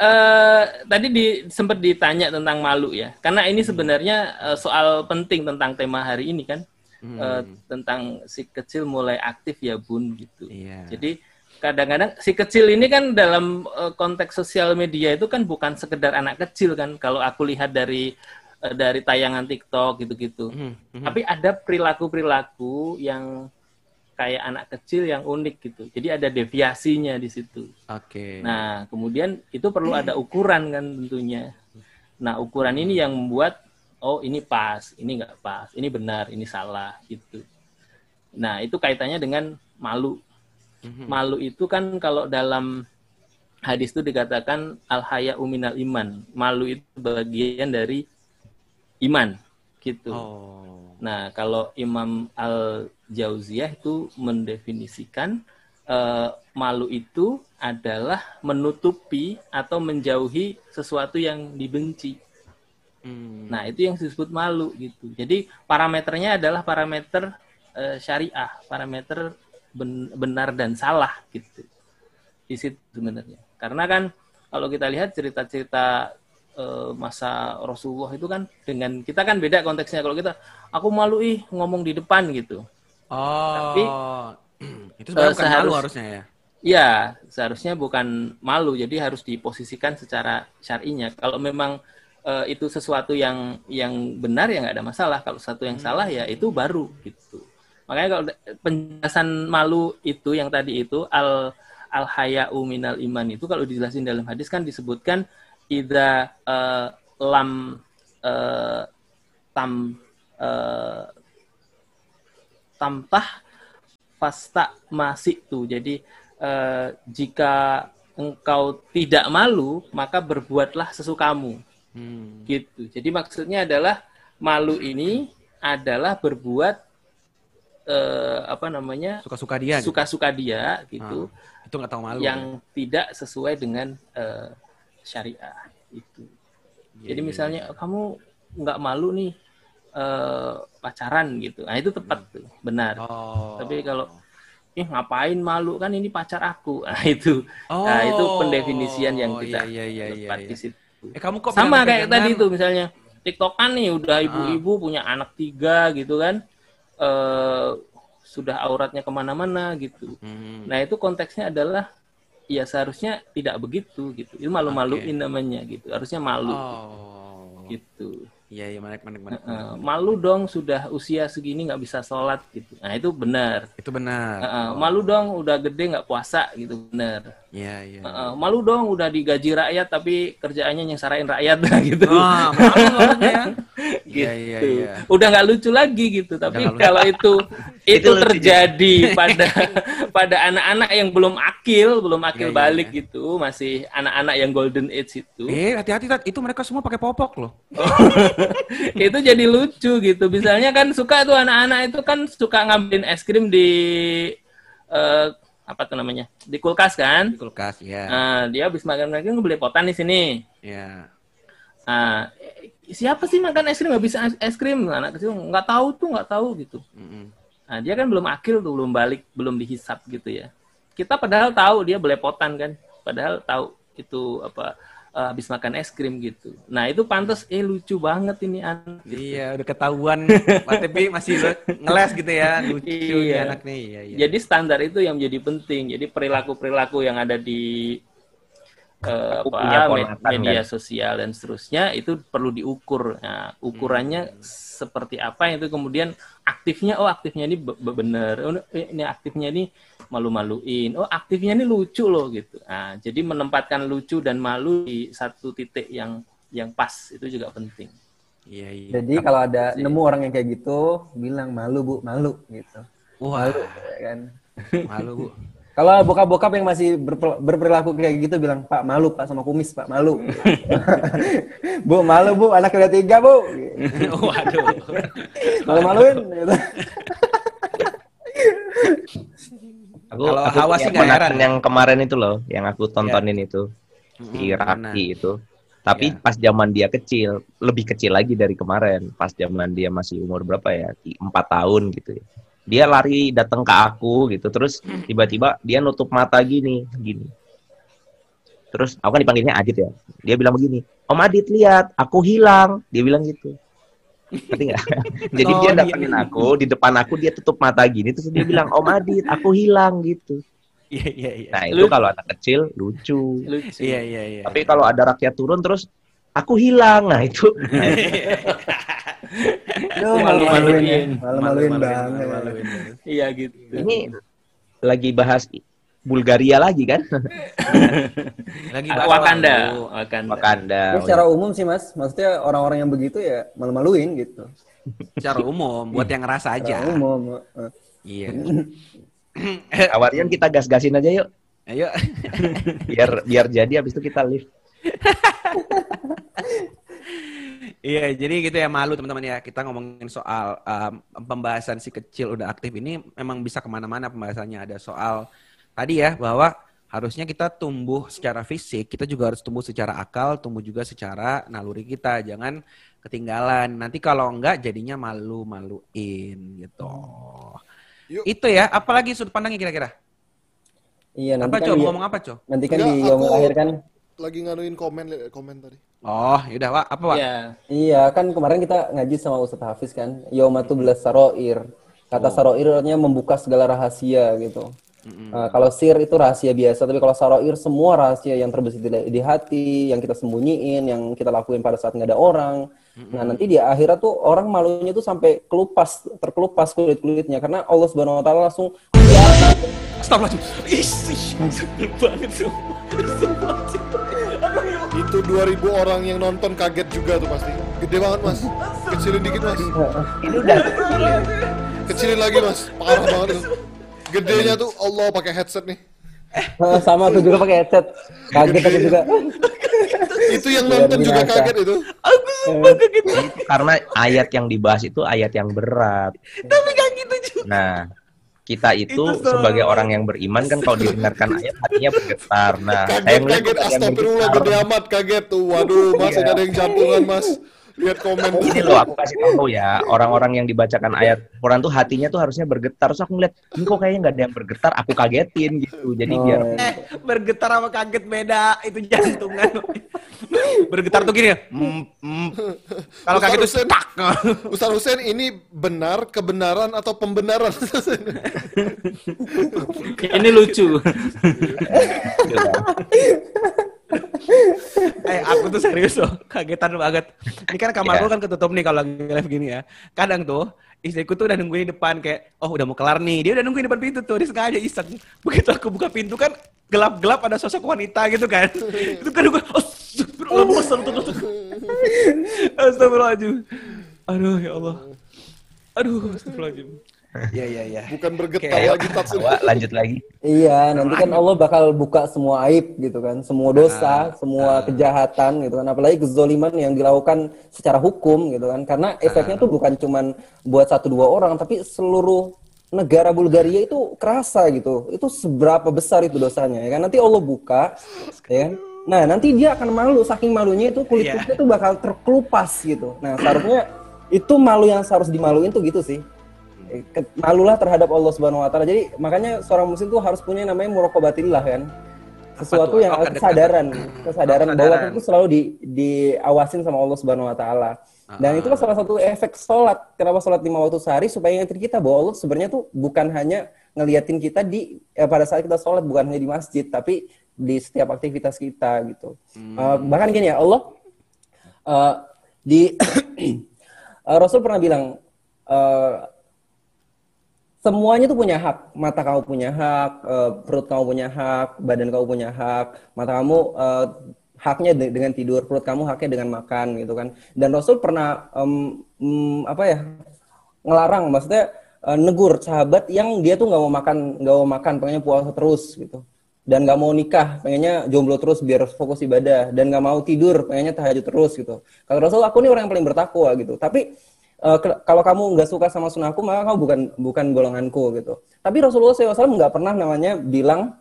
eh, tadi di, sempat ditanya tentang malu ya, karena ini sebenarnya eh, soal penting tentang tema hari ini kan. Hmm. eh, tentang si kecil mulai aktif ya bun gitu. Iya. Jadi kadang-kadang si kecil ini kan dalam eh, konteks sosial media itu kan bukan sekedar anak kecil kan. Kalau aku lihat dari eh, dari tayangan TikTok gitu-gitu. Hmm, hmm. Tapi ada perilaku-perilaku yang kayak anak kecil yang unik gitu. Jadi ada deviasinya di situ. Oke. Nah, kemudian itu perlu ada ukuran kan tentunya. Nah, ukuran ini yang membuat oh ini pas, ini nggak pas, ini benar, ini salah gitu. Nah, itu kaitannya dengan malu. Mhm. Malu itu kan kalau dalam hadis itu dikatakan al haya uminal iman. Malu itu bagian dari iman gitu. Oh. Nah, kalau Imam Al-Jauziyah itu mendefinisikan eh, malu itu adalah menutupi atau menjauhi sesuatu yang dibenci. Hmm. Nah, itu yang disebut malu gitu. Jadi parameternya adalah parameter eh, syariah, parameter ben- benar dan salah gitu. Di situ sebenarnya. Karena kan kalau kita lihat cerita-cerita eh, masa Rasulullah itu kan dengan kita kan beda konteksnya kalau kita aku malu ih ngomong di depan gitu. Oh. Tapi, itu sebenarnya eh, bukan malu seharus- harusnya ya. Ya, seharusnya bukan malu, jadi harus diposisikan secara syar'inya. Kalau memang eh, itu sesuatu yang yang benar ya nggak ada masalah. Kalau satu yang salah ya itu baru gitu. Makanya kalau penjelasan malu itu yang tadi itu al al haya'u minal iman itu kalau dijelasin dalam hadis kan disebutkan idza eh, lam eh, tam eh, tamtah fasta masih tuh. Jadi eh, jika engkau tidak malu, maka berbuatlah sesukamu. Hmm. Gitu. Jadi maksudnya adalah malu ini adalah berbuat eh, apa namanya? Suka-suka dia. gitu. suka-suka dia gitu Ah, itu nggak tahu malu. yang tidak sesuai dengan eh, syariah itu. Iya, Jadi iya, misalnya kamu nggak malu nih eh, pacaran gitu. Nah, itu tepat tuh, benar. Oh. Tapi kalau ih ngapain malu kan ini pacar aku. Nah, itu. Oh. Nah, itu pendefinisian yang kita Iya, iya, iya, tepat iya. di situ. Eh kamu kok Sama kayak tadi tuh misalnya TikTokan nih udah ibu-ibu punya anak tiga gitu kan. eh sudah auratnya ke mana-mana gitu. Hmm. Nah itu konteksnya adalah ya seharusnya tidak begitu gitu. Itu malu-maluin namanya gitu. Harusnya malu Oh. gitu. Iya, iya, menarik, menarik, menarik. Malu dong sudah usia segini nggak bisa sholat gitu. Nah itu benar. Itu benar. Heeh, malu dong udah gede nggak puasa gitu benar. Iya, iya. Heeh, malu dong udah digaji rakyat tapi kerjaannya nyesarain rakyat nah, gitu. Wah, malu banget ya. gitu. Iya, iya, iya. Udah nggak lucu lagi gitu. Tapi lucu. kalau itu itu lucu. terjadi pada pada anak-anak yang belum akil, belum akil iya, balik gitu, masih anak-anak yang golden age itu, Eh, hati-hati, Tat. itu mereka semua pakai popok loh. itu jadi lucu gitu. Misalnya kan suka tuh anak-anak itu kan suka ngambilin es krim di eh, apa tuh namanya? Di kulkas kan? Di kulkas, ya. Nah, dia habis makan lagi beli potan di sini. Ya. Nah, eh, siapa sih makan es krim nggak bisa es- krim? Anak kecil nggak tahu tuh nggak tahu gitu. Mm-mm. Nah, dia kan belum akil tuh, belum balik, belum dihisap gitu ya. Kita padahal tahu dia belepotan kan, padahal tahu itu apa eh, habis makan es krim gitu. Nah, itu pantas eh lucu banget ini anak. gitu. Iya, udah ketahuan. Pak masih le- ngeles gitu ya. Lucu nih Iya. anak nih. Iya, iya. Jadi standar itu yang menjadi penting. Jadi perilaku-perilaku yang ada di eh, Aku apa, med- media kan? sosial dan seterusnya itu perlu diukur. Nah, ukurannya seperti apa itu kemudian aktifnya oh aktifnya ini be- be- bener. Oh, ini aktifnya ini malu-maluin. Oh, aktifnya ini lucu loh gitu. Nah, jadi menempatkan lucu dan malu di satu titik yang yang pas itu juga penting. Iya, iya. Jadi kalau ada nemu orang yang kayak gitu, bilang malu bu, malu gitu. Wah, Ya kan. malu, Bu. Kalau bokap-bokap yang masih berperilaku kayak gitu bilang Pak malu Pak sama kumis Pak malu. bu malu bu anak udah tiga bu. Waduh. Malu maluin. Gitu. Aku, Kalau aku Hawa sih heran. yang kemarin itu loh, yang aku tontonin itu si Raki itu. Tapi Ya. pas zaman dia kecil, lebih kecil lagi dari kemarin. Pas zaman dia masih umur berapa ya? Empat tahun gitu ya. Dia lari datang ke aku gitu, terus tiba-tiba dia nutup mata gini, gini. Terus aku kan dipanggilnya Adit ya. Dia bilang begini, Om Adit lihat, aku hilang. Dia bilang gitu. Ngerti nggak? Jadi Oh, dia iya. datengin aku, di depan aku dia tutup mata gini, terus dia bilang, Om Adit, aku hilang gitu. Iya, iya, iya. Nah itu Lucu. kalau anak kecil lucu. Lucu. Iya, iya, iya. Tapi kalau ada rakyat turun terus aku hilang, nah itu malu-maluin. Malu-maluin banget. malu-maluin. Iya gitu. ini lagi bahas Bulgaria lagi kan? Lagi bahas Wakanda. Wakanda. Wakanda. Ya, secara umum sih mas, maksudnya orang-orang yang begitu ya malu-maluin gitu. Secara umum, buat yang ngerasa aja. Secara umum. eh. Iya. Awalnya kita gas-gasin aja yuk, Ayo. biar biar jadi habis itu kita live. Iya, jadi gitu ya malu teman-teman ya. Kita ngomongin soal um, pembahasan si kecil udah aktif ini memang bisa ke mana-mana pembahasannya. Ada soal tadi ya bahwa harusnya kita tumbuh secara fisik, kita juga harus tumbuh secara akal, tumbuh juga secara naluri kita. Jangan ketinggalan. Nanti kalau enggak jadinya malu-maluin gitu. Yuk. Itu ya, apalagi sudut pandangnya kira-kira? Iya nanti Apa, kan Co? di, Mau ngomong apa, Co? nanti kan Enggak, di aku- akhir kan Lagi nganuin komen komen tadi. Oh, yaudah, Pak. Apa, Pak? Iya. Iya, kan kemarin kita ngaji sama Ustadz Hafiz kan, Yaumatu belas saroir. Kata saroir artinya membuka segala rahasia gitu. Uh, kalau sir itu rahasia biasa, tapi kalau saroir semua rahasia yang terbesit di, di hati, yang kita sembunyiin, yang kita lakuin pada saat nggak ada orang. Nah nanti di akhirat tuh orang malunya tuh sampai kelupas, terkelupas kulit kulitnya karena Allah Subhanahu Wa Taala langsung Astagfirullahaladzim. Ih, banget tuh. Itu 2000 orang yang nonton kaget juga tuh pasti. Gede banget mas. Kecilin dikit mas. Ini udah Kecilin lagi mas. Parah banget itu. Gedenya tuh Allah pakai headset nih. "Ah, sama aku juga pakai headset. Kaget aku juga. Itu yang nonton juga kaget itu. Aku sumpah kaget. karena ayat yang dibahas itu ayat yang berat. Tapi gak gitu juga. Nah, kita itu, Itu so- sebagai orang yang beriman kan kalau didengarkan ayat hatinya bergetar. Nah, saya Kaget ngeliat kaget astagfirullah gede amat kaget tuh. Waduh mas Iya. ada yang jantungan mas. Lihat komen tuh. Ini loh aku kasih tahu ya, orang-orang yang dibacakan ayat Quran tuh hatinya tuh harusnya bergetar. Terus aku ngeliat, ini kok kayaknya nggak ada yang bergetar, aku kagetin gitu. Jadi Oh, biar Eh, bergetar sama kaget beda. Itu jantungan. bergetar tuh gini ya. Mm, mm. Kalau kaget tuh stuck. Ustaz Hussein ini benar kebenaran atau pembenaran? Ini lucu. Eh aku tuh serius loh, kagetan banget. Ini kan kamar gue kan ketutup nih kalau lagi live gini ya. Kadang tuh istriku tuh udah nungguin di depan kayak, oh udah mau kelar nih. Dia udah nungguin di depan pintu tuh, dia sengaja iseng. Begitu aku buka pintu kan gelap-gelap ada sosok wanita gitu kan. Itu kan gue, astagfirullah, astagfirullah. Astagfirullahaladzim. Aduh ya Allah. Aduh, astagfirullahaladzim. Iya, iya, iya. Bukan bergetar Oke, ayo. lagi. Wah, lanjut lagi. Iya, nanti kan Allah bakal buka semua aib gitu kan, semua Ah, dosa, semua kejahatan gitu kan, apalagi kezoliman yang dilakukan secara hukum gitu kan, karena efeknya Ah. tuh bukan cuman buat satu dua orang, tapi seluruh negara Bulgaria itu kerasa gitu, itu seberapa besar itu dosanya ya kan, nanti Allah buka, ya kan? Nah nanti dia akan malu, saking malunya itu kulit Iya. kulitnya tuh bakal terkelupas gitu. Nah seharusnya itu malu yang seharus dimaluin tuh gitu sih malulah terhadap Allah Subhanahu wa taala. Jadi makanya seorang muslim tuh harus punya namanya muraqabatillah kan. Sesuatu yang Oh, kesadaran, kesadaran Oh, bahwa kesadaran. itu selalu di diawasin sama Allah Subhanahu wa taala. Dan Ah. itulah salah satu efek sholat. Kenapa sholat lima waktu sehari supaya ingatin kita bahwa Allah sebenarnya tuh bukan hanya ngeliatin kita di eh, pada saat kita sholat bukan hanya di masjid tapi di setiap aktivitas kita gitu. Hmm. Eh, bahkan gini ya Allah eh, di eh, Rasul pernah bilang semuanya tuh punya hak. Mata kamu punya hak, eh, perut kamu punya hak, badan kamu punya hak, mata kamu eh, haknya de- dengan tidur, perut kamu haknya dengan makan gitu kan. Dan Rasul pernah em, em, apa ya ngelarang, maksudnya eh, negur sahabat yang dia tuh nggak mau makan, nggak mau makan, pengennya puasa terus gitu. Dan nggak mau nikah, pengennya jomblo terus biar fokus ibadah. Dan nggak mau tidur, pengennya tahajud terus gitu. Kalau Rasul, aku nih orang yang paling bertakwa gitu. Tapi Eh, kalau kamu nggak suka sama sunnahku maka kamu bukan bukan golonganku gitu. Tapi Rasulullah SAW nggak pernah namanya bilang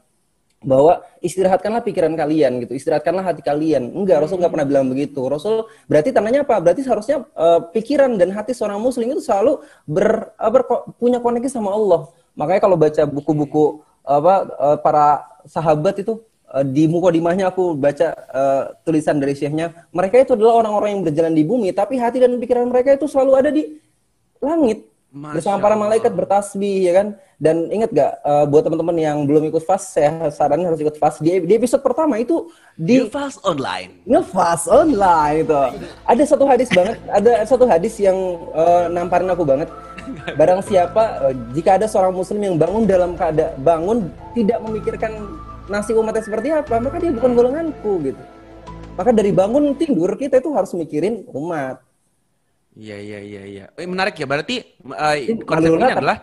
bahwa istirahatkanlah pikiran kalian gitu, istirahatkanlah hati kalian. Enggak, Rasul nggak pernah bilang begitu. Rasul berarti tandanya apa? Berarti seharusnya eh, pikiran dan hati seorang muslim itu selalu ber, eh, berko- punya koneksi sama Allah. Makanya kalau baca buku-buku apa eh, para sahabat itu eh, di mukodimahnya aku baca eh, tulisan dari syekhnya, mereka itu adalah orang-orang yang berjalan di bumi, tapi hati dan pikiran mereka itu selalu ada di langit Masya bersama para malaikat bertasbih ya kan. Dan ingat gak eh, buat teman-teman yang belum ikut fast, saya saranin harus ikut fast. Di, di episode pertama itu di Di fast online. ngefast online itu. Ada satu hadis banget, ada satu hadis yang eh, namparin aku banget. Barang siapa eh, jika ada seorang muslim yang bangun dalam keadaan bangun tidak memikirkan nasib umatnya seperti apa, maka dia bukan golonganku gitu. Maka dari bangun tidur kita itu harus mikirin umat. Iya iya iya iya. Eh, menarik ya. Berarti Ini konsep ini malu adalah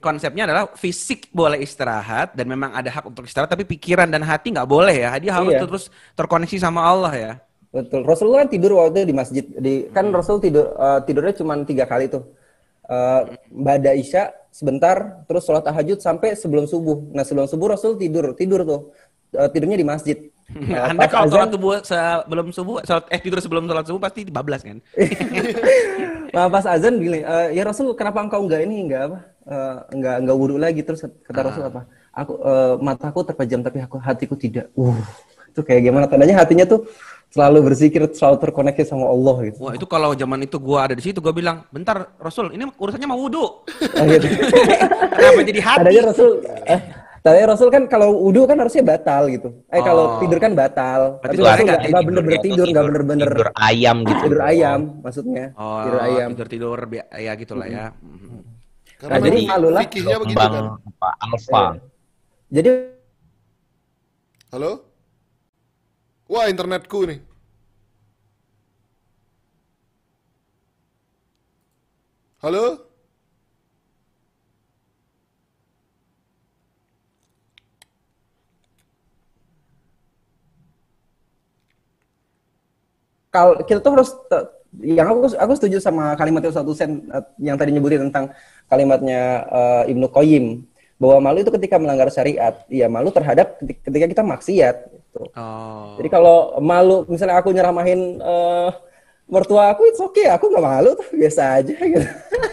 konsepnya adalah fisik boleh istirahat dan memang ada hak untuk istirahat tapi pikiran dan hati nggak boleh ya. Dia harus Iya. terus terkoneksi sama Allah ya. Betul. Rasulullah kan tidur waktu itu di masjid. Di kan Rasul tidur eh, tidurnya cuma tiga kali tuh. Eh Bada Isya sebentar, terus sholat tahajud sampai sebelum subuh. Nah sebelum subuh Rasul tidur, tidur tuh Eh, tidurnya di masjid. Nah, Anda kalau azan- sholat subuh sebelum subuh, sholat, eh tidur sebelum sholat subuh pasti bablas kan? Nah, pas azan gini, "Eh, ya Rasul kenapa engkau enggak ini enggak apa? Enggak enggak wudhu lagi terus kata Rasul apa? Aku eh, mataku terpejam tapi aku hatiku tidak. Uh, Itu kayak gimana? Tandanya hatinya tuh selalu berzikir, selalu terkoneksi sama Allah gitu. Wah itu kalau zaman itu gua ada di situ gua bilang, bentar Rasul ini urusannya mau wudhu. Ah, gitu. Kenapa jadi hati? Tandanya Rasul, eh, tandanya Rasul kan kalau wudhu kan harusnya batal gitu. Eh kalau Oh. tidur kan batal. Berarti Tapi Rasul nggak nggak nggak bener-bener Atau tidur, nggak bener-bener tidur ayam gitu. tidur ayam maksudnya. Oh, Tidur ayam. tidur tidur ya gitulah ya. Karena Nah, jadi malu lah. begitu kan. apa alfa. Jadi Halo? Wah, internetku nih. Halo? kalau kita tuh harus te- yang aku aku setuju sama kalimat Ustaz Husain eh, yang tadi nyebutin tentang kalimatnya eh, Ibnu Qayyim bahwa malu itu ketika melanggar syariat, ya malu terhadap ketika kita maksiat. Gitu. Oh. Jadi kalau malu, misalnya aku nyeramahin eh, mertua aku, itu oke, aku nggak malu tuh biasa aja gitu.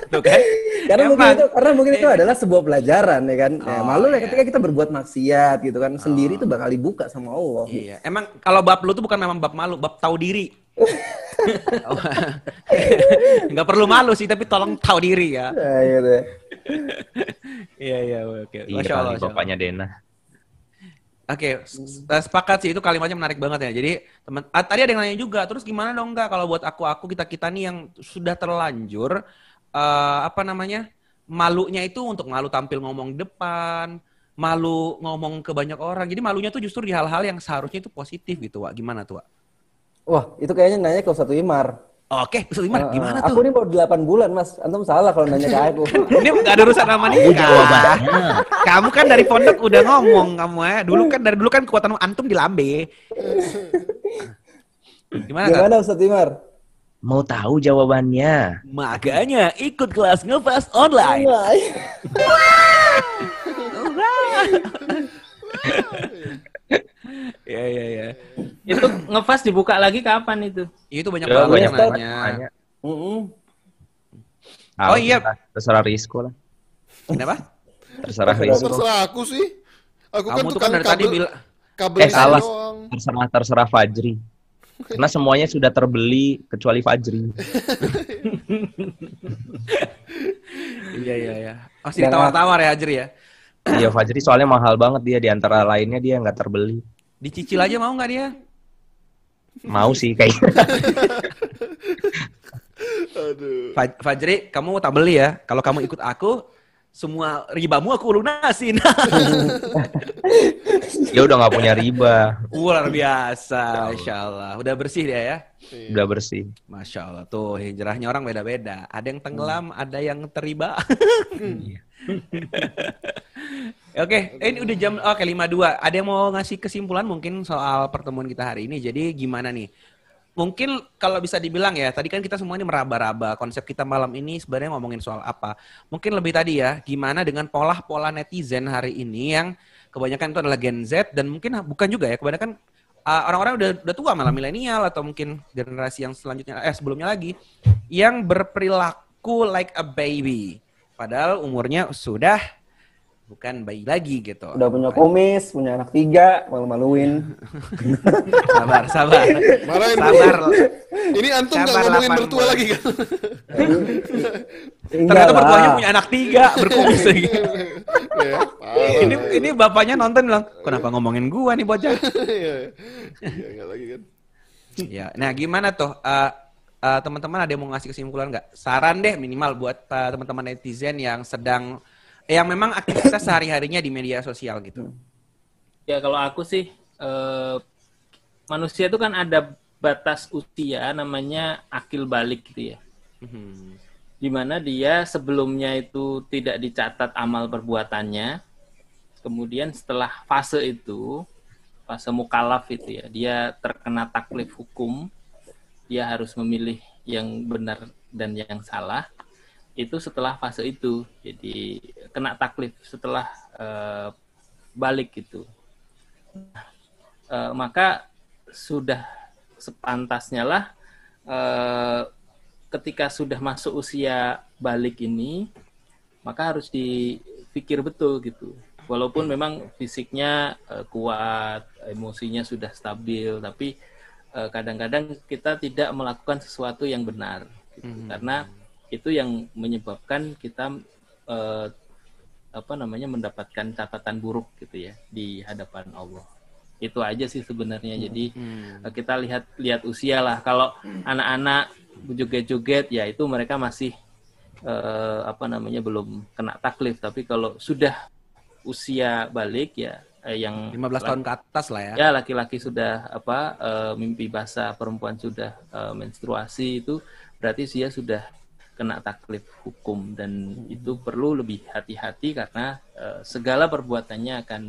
Tuh kan? karena mungkin Emang. itu karena mungkin itu adalah sebuah pelajaran ya kan. Ya, Oh, malu lah iya. ketika kita berbuat maksiat gitu kan, sendiri itu bakal dibuka sama Allah. gitu. Iya, emang kalau bab lu tuh bukan memang bab malu, bab tahu diri. Nggak perlu malu sih, tapi tolong tahu diri ya. Nah, gitu. Iya iya oke. Iya Masya Allah. bapaknya Dena. Oke, s- eh, sepakat sih itu kalimatnya menarik banget ya. Jadi teman, ah, tadi ada yang nanya juga. Terus gimana dong nggak kalau buat aku aku kita kita nih yang sudah terlanjur eh, apa namanya malunya itu untuk malu tampil ngomong di depan, malu ngomong ke banyak orang. Jadi malunya tuh justru di hal-hal yang seharusnya itu positif gitu, Wak. Gimana tuh, Wak? Wah, itu kayaknya nanya ke Ustaz Imar. Oke, Ustaz Uh, gimana Aku tuh? ini baru 8 bulan, Mas. Antum salah kalau nanya ke aku. Ini nggak ada urusan sama nikah. Kamu kan dari pondok udah ngomong kamu ya. Dulu kan dari dulu kan kekuatan antum di lambe. Gimana? Gimana Ustaz Imar? Mau tahu jawabannya? Makanya ikut kelas ngefast online. Iya iya iya. Itu ngefast dibuka lagi kapan itu? Itu banyak Ya, banget banget nanya. Nanya. Mm-mm. Ah, Oh, iya. terserah- Rizko lah. Kenapa? Terserah Rizko. Terserah aku sih. Aku kan Kamu tuh tukang kan dari tadi kabel, bilang kabel Eh, salah. doang. Terserah terserah Fajri. Karena semuanya sudah terbeli kecuali Fajri. iya iya iya. Masih Jangan- ditawar-tawar ya Ajri ya. Iya Fajri soalnya mahal banget dia di antara lainnya dia nggak terbeli. Dicicil aja mau nggak dia? Mau sih kayak Aduh. Fa- Fajri, kamu tak beli ya. Kalau kamu ikut aku, semua ribamu aku lunasin. dia udah nggak punya riba, Luar biasa, Masya Allah. Udah bersih dia ya? udah bersih. Masya Allah. Tuh, hijrahnya orang beda-beda. Ada yang tenggelam, ada yang teriba. Iya. Oke, ini udah jam oke 52. Ada yang mau ngasih kesimpulan mungkin soal pertemuan kita hari ini. Jadi gimana nih? Mungkin kalau bisa dibilang ya, tadi kan kita semua ini meraba-raba konsep kita malam ini sebenarnya ngomongin soal apa. Mungkin lebih tadi ya, gimana dengan pola-pola netizen hari ini yang kebanyakan itu adalah Gen Z dan mungkin bukan juga ya, kebanyakan uh, orang-orang udah udah tua malah milenial atau mungkin generasi yang selanjutnya eh sebelumnya lagi yang berperilaku like a baby. Padahal umurnya sudah bukan bayi lagi gitu. Udah punya kumis, punya anak tiga, malu-maluin. Sabar, sabar. Marahin Sabar. Ini antum nggak Sabar, ngomongin mertua lagi kan? Ternyata mertuanya punya anak tiga, berkumis lagi. ya, ini ini bapaknya nonton bilang, kenapa ngomongin gua nih bocah? Iya, iya, nggak lagi kan? ya, nah gimana tuh? Eh, eh, teman-teman ada yang mau ngasih kesimpulan nggak? Saran deh minimal buat eh, teman-teman netizen yang sedang yang memang aktivitas sehari-harinya di media sosial gitu. Ya kalau aku sih eh, manusia itu kan ada batas usia namanya akil balik gitu ya. Mhm. di mana dia sebelumnya itu tidak dicatat amal perbuatannya. Kemudian setelah fase itu, fase mukalaf itu ya, dia terkena taklif hukum, dia harus memilih yang benar dan yang salah. Itu setelah fase itu, jadi kena taklif setelah eh, balik gitu. Eh, maka sudah sepantasnya lah eh, ketika sudah masuk usia balik ini, maka harus dipikir betul gitu. Walaupun memang fisiknya eh, kuat, emosinya sudah stabil, tapi kadang-kadang kita tidak melakukan sesuatu yang benar, gitu. Mhm. karena itu yang menyebabkan kita eh, apa namanya mendapatkan catatan buruk gitu ya di hadapan Allah. Itu aja sih sebenarnya. Jadi Hmm. eh, kita lihat lihat usia lah. Kalau anak-anak joget-joget ya itu mereka masih eh, apa namanya belum kena taklif. Tapi kalau sudah usia balik ya eh, yang 15 tahun ke atas lah ya. ya laki-laki sudah apa eh, mimpi basah perempuan sudah eh, menstruasi itu berarti dia sudah kena taklif hukum dan itu perlu lebih hati-hati karena eh, segala perbuatannya akan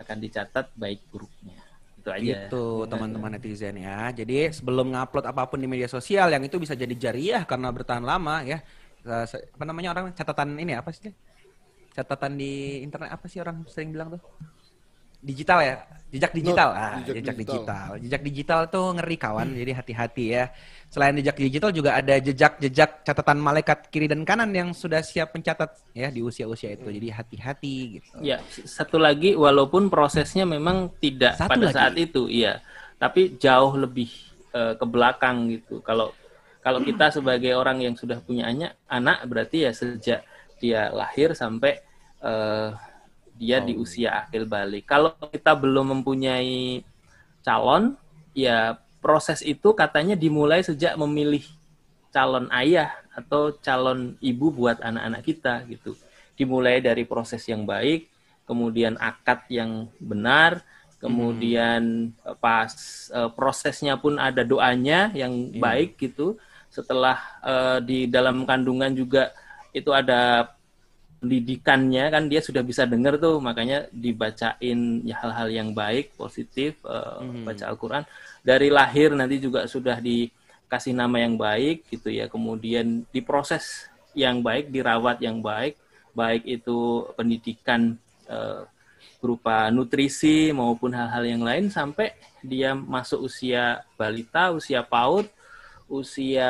akan dicatat baik buruknya itu aja Gitu teman-teman netizen ya. Jadi sebelum ngupload apa pun di media sosial yang itu bisa jadi jariah karena bertahan lama ya. Eh, Apa namanya orang catatan ini apa sih? Catatan di internet apa sih orang sering bilang tuh? Digital ya, jejak digital. Not, ah, jejak jejak digital. digital. Jejak digital tuh ngeri kawan, jadi hati-hati ya. Selain jejak digital juga ada jejak-jejak catatan malaikat kiri dan kanan yang sudah siap mencatat ya di usia-usia itu. Jadi hati-hati gitu. Ya, satu lagi walaupun prosesnya memang tidak Satu pada lagi. saat itu, iya, tapi jauh lebih eh, ke belakang gitu. Kalau kalau kita sebagai orang yang sudah punya anak, anak berarti ya sejak dia lahir sampai eh, dia di usia akhir balik. Kalau kita belum mempunyai calon, ya proses itu katanya dimulai sejak memilih calon ayah atau calon ibu buat anak-anak kita gitu. Dimulai dari proses yang baik, kemudian akad yang benar, kemudian eh, pas eh, prosesnya pun ada doanya yang baik gitu. Setelah eh, di dalam kandungan juga itu ada pendidikannya kan dia sudah bisa dengar tuh makanya dibacain ya hal-hal yang baik positif eh, baca Al-Qur'an. Dari lahir nanti juga sudah dikasih nama yang baik gitu ya kemudian diproses yang baik dirawat yang baik baik itu pendidikan eh, berupa nutrisi maupun hal-hal yang lain sampai dia masuk usia balita usia PAUD usia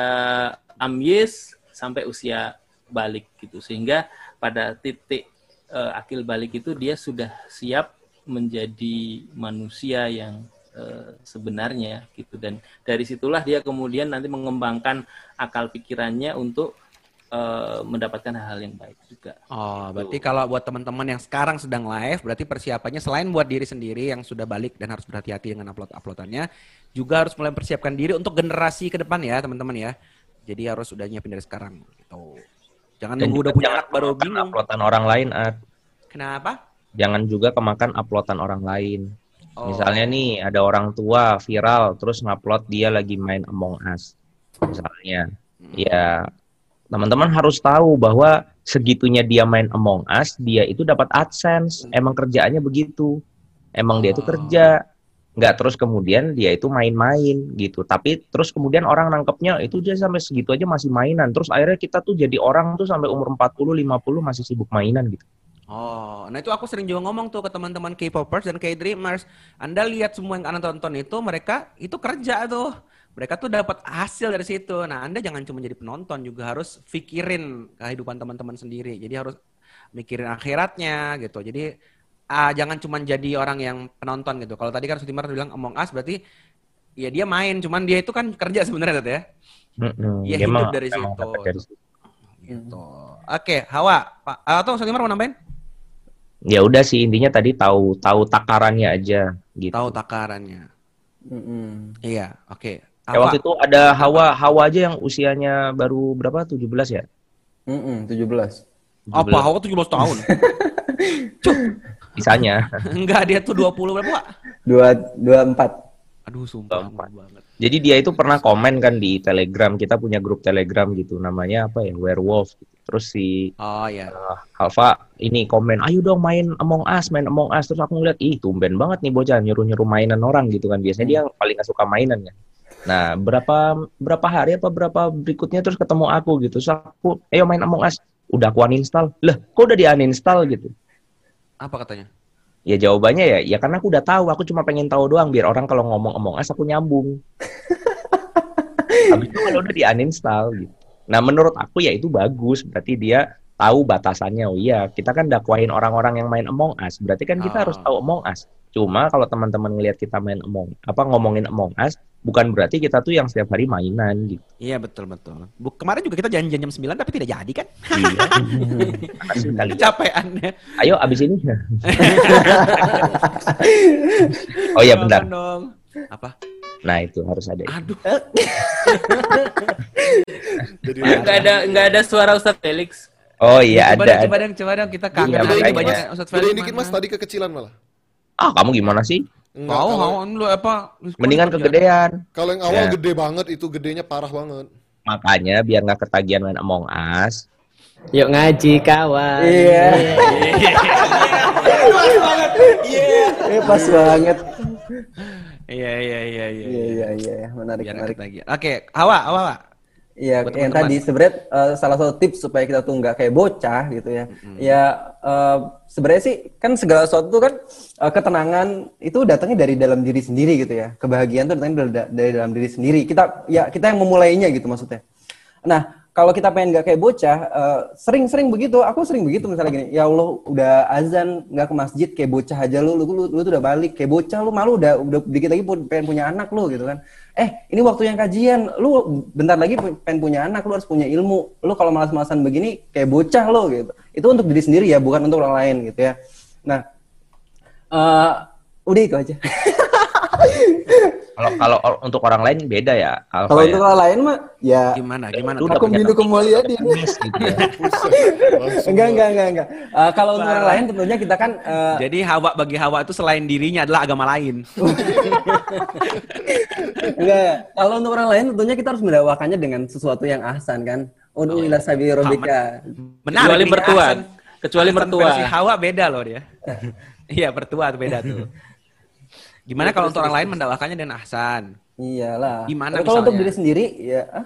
amyes sampai usia balik gitu. Sehingga pada titik eh, akil balik itu dia sudah siap menjadi manusia yang eh, sebenarnya gitu dan dari situlah dia kemudian nanti mengembangkan akal pikirannya untuk eh, mendapatkan hal yang baik juga. Oh, berarti kalau buat teman-teman yang sekarang sedang live, berarti persiapannya selain buat diri sendiri yang sudah balik dan harus berhati-hati dengan upload-uploadannya, juga harus mulai mempersiapkan diri untuk generasi ke depan ya, teman-teman ya. Jadi harus udah nyiapin dari sekarang gitu. Jangan Dan nunggu udah punya anak baru bingung. uploadan orang lain, Ad. Kenapa? Jangan juga kemakan uploadan orang lain. Oh. Misalnya nih ada orang tua viral terus ngupload dia lagi main Among Us. Misalnya. Ya teman-teman harus tahu bahwa segitunya dia main Among Us, dia itu dapat AdSense. Emang kerjaannya begitu. Emang dia itu Oh. kerja. Nggak terus kemudian dia itu main-main gitu. Tapi terus kemudian orang nangkepnya itu dia sampai segitu aja masih mainan. Terus akhirnya kita tuh jadi orang tuh sampai umur 40, 50 masih sibuk mainan gitu. Oh, nah itu aku sering juga ngomong tuh ke teman-teman K-popers dan K-dreamers. Anda lihat semua yang Anda tonton itu mereka itu kerja tuh. Mereka tuh dapat hasil dari situ. Nah, Anda jangan cuma jadi penonton, juga harus pikirin kehidupan teman-teman sendiri. Jadi harus mikirin akhiratnya gitu. Jadi ah, jangan cuma jadi orang yang penonton gitu. Kalau tadi kan Sutimar bilang Among Us berarti ya dia main, cuman dia itu kan kerja sebenarnya ya. Iya, Dia hidup dari emang situ. dari situ. Gitu. Oke, Hawa, Pak atau Sutimar mau nambahin? Ya udah sih intinya tadi tahu tahu takarannya aja gitu. Tahu takarannya. Mm-mm. Iya, oke. Ya, waktu itu ada Hawa Hawa aja yang usianya baru berapa? 17 ya? Mm-mm, 17. Apa? Hawa 17 tahun? Bisanya. Enggak, dia tuh 20 berapa, Pak? Dua, dua empat. Aduh, sumpah. 24. lama banget. Jadi dia itu pernah komen kan di Telegram. Kita punya grup Telegram gitu. Namanya apa ya? Werewolf. gitu. Terus si Oh, iya. uh, Alfa ini komen, ayo dong main Among Us, main Among Us. Terus aku ngeliat, ih tumben banget nih bocah nyuruh-nyuruh mainan orang gitu kan. Biasanya dia yang paling gak suka mainan kan. Nah, berapa berapa hari apa berapa berikutnya terus ketemu aku gitu. Terus aku, ayo main Among Us. Udah aku uninstall. Lah, kok udah di uninstall gitu? Apa katanya? Ya jawabannya ya, ya karena aku udah tahu, aku cuma pengen tahu doang biar orang kalau ngomong Among Us aku nyambung. Habis itu kalau udah di uninstall gitu. Nah menurut aku ya itu bagus, berarti dia tahu batasannya. Oh iya, kita kan dakwain orang-orang yang main Among Us. Berarti kan kita Oh. harus tahu Among Us. Cuma kalau teman-teman ngelihat kita main Among apa ngomongin Among Us, bukan berarti kita tuh yang setiap hari mainan gitu. Iya betul betul. Bu, kemarin juga kita janjian jam 9 tapi tidak jadi kan? Iya. Makasih kali. Kecapeannya. Ayo abis ini. oh iya bentar. Tolong dong. Apa? Nah itu harus ada. Aduh. Jadi Nggak ada nggak ada suara Ustadz Felix. Oh iya coba ada. dong, coba dong, coba dong kita kangen Iya, hari ini makanya. banyak Ustadz Felix gedein dikit mas, tadi kekecilan malah. Ah kamu gimana sih? Enggak, Mau, kalau, mau lu apa? Mendingan kegedean. kalau yang awal Ya. gede banget itu gedenya parah banget. Makanya biar nggak ketagihan main Among Us. Yuk ngaji kawan. Iya. Eh, pas banget. Iya iya iya iya. Iya, iya, iya. Menarik, Biar menarik. lagi. Oke, Hawa, Hawa. Iya, yang teman-teman. tadi sebenarnya eh, salah satu tips supaya kita tuh nggak kayak bocah gitu ya. Ya eh, sebenarnya sih kan segala sesuatu tuh kan eh, ketenangan itu datangnya dari dalam diri sendiri gitu ya. Kebahagiaan tuh datangnya dari, dari dalam diri sendiri. Kita ya kita yang memulainya gitu maksudnya. Nah, kalau kita pengen nggak kayak bocah, eh, sering-sering begitu. Aku sering begitu misalnya gini, ya Allah udah azan nggak ke masjid kayak bocah aja lu, lu, lu, lu tuh udah balik kayak bocah lu malu udah udah dikit lagi pengen punya anak lu gitu kan. Eh ini waktu yang kajian, lu bentar lagi pengen punya anak, lu harus punya ilmu. Lu kalau malas-malasan begini kayak bocah lu gitu. Itu untuk diri sendiri ya, bukan untuk orang lain gitu ya. Nah, eh udah itu aja. Kalau kalau untuk orang lain beda ya. Kalau ya. untuk orang lain mah ya Gimana? Gimana? Lu tuh? aku teman kemuliaan gitu ya. Enggak enggak enggak enggak. Eh, kalau untuk orang lain tentunya kita kan eh, Jadi Hawa bagi Hawa itu selain dirinya adalah agama lain. Enggak, kalau untuk orang lain tentunya kita harus mendakwakannya dengan sesuatu yang ahsan kan. Udu ila sabili rabbika. Benar. Kecuali ini mertua. Kecuali mertua. Hawa beda loh dia. Iya, mertua beda tuh. Gimana kalau untuk orang lain mendakwakannya dengan ahsan? Iyalah. Gimana Tapi kalau untuk diri sendiri ya ah,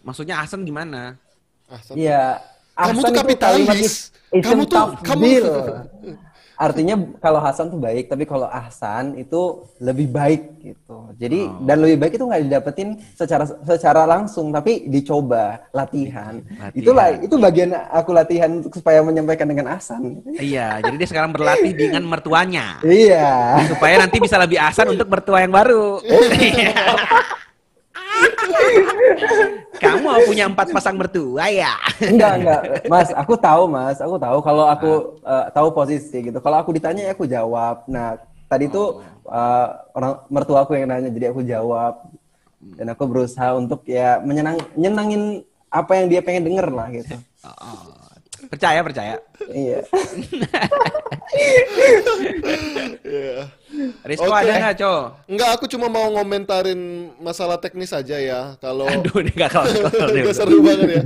Maksudnya ahsan gimana? Ahsan. ya Kamu ahsan tuh kapitalis. Kamu tuh- kamu- Artinya kalau Hasan tuh baik, tapi kalau Ahsan itu lebih baik gitu. Jadi Oh. dan lebih baik itu nggak didapetin secara secara langsung, tapi dicoba latihan. Latihan. Itulah itu bagian aku latihan supaya menyampaikan dengan Ahsan. Iya, jadi dia sekarang berlatih dengan mertuanya. Iya. Supaya nanti bisa lebih ahsan untuk mertua yang baru. Kamu mau punya empat pasang mertua ya? enggak enggak. Mas aku tahu mas. Aku tahu kalau aku eh, tahu posisi gitu. Kalau aku ditanya ya aku jawab. Nah tadi tuh eh, orang mertua aku yang nanya jadi aku jawab. Dan aku berusaha untuk ya menyenang nyenangin apa yang dia pengen denger lah gitu. Oh, percaya, percaya. iya Iya. Rizko Oke. ada nggak, Co? Enggak, aku cuma mau ngomentarin masalah teknis aja ya. Kalau Aduh, dia nggak kalau Udah seru banget ya.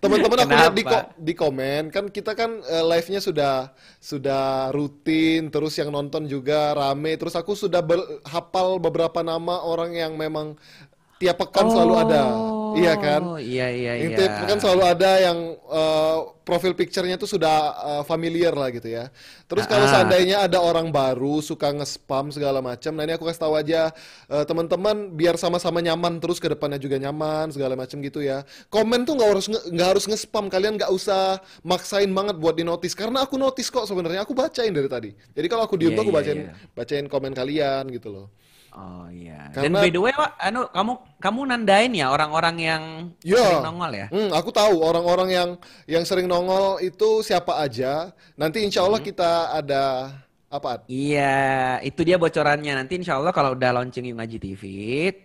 Teman-teman aku lihat di, ko- di komen kan kita kan eh, live-nya sudah sudah rutin terus yang nonton juga rame terus aku sudah hafal beberapa nama orang yang memang tiap pekan selalu ada. Iya kan? Oh, iya, iya, Yang iya. tiap pekan selalu ada yang eh, profil picture-nya tuh sudah eh, familiar lah gitu ya. Terus kalau Ah. seandainya ada orang baru suka nge-spam segala macam, nah ini aku kasih tahu aja eh, teman-teman biar sama-sama nyaman terus ke depannya juga nyaman segala macam gitu ya. Komen tuh nggak harus nggak harus nge-spam, kalian nggak usah maksain banget buat di notice karena aku notice kok sebenarnya aku bacain dari tadi. Jadi kalau aku diem Iya, tuh aku iya, bacain iya. bacain komen kalian gitu loh. Oh iya. Karena- Dan by the way, Wak, anu kamu kamu nandain ya orang-orang yang Ya. sering nongol ya? Hmm, aku tahu orang-orang yang yang sering nongol itu siapa aja. Nanti insya Allah Hmm. kita ada apa? Iya, itu dia bocorannya. Nanti insya Allah kalau udah launching Yung Ngaji TV,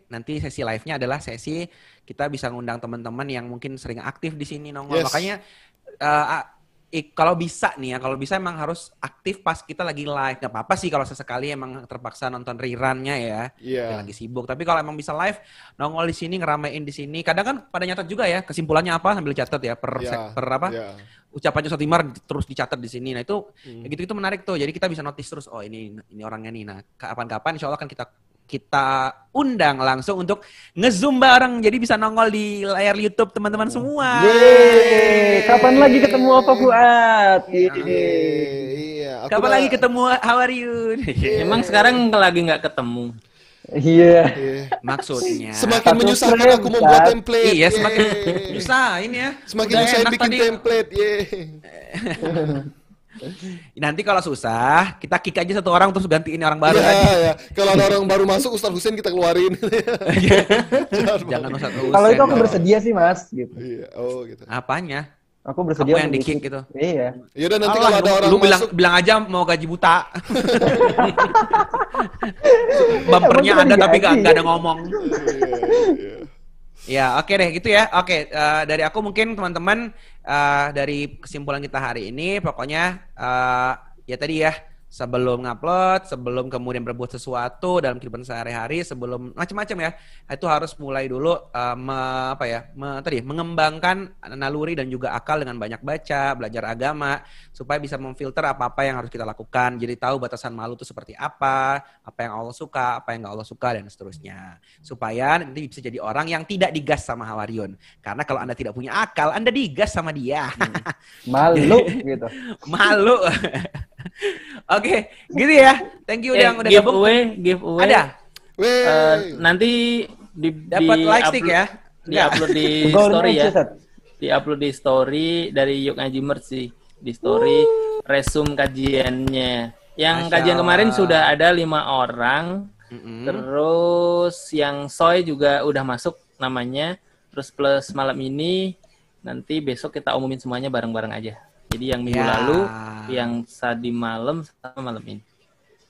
nanti sesi live-nya adalah sesi kita bisa ngundang teman-teman yang mungkin sering aktif di sini nongol. Yes. Makanya eh, ah, ik- kalau bisa nih ya, kalau bisa emang harus aktif pas kita lagi live. Gak apa-apa sih kalau sesekali emang terpaksa nonton rerunnya ya, Iya. yang lagi sibuk. Tapi kalau emang bisa live, nongol di sini, ngeramein di sini. Kadang kan pada nyatet juga ya, kesimpulannya apa sambil catat ya per, Iya, sek- per apa? iya. ucapan Ustadz Imar terus dicatat di sini. Nah itu Hmm. ya gitu-gitu menarik tuh. Jadi kita bisa notice terus oh ini ini orangnya nih. Nah kapan-kapan insya Allah akan kita kita undang langsung untuk ngezoom bareng. Jadi bisa nongol di layar YouTube teman-teman semua. Yeay, kapan lagi ketemu apa Fuad Eh, iya. aku Kapan lagi ketemu How are you? Emang sekarang lagi nggak ketemu. Iya. Iya. Maksudnya. Semakin Satu menyusahkan frame, aku membuat Sat. template. Iya, semakin susah ini ya. Semakin Udah nyusahin enak bikin tadi. template. Yeay. Nanti kalau susah, kita kick aja satu orang terus gantiin orang baru Iya, aja. ya. Kalau ada orang baru masuk, Ustaz Husain kita keluarin. Jangan usah Kalau itu aku bersedia sih mas, gitu. Iya, oh gitu. Apanya? Aku bersedia. Aku yang ikut. gitu. Iya. Yaudah nanti Alah, kalau ada lu, orang lu bilang masuk, bilang aja mau gaji buta. Bumpernya ada tapi gak, nggak ada ngomong. Iya, iya. Ya, oke deh gitu ya. Oke, eh, dari aku mungkin teman-teman eh, dari kesimpulan kita hari ini pokoknya eh, ya tadi ya sebelum ngupload, sebelum kemudian berbuat sesuatu dalam kehidupan sehari-hari, sebelum macam-macam ya, itu harus mulai dulu eh, me- apa ya, me- tadi mengembangkan naluri dan juga akal dengan banyak baca, belajar agama supaya bisa memfilter apa-apa yang harus kita lakukan. Jadi tahu batasan malu itu seperti apa, apa yang Allah suka, apa yang nggak Allah suka dan seterusnya. Supaya nanti bisa jadi orang yang tidak digas sama Hawarion. Karena kalau Anda tidak punya akal, Anda digas sama dia. Malu gitu. Malu. Oke, gitu ya. Thank you Eh, yang udah gabung. giveaway, giveaway. Ada. Eh, nanti di Dapat di like stick ya? Di upload di story ya. Di upload di story dari Yuk Ngaji Merch sih. Di story resume kajiannya. Yang Masya kajian kemarin Allah. sudah ada lima orang. Mm-mm. Terus yang Soy juga udah masuk namanya. Terus plus malam ini nanti besok kita umumin semuanya bareng-bareng aja. Jadi yang minggu Ya. lalu, yang tadi malam sama malam ini.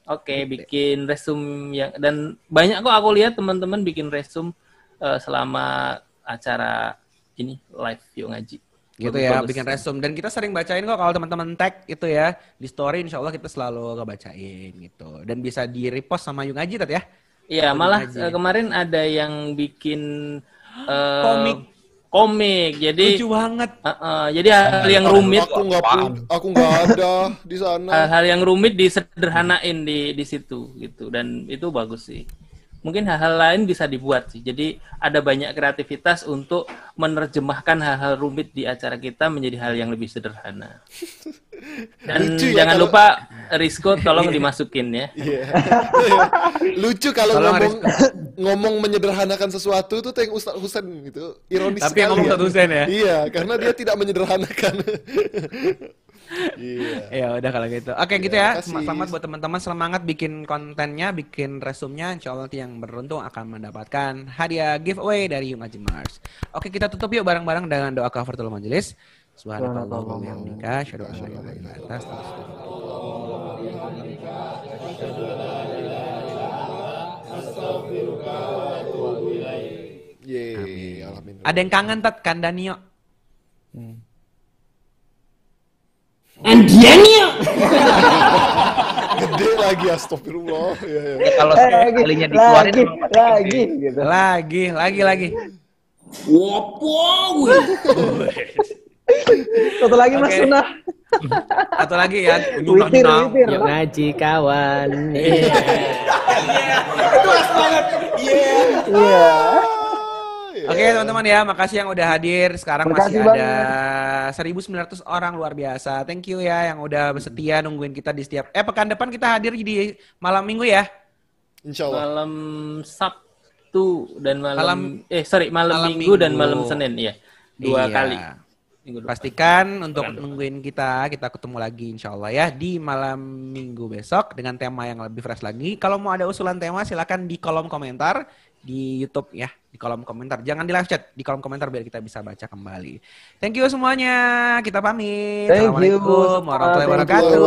Oke, bikin resume yang dan banyak kok aku lihat teman-teman bikin resume eh, selama acara ini live yuk ngaji. Gitu Bagus, ya bagus. bikin resume dan kita sering bacain kok kalau teman-teman tag itu ya di story insya Allah kita selalu ngebacain gitu dan bisa di repost sama Yung Aji Tat ya Iya, malah Ngaji. eh, kemarin ada yang bikin eh, Komik. komik. Jadi lucu banget eh, eh, jadi hal yang rumit Aku nggak aku nggak ada di sana. hal-hal yang rumit disederhanain di di situ gitu dan itu bagus sih. Mungkin hal-hal lain bisa dibuat sih. Jadi ada banyak kreativitas untuk menerjemahkan hal-hal rumit di acara kita menjadi hal yang lebih sederhana. Dan Lucu ya jangan kalau- lupa Risco tolong dimasukin ya. Iya. Lucu kalau Tolong, ngomong ngomong menyederhanakan sesuatu tuh yang Ustaz Husain gitu. Ironis Tapi yang sekali ngomong Ustaz Husain ya? Iya, karena dia tidak menyederhanakan. Iya. ya udah kalau gitu. Oke gitu ya. Makasih. selamat buat teman-teman. Semangat bikin kontennya bikin resumnya. Insya Allah nanti yang beruntung akan mendapatkan hadiah giveaway dari Yung Aji Mars. Oke kita tutup yuk bareng-bareng dengan doa kafaratul majelis. Subhanallah wa bihamdika asyhadu an la ilaha illa anta astaghfiruka Yeay, alhamdulillah. Ada yang kangen tat? Kandanio. Gede lagi astagfirullah. Iya, iya. Ya, kalau Eh, lagi, sekalinya dikeluarin lagi, lagi, gitu. Lagi, lagi, lagi. Satu lagi Mas Oke. Sunah. Atau lagi ya. Witir, witir. Yuk ngaji kawan. Iya. Oke teman-teman ya, makasih yang udah hadir. Sekarang Makasih masih ada 1900 orang luar biasa. Thank you ya yang udah setia nungguin kita di setiap. Eh pekan depan kita hadir di malam minggu ya. Insya Allah. Malam Sabtu dan malam, Malam- eh sorry malam, malam minggu, dan Minggu. malam Senin ya. Dua Iya. kali. Minggu depan. Pastikan untuk nungguin kita, kita ketemu lagi insya Allah ya di malam minggu besok dengan tema yang lebih fresh lagi. Kalau mau ada usulan tema silakan di kolom komentar di YouTube ya, di kolom komentar. Jangan di live chat, di kolom komentar biar kita bisa baca kembali. Thank you semuanya. Kita pamit. Thank you Assalamualaikum warahmatullahi wabarakatuh.